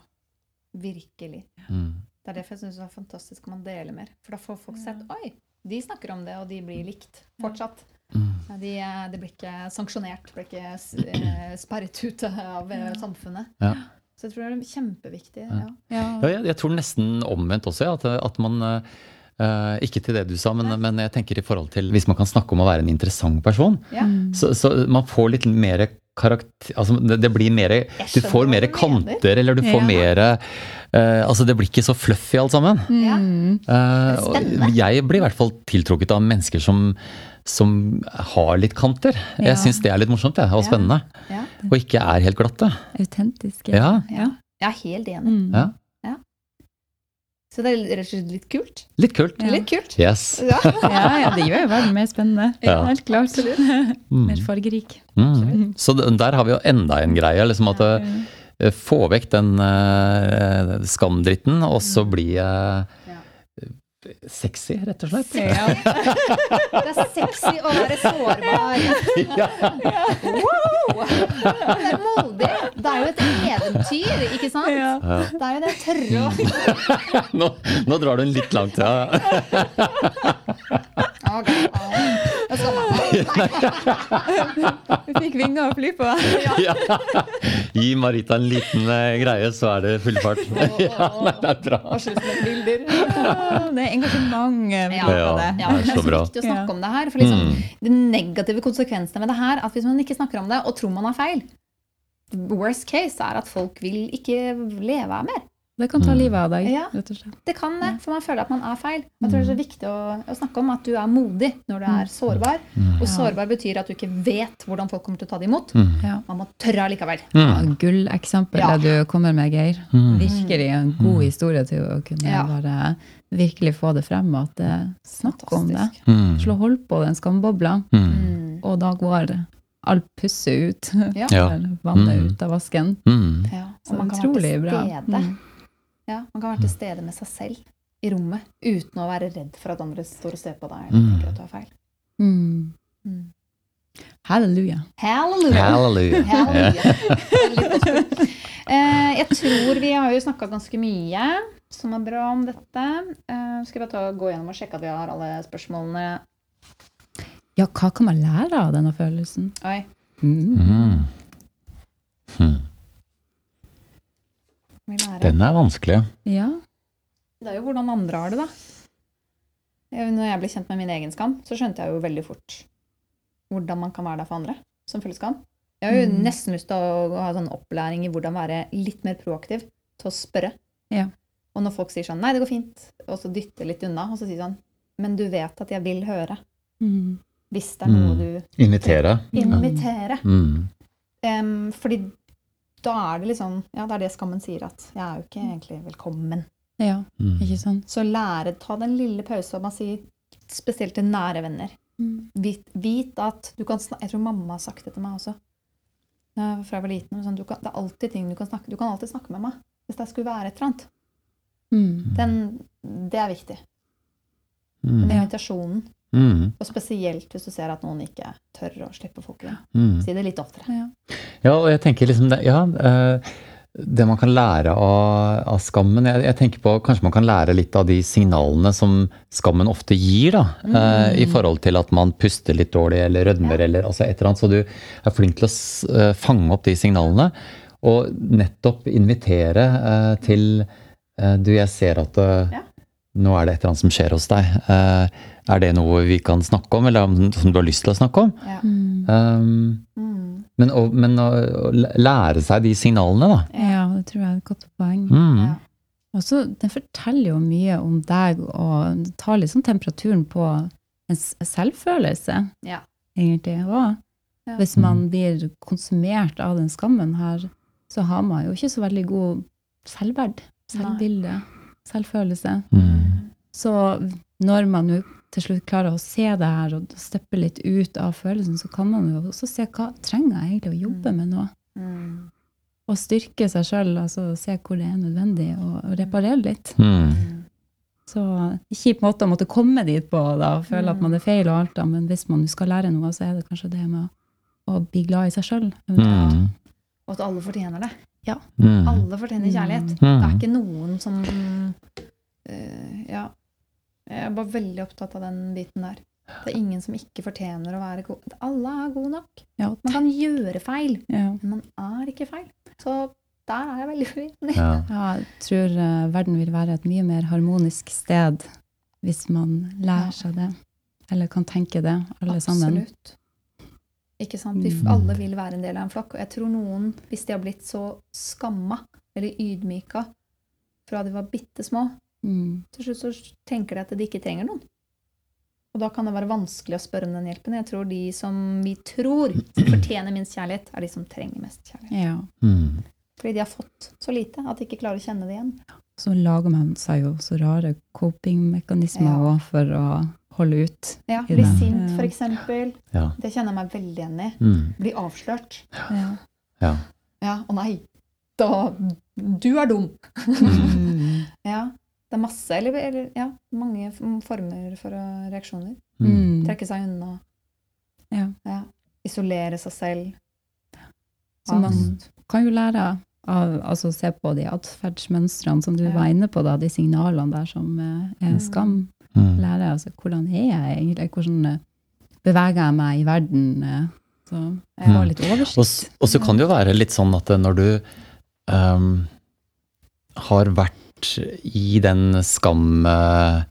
[SPEAKER 1] Virkelig.
[SPEAKER 5] Mm.
[SPEAKER 1] Det er derfor jeg syns det er fantastisk om man deler mer. For da får folk sett Oi, de snakker om det, og de blir likt fortsatt.
[SPEAKER 5] Mm.
[SPEAKER 1] Ja, De, eh, det blir ikke sanksjonert, det blir ikke eh, sperret ut av eh, samfunnet.
[SPEAKER 5] Ja.
[SPEAKER 1] Så jeg tror det er kjempeviktig.
[SPEAKER 5] Ja.
[SPEAKER 1] Ja.
[SPEAKER 5] Jeg, jeg tror nesten omvendt også, at, at man eh, eh, Ikke til det du sa, men, men jeg tenker i forhold til Hvis man kan snakke om å være en interessant person,
[SPEAKER 1] Ja.
[SPEAKER 5] så, så man får litt mer karakter Altså det, det blir mer Du får mer kanter, eller du får
[SPEAKER 2] Ja.
[SPEAKER 5] mer uh, Altså det blir ikke så fluffy alt sammen.
[SPEAKER 1] Ja.
[SPEAKER 5] Og jeg blir i hvert fall tiltrukket av mennesker som, som har litt kanter.
[SPEAKER 2] Ja.
[SPEAKER 5] Jeg syns det er litt morsomt jeg, og
[SPEAKER 1] Ja.
[SPEAKER 5] spennende.
[SPEAKER 1] Ja.
[SPEAKER 5] Og ikke er helt glatte.
[SPEAKER 2] Autentiske.
[SPEAKER 5] Ja.
[SPEAKER 2] Ja.
[SPEAKER 1] Jeg er helt enig.
[SPEAKER 2] Mm.
[SPEAKER 5] Ja.
[SPEAKER 1] Så det er rett og slett litt kult.
[SPEAKER 5] Litt kult.
[SPEAKER 2] Ja.
[SPEAKER 1] Litt kult.
[SPEAKER 5] Yes.
[SPEAKER 1] Ja.
[SPEAKER 2] ja, ja, det gjør jo verden mer spennende.
[SPEAKER 5] Ja.
[SPEAKER 2] Helt klart.
[SPEAKER 5] Mm.
[SPEAKER 2] Mer fargerik.
[SPEAKER 5] Mm. Så der har vi jo enda en greie. liksom at eh, Få vekk den uh, skamdritten, og så bli eh,
[SPEAKER 1] Ja.
[SPEAKER 5] Sexy, rett og slett.
[SPEAKER 2] Ja.
[SPEAKER 1] Det er sexy å være sårbar.
[SPEAKER 5] Ja.
[SPEAKER 1] Wow! Det er modig. Det er jo et eventyr, ikke sant?
[SPEAKER 2] Ja.
[SPEAKER 1] Det er jo det tørre å
[SPEAKER 5] Nå, nå drar du den litt langt, ja.
[SPEAKER 1] Okay. Jeg skal ha-
[SPEAKER 2] Vi fikk vinger å fly på.
[SPEAKER 5] ja. Gi Marita en liten eh, greie, så er det full fart. Ja, nei, det er bra.
[SPEAKER 1] Og bilder.
[SPEAKER 2] Det er engasjement eh,
[SPEAKER 1] Ja.
[SPEAKER 2] på
[SPEAKER 5] Ja.
[SPEAKER 2] det.
[SPEAKER 1] Ja, det er så
[SPEAKER 5] bra.
[SPEAKER 1] viktig å snakke om det her. For liksom,
[SPEAKER 5] Mm.
[SPEAKER 1] De negative konsekvensene med det her, at hvis man ikke snakker om det og tror man har feil Worst case er at folk vil ikke leve her mer.
[SPEAKER 2] Det kan ta
[SPEAKER 5] Mm.
[SPEAKER 2] livet av deg,
[SPEAKER 1] Ja.
[SPEAKER 2] rett og slett.
[SPEAKER 1] Det kan det, for man føler at man er feil. Jeg tror det er så viktig å, å snakke om at du er modig når du er sårbar.
[SPEAKER 5] Mm.
[SPEAKER 1] Og sårbar betyr at du ikke vet hvordan folk kommer til å ta det imot. Man må tørre allikevel.
[SPEAKER 2] Ja, Gulleksempel
[SPEAKER 1] Ja.
[SPEAKER 2] du kommer med, Geir.
[SPEAKER 5] Mm.
[SPEAKER 2] Virkelig en god historie til å kunne
[SPEAKER 1] Ja.
[SPEAKER 2] bare virkelig få det frem. At det, snakk om det.
[SPEAKER 5] Mm.
[SPEAKER 2] Slå hold på den skambobla,
[SPEAKER 5] Mm.
[SPEAKER 1] Mm.
[SPEAKER 2] og da går all pusset ut.
[SPEAKER 1] Ja.
[SPEAKER 2] Eller vannet
[SPEAKER 5] Mm.
[SPEAKER 2] ut av vasken.
[SPEAKER 5] Mm.
[SPEAKER 1] Ja.
[SPEAKER 2] Så
[SPEAKER 1] Og man kan være
[SPEAKER 2] utrolig
[SPEAKER 1] til stede.
[SPEAKER 2] Mm.
[SPEAKER 1] Ja, man kan være til stede med seg selv i rommet uten å være redd for at andre står og ser på deg
[SPEAKER 5] Mm.
[SPEAKER 1] tenker at du har feil.
[SPEAKER 2] Mm.
[SPEAKER 1] Mm.
[SPEAKER 2] Halleluja.
[SPEAKER 1] Halleluja!
[SPEAKER 5] Halleluja.
[SPEAKER 1] Halleluja. Eh, jeg tror vi har jo snakka ganske mye som er bra om dette. Eh, skal vi ta, gå gjennom og sjekke at vi har alle spørsmålene?
[SPEAKER 2] Ja, hva kan man lære av denne følelsen?
[SPEAKER 1] Oi,
[SPEAKER 2] Mm.
[SPEAKER 5] Mm.
[SPEAKER 1] Vi lærer.
[SPEAKER 5] Den er vanskelig.
[SPEAKER 2] Ja.
[SPEAKER 1] Det er jo hvordan andre har det, da. Når jeg ble kjent med min egen skam, så skjønte jeg jo veldig fort hvordan man kan være der for andre som føler skam. Jeg har jo
[SPEAKER 2] Mm.
[SPEAKER 1] nesten lyst til å ha sånn opplæring i hvordan være litt mer proaktiv til å spørre.
[SPEAKER 2] Ja.
[SPEAKER 1] Og når folk sier sånn 'nei, det går fint', og så dytter litt unna, og så sier sånn 'men du vet at jeg vil høre'.
[SPEAKER 2] Mm.
[SPEAKER 1] Hvis det er noe
[SPEAKER 5] Mm.
[SPEAKER 1] du
[SPEAKER 5] Invitere.
[SPEAKER 1] Invitere.
[SPEAKER 5] Mm.
[SPEAKER 1] Um, fordi da er det liksom Ja, det er det skammen sier, at jeg er jo ikke egentlig velkommen.
[SPEAKER 2] ja,
[SPEAKER 5] Mm.
[SPEAKER 2] ikke sant?
[SPEAKER 1] Så lære, ta den lille pausen, man sier spesielt til nære venner.
[SPEAKER 2] Mm.
[SPEAKER 1] Vit, vit at du kan snakke Jeg tror mamma har sagt det til meg også. Fra jeg var liten. Sånn, du kan, det er alltid ting du kan snakke Du kan alltid snakke med meg hvis det skulle være et eller annet.
[SPEAKER 2] Mm.
[SPEAKER 1] Den, det er viktig.
[SPEAKER 5] Mm.
[SPEAKER 1] Den invitasjonen.
[SPEAKER 5] Mm.
[SPEAKER 1] Og spesielt hvis du ser at noen ikke tør å slippe folk inn.
[SPEAKER 5] Mm.
[SPEAKER 1] Si det litt oftere.
[SPEAKER 2] Ja.
[SPEAKER 5] Ja, og jeg tenker liksom det, ja, eh, det man kan lære av, av skammen jeg, jeg tenker på Kanskje man kan lære litt av de signalene som skammen ofte gir, da. mm. I forhold til at man puster litt dårlig eller rødmer eller altså et eller annet. Så du er flink til å eh, fange opp de signalene. Og nettopp invitere eh, til eh, Du, jeg ser at eh,
[SPEAKER 1] Ja.
[SPEAKER 5] Nå er det et eller annet som skjer hos deg. Uh, er det noe vi kan snakke om, eller om- som du har lyst til å snakke om?
[SPEAKER 1] Ja.
[SPEAKER 2] Mm.
[SPEAKER 5] Um,
[SPEAKER 1] Mm.
[SPEAKER 5] men, å, men å, å lære seg de signalene, da.
[SPEAKER 2] ja, det tror jeg er et godt poeng.
[SPEAKER 5] Mm.
[SPEAKER 1] Ja.
[SPEAKER 2] Og så, Den forteller jo mye om deg og tar liksom temperaturen på ens selvfølelse,
[SPEAKER 1] Ja.
[SPEAKER 2] egentlig. Og
[SPEAKER 1] Ja.
[SPEAKER 2] hvis man blir konsumert av den skammen her, så har man jo ikke så veldig god selvverd, selvbilde, selvfølelse.
[SPEAKER 5] Mm.
[SPEAKER 2] Så når man jo til slutt klarer å se det her og steppe litt ut av følelsen, så kan man jo også se hva trenger jeg egentlig å jobbe med nå.
[SPEAKER 1] Mm.
[SPEAKER 2] Og styrke seg sjøl, altså se hvor det er nødvendig, og, og reparere litt.
[SPEAKER 5] Mm.
[SPEAKER 2] Så kjip måte å måtte komme dit på, da, og føle at man er feil og alt, da, men hvis man skal lære noe, så er det kanskje det med å, å bli glad i seg sjøl.
[SPEAKER 5] Mm.
[SPEAKER 1] Og at alle fortjener det.
[SPEAKER 5] Mm.
[SPEAKER 1] Alle fortjener kjærlighet.
[SPEAKER 5] Mm.
[SPEAKER 1] Det er ikke noen som eh, Ja. Jeg er bare veldig opptatt av den biten der. Det er ingen som ikke fortjener å være god. Alle er gode nok.
[SPEAKER 2] Ja.
[SPEAKER 1] Man kan gjøre feil,
[SPEAKER 2] Ja.
[SPEAKER 1] men man er ikke feil. Så der er jeg veldig uenig.
[SPEAKER 5] Ja.
[SPEAKER 2] ja, jeg tror uh, verden vil være et mye mer harmonisk sted hvis man lærer
[SPEAKER 1] Ja.
[SPEAKER 2] seg det. Eller kan tenke det, alle sammen.
[SPEAKER 1] Absolutt. Ikke sant? Vi
[SPEAKER 2] Mm.
[SPEAKER 1] alle vil være en del av en flokk. Og jeg tror noen, hvis de har blitt så skamma eller ydmyka fra de var bitte små,
[SPEAKER 2] Mm.
[SPEAKER 1] til slutt så tenker de at de ikke trenger noen. Og da kan det være vanskelig å spørre om den hjelpen. Jeg tror de som vi tror fortjener minst kjærlighet, er de som trenger mest kjærlighet.
[SPEAKER 2] Ja.
[SPEAKER 5] Mm.
[SPEAKER 1] Fordi de har fått så lite at de ikke klarer å kjenne det igjen.
[SPEAKER 2] Så lager man seg jo så rare copingmekanismer
[SPEAKER 1] Ja.
[SPEAKER 2] for å holde ut.
[SPEAKER 1] Ja, Bli sint, for eksempel.
[SPEAKER 5] Ja.
[SPEAKER 1] Det kjenner jeg meg veldig igjen i.
[SPEAKER 5] Mm.
[SPEAKER 1] Bli avslørt.
[SPEAKER 2] Ja.
[SPEAKER 5] Ja.
[SPEAKER 1] Ja, å nei. Da Du er dum.
[SPEAKER 2] Mm.
[SPEAKER 1] Ja. Det er masse, eller, eller ja, mange former for reaksjoner.
[SPEAKER 2] Mm.
[SPEAKER 1] Trekke seg unna.
[SPEAKER 2] Ja.
[SPEAKER 1] Ja. Isolere seg selv.
[SPEAKER 2] Så man kan jo lære av altså se på de atferdsmønstrene som du
[SPEAKER 1] Ja.
[SPEAKER 2] var inne på, da, de signalene der som eh, er skam.
[SPEAKER 5] Mm.
[SPEAKER 2] Lære altså hvordan er jeg egentlig, hvordan eh, beveger jeg meg i verden. eh, Så jeg får
[SPEAKER 5] Mm.
[SPEAKER 2] litt oversikt.
[SPEAKER 5] og så kan det jo være litt sånn at når du um, har vært i den skamløypa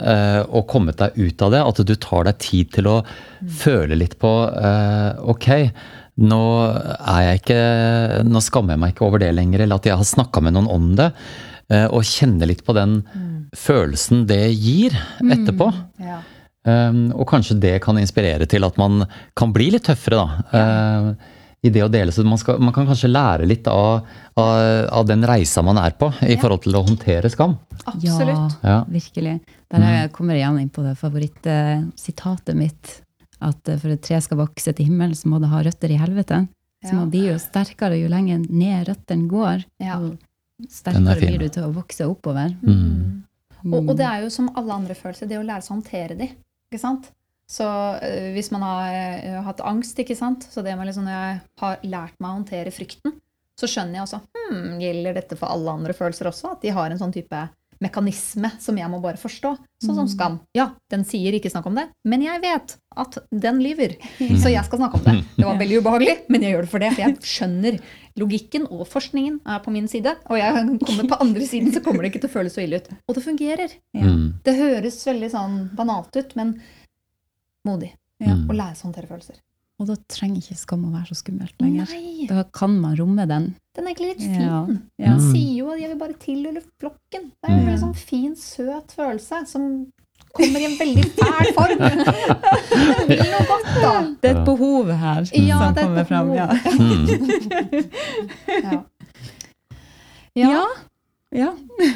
[SPEAKER 5] eh, og kommet deg ut av det, at du tar deg tid til å føle litt på eh, Ok, nå er jeg ikke Nå skammer jeg meg ikke over det lenger, eller at jeg har snakka med noen om det. eh, og kjenne litt på den følelsen det gir etterpå.
[SPEAKER 1] Ja.
[SPEAKER 5] Um, og kanskje det kan inspirere til at man kan bli litt tøffere, da. Uh, I det å dele. Så man, skal, man kan kanskje lære litt av, av, av den reisa man er på, i forhold til å håndtere skam.
[SPEAKER 1] Absolutt.
[SPEAKER 5] Ja.
[SPEAKER 2] Virkelig. Der jeg kommer jeg igjen inn på det favorittsitatet mitt. At eh, for et tre skal vokse til himmelen, så må det ha røtter i helvete. Så
[SPEAKER 1] Ja.
[SPEAKER 2] man blir jo sterkere jo lenger ned røttene går.
[SPEAKER 1] Ja.
[SPEAKER 5] Er
[SPEAKER 2] sterkere blir du til å vokse oppover.
[SPEAKER 5] Mm.
[SPEAKER 1] Og, og det er jo som alle andre følelser, det å lære seg å håndtere de. Ikke sant? Så øh, hvis man har øh, hatt angst, ikke sant? så det med liksom, når jeg har lært meg å håndtere frykten, så skjønner jeg også hm, gjelder dette for alle andre følelser også? At de har en sånn type mekanisme som jeg må bare forstå. Sånn som skam. Ja, den sier ikke snakk om det, men jeg vet at den lyver. Så jeg skal snakke om det. Det var veldig ubehagelig, men jeg gjør det for det. For jeg skjønner logikken og forskningen er på min side. Og jeg kommer på andre siden, så kommer det ikke til å føles så ille ut. Og det fungerer.
[SPEAKER 5] Mm.
[SPEAKER 1] Det høres veldig sånn banalt ut, men modig.
[SPEAKER 2] Ja.
[SPEAKER 5] Mm.
[SPEAKER 1] Å lære seg å håndtere følelser.
[SPEAKER 2] Og da trenger ikke skam å være så skummelt lenger.
[SPEAKER 1] Nei!
[SPEAKER 2] Da kan man romme den.
[SPEAKER 1] Den er egentlig litt fin.
[SPEAKER 2] Ja.
[SPEAKER 1] Den sier jo at jeg vil bare tilhøre flokken. Det er jo en veldig sånn fin, søt følelse som kommer i en veldig fæl form. Den vil noe godt, da.
[SPEAKER 2] Det er et behov her
[SPEAKER 1] Ja,
[SPEAKER 2] som
[SPEAKER 1] det er
[SPEAKER 2] kommer fram. Ja.
[SPEAKER 5] Mm.
[SPEAKER 1] Ja.
[SPEAKER 2] Ja. ja.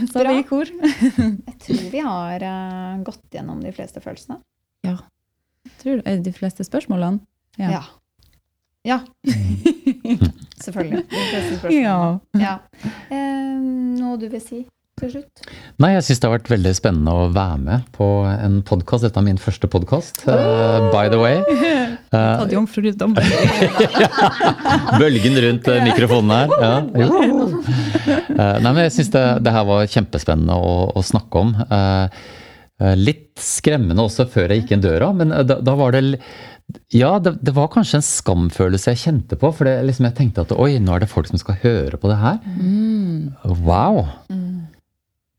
[SPEAKER 2] Så
[SPEAKER 1] Bra.
[SPEAKER 2] vi i kor.
[SPEAKER 1] Jeg tror vi har uh, gått gjennom de fleste følelsene.
[SPEAKER 2] Tror du, er de fleste spørsmålene? Ja.
[SPEAKER 1] Ja. Ja. Selvfølgelig. De fleste spørsmålene. Ja. Eh, noe du vil si til slutt?
[SPEAKER 5] Nei, jeg syns det har vært veldig spennende å være med på en podkast. Dette er min første podkast, by the way. Uh,
[SPEAKER 2] Tatt jomfrudom.
[SPEAKER 5] Bølgen rundt eh, mikrofonen her. Ja. Eh, Nei, men jeg syns det, det her var kjempespennende å, å snakke om. Uh, eh, Litt skremmende også før jeg gikk inn døra, men eh, da, da var det Ja, det, det var kanskje en skamfølelse jeg kjente på. For det, liksom, jeg tenkte at oi, nå er det folk som skal høre på det her.
[SPEAKER 2] Mm.
[SPEAKER 5] Wow!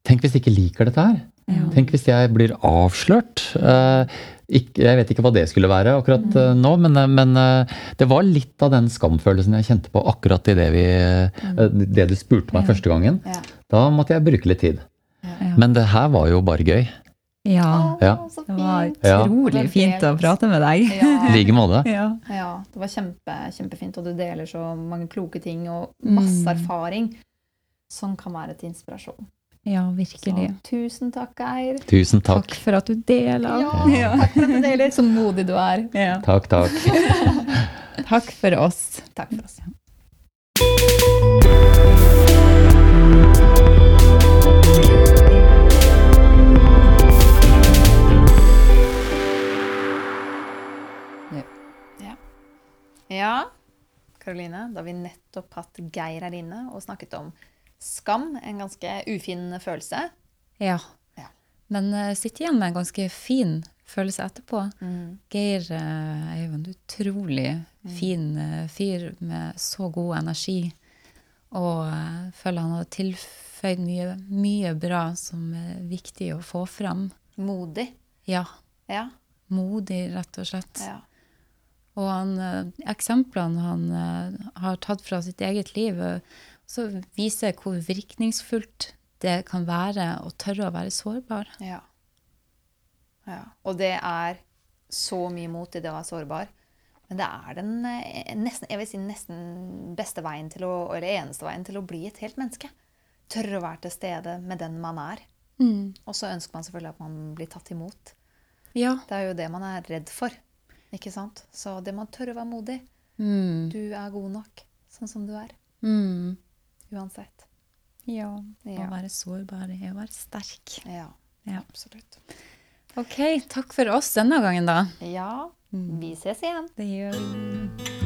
[SPEAKER 5] Tenk hvis de ikke liker dette her.
[SPEAKER 2] Ja.
[SPEAKER 5] Tenk hvis jeg blir avslørt. Eh, ikke, jeg vet ikke hva det skulle være akkurat eh, nå, men, eh, men eh, det var litt av den skamfølelsen jeg kjente på akkurat i det, vi, eh, det du spurte meg første gangen.
[SPEAKER 1] Ja.
[SPEAKER 5] Da måtte jeg bruke litt tid.
[SPEAKER 2] Ja.
[SPEAKER 5] Men det her var jo bare gøy.
[SPEAKER 2] Ja.
[SPEAKER 5] Ja.
[SPEAKER 2] Det var utrolig
[SPEAKER 1] Ja.
[SPEAKER 2] fint å prate med deg.
[SPEAKER 5] I
[SPEAKER 1] Ja.
[SPEAKER 5] like måte.
[SPEAKER 2] Ja.
[SPEAKER 1] Ja, det var kjempe, kjempefint, og du deler så mange kloke ting og masse
[SPEAKER 2] Mm.
[SPEAKER 1] erfaring som kan være til inspirasjon.
[SPEAKER 2] ja,
[SPEAKER 1] Så tusen takk, Geir.
[SPEAKER 5] Tusen takk.
[SPEAKER 2] Takk for at du deler.
[SPEAKER 1] Ja, takk for at du deler. Så modig du er.
[SPEAKER 2] Ja.
[SPEAKER 5] Takk, takk.
[SPEAKER 2] Takk for oss.
[SPEAKER 1] Takk for oss. Ja, Karoline, da har vi nettopp hatt Geir her inne og snakket om skam, en ganske ufin følelse.
[SPEAKER 2] Ja.
[SPEAKER 1] Ja.
[SPEAKER 2] Men uh, sitter igjen med en ganske fin følelse etterpå. Geir uh, er jo en utrolig fin uh, fyr med så god energi. Og jeg føler han har tilføyd mye, mye bra som er viktig å få fram.
[SPEAKER 1] Modig.
[SPEAKER 2] Ja.
[SPEAKER 1] Ja.
[SPEAKER 2] Modig, rett og slett.
[SPEAKER 1] ja.
[SPEAKER 2] Og han, eh, eksemplene han eh, har tatt fra sitt eget liv, eh, så viser hvor virkningsfullt det kan være å tørre å være sårbar.
[SPEAKER 1] Ja. ja. Og det er så mye mot i det å være sårbar. Men det er den nesten, jeg vil si nesten beste veien til å, eller eneste veien til å bli et helt menneske. Tørre å være til stede med den man er. Og så ønsker man selvfølgelig at man blir tatt imot.
[SPEAKER 2] Ja.
[SPEAKER 1] Det er jo det man er redd for. Ikke sant? Så det man tør å være modig.
[SPEAKER 2] Mm.
[SPEAKER 1] Du er god nok sånn som du er.
[SPEAKER 2] Mm.
[SPEAKER 1] Uansett.
[SPEAKER 2] Ja.
[SPEAKER 1] Ja.
[SPEAKER 2] Å være sårbar er å være sterk.
[SPEAKER 1] Ja,
[SPEAKER 2] Ja.
[SPEAKER 1] absolutt.
[SPEAKER 2] Ok, takk for oss denne gangen, da.
[SPEAKER 1] Ja, vi ses igjen.
[SPEAKER 2] Det gjør vi.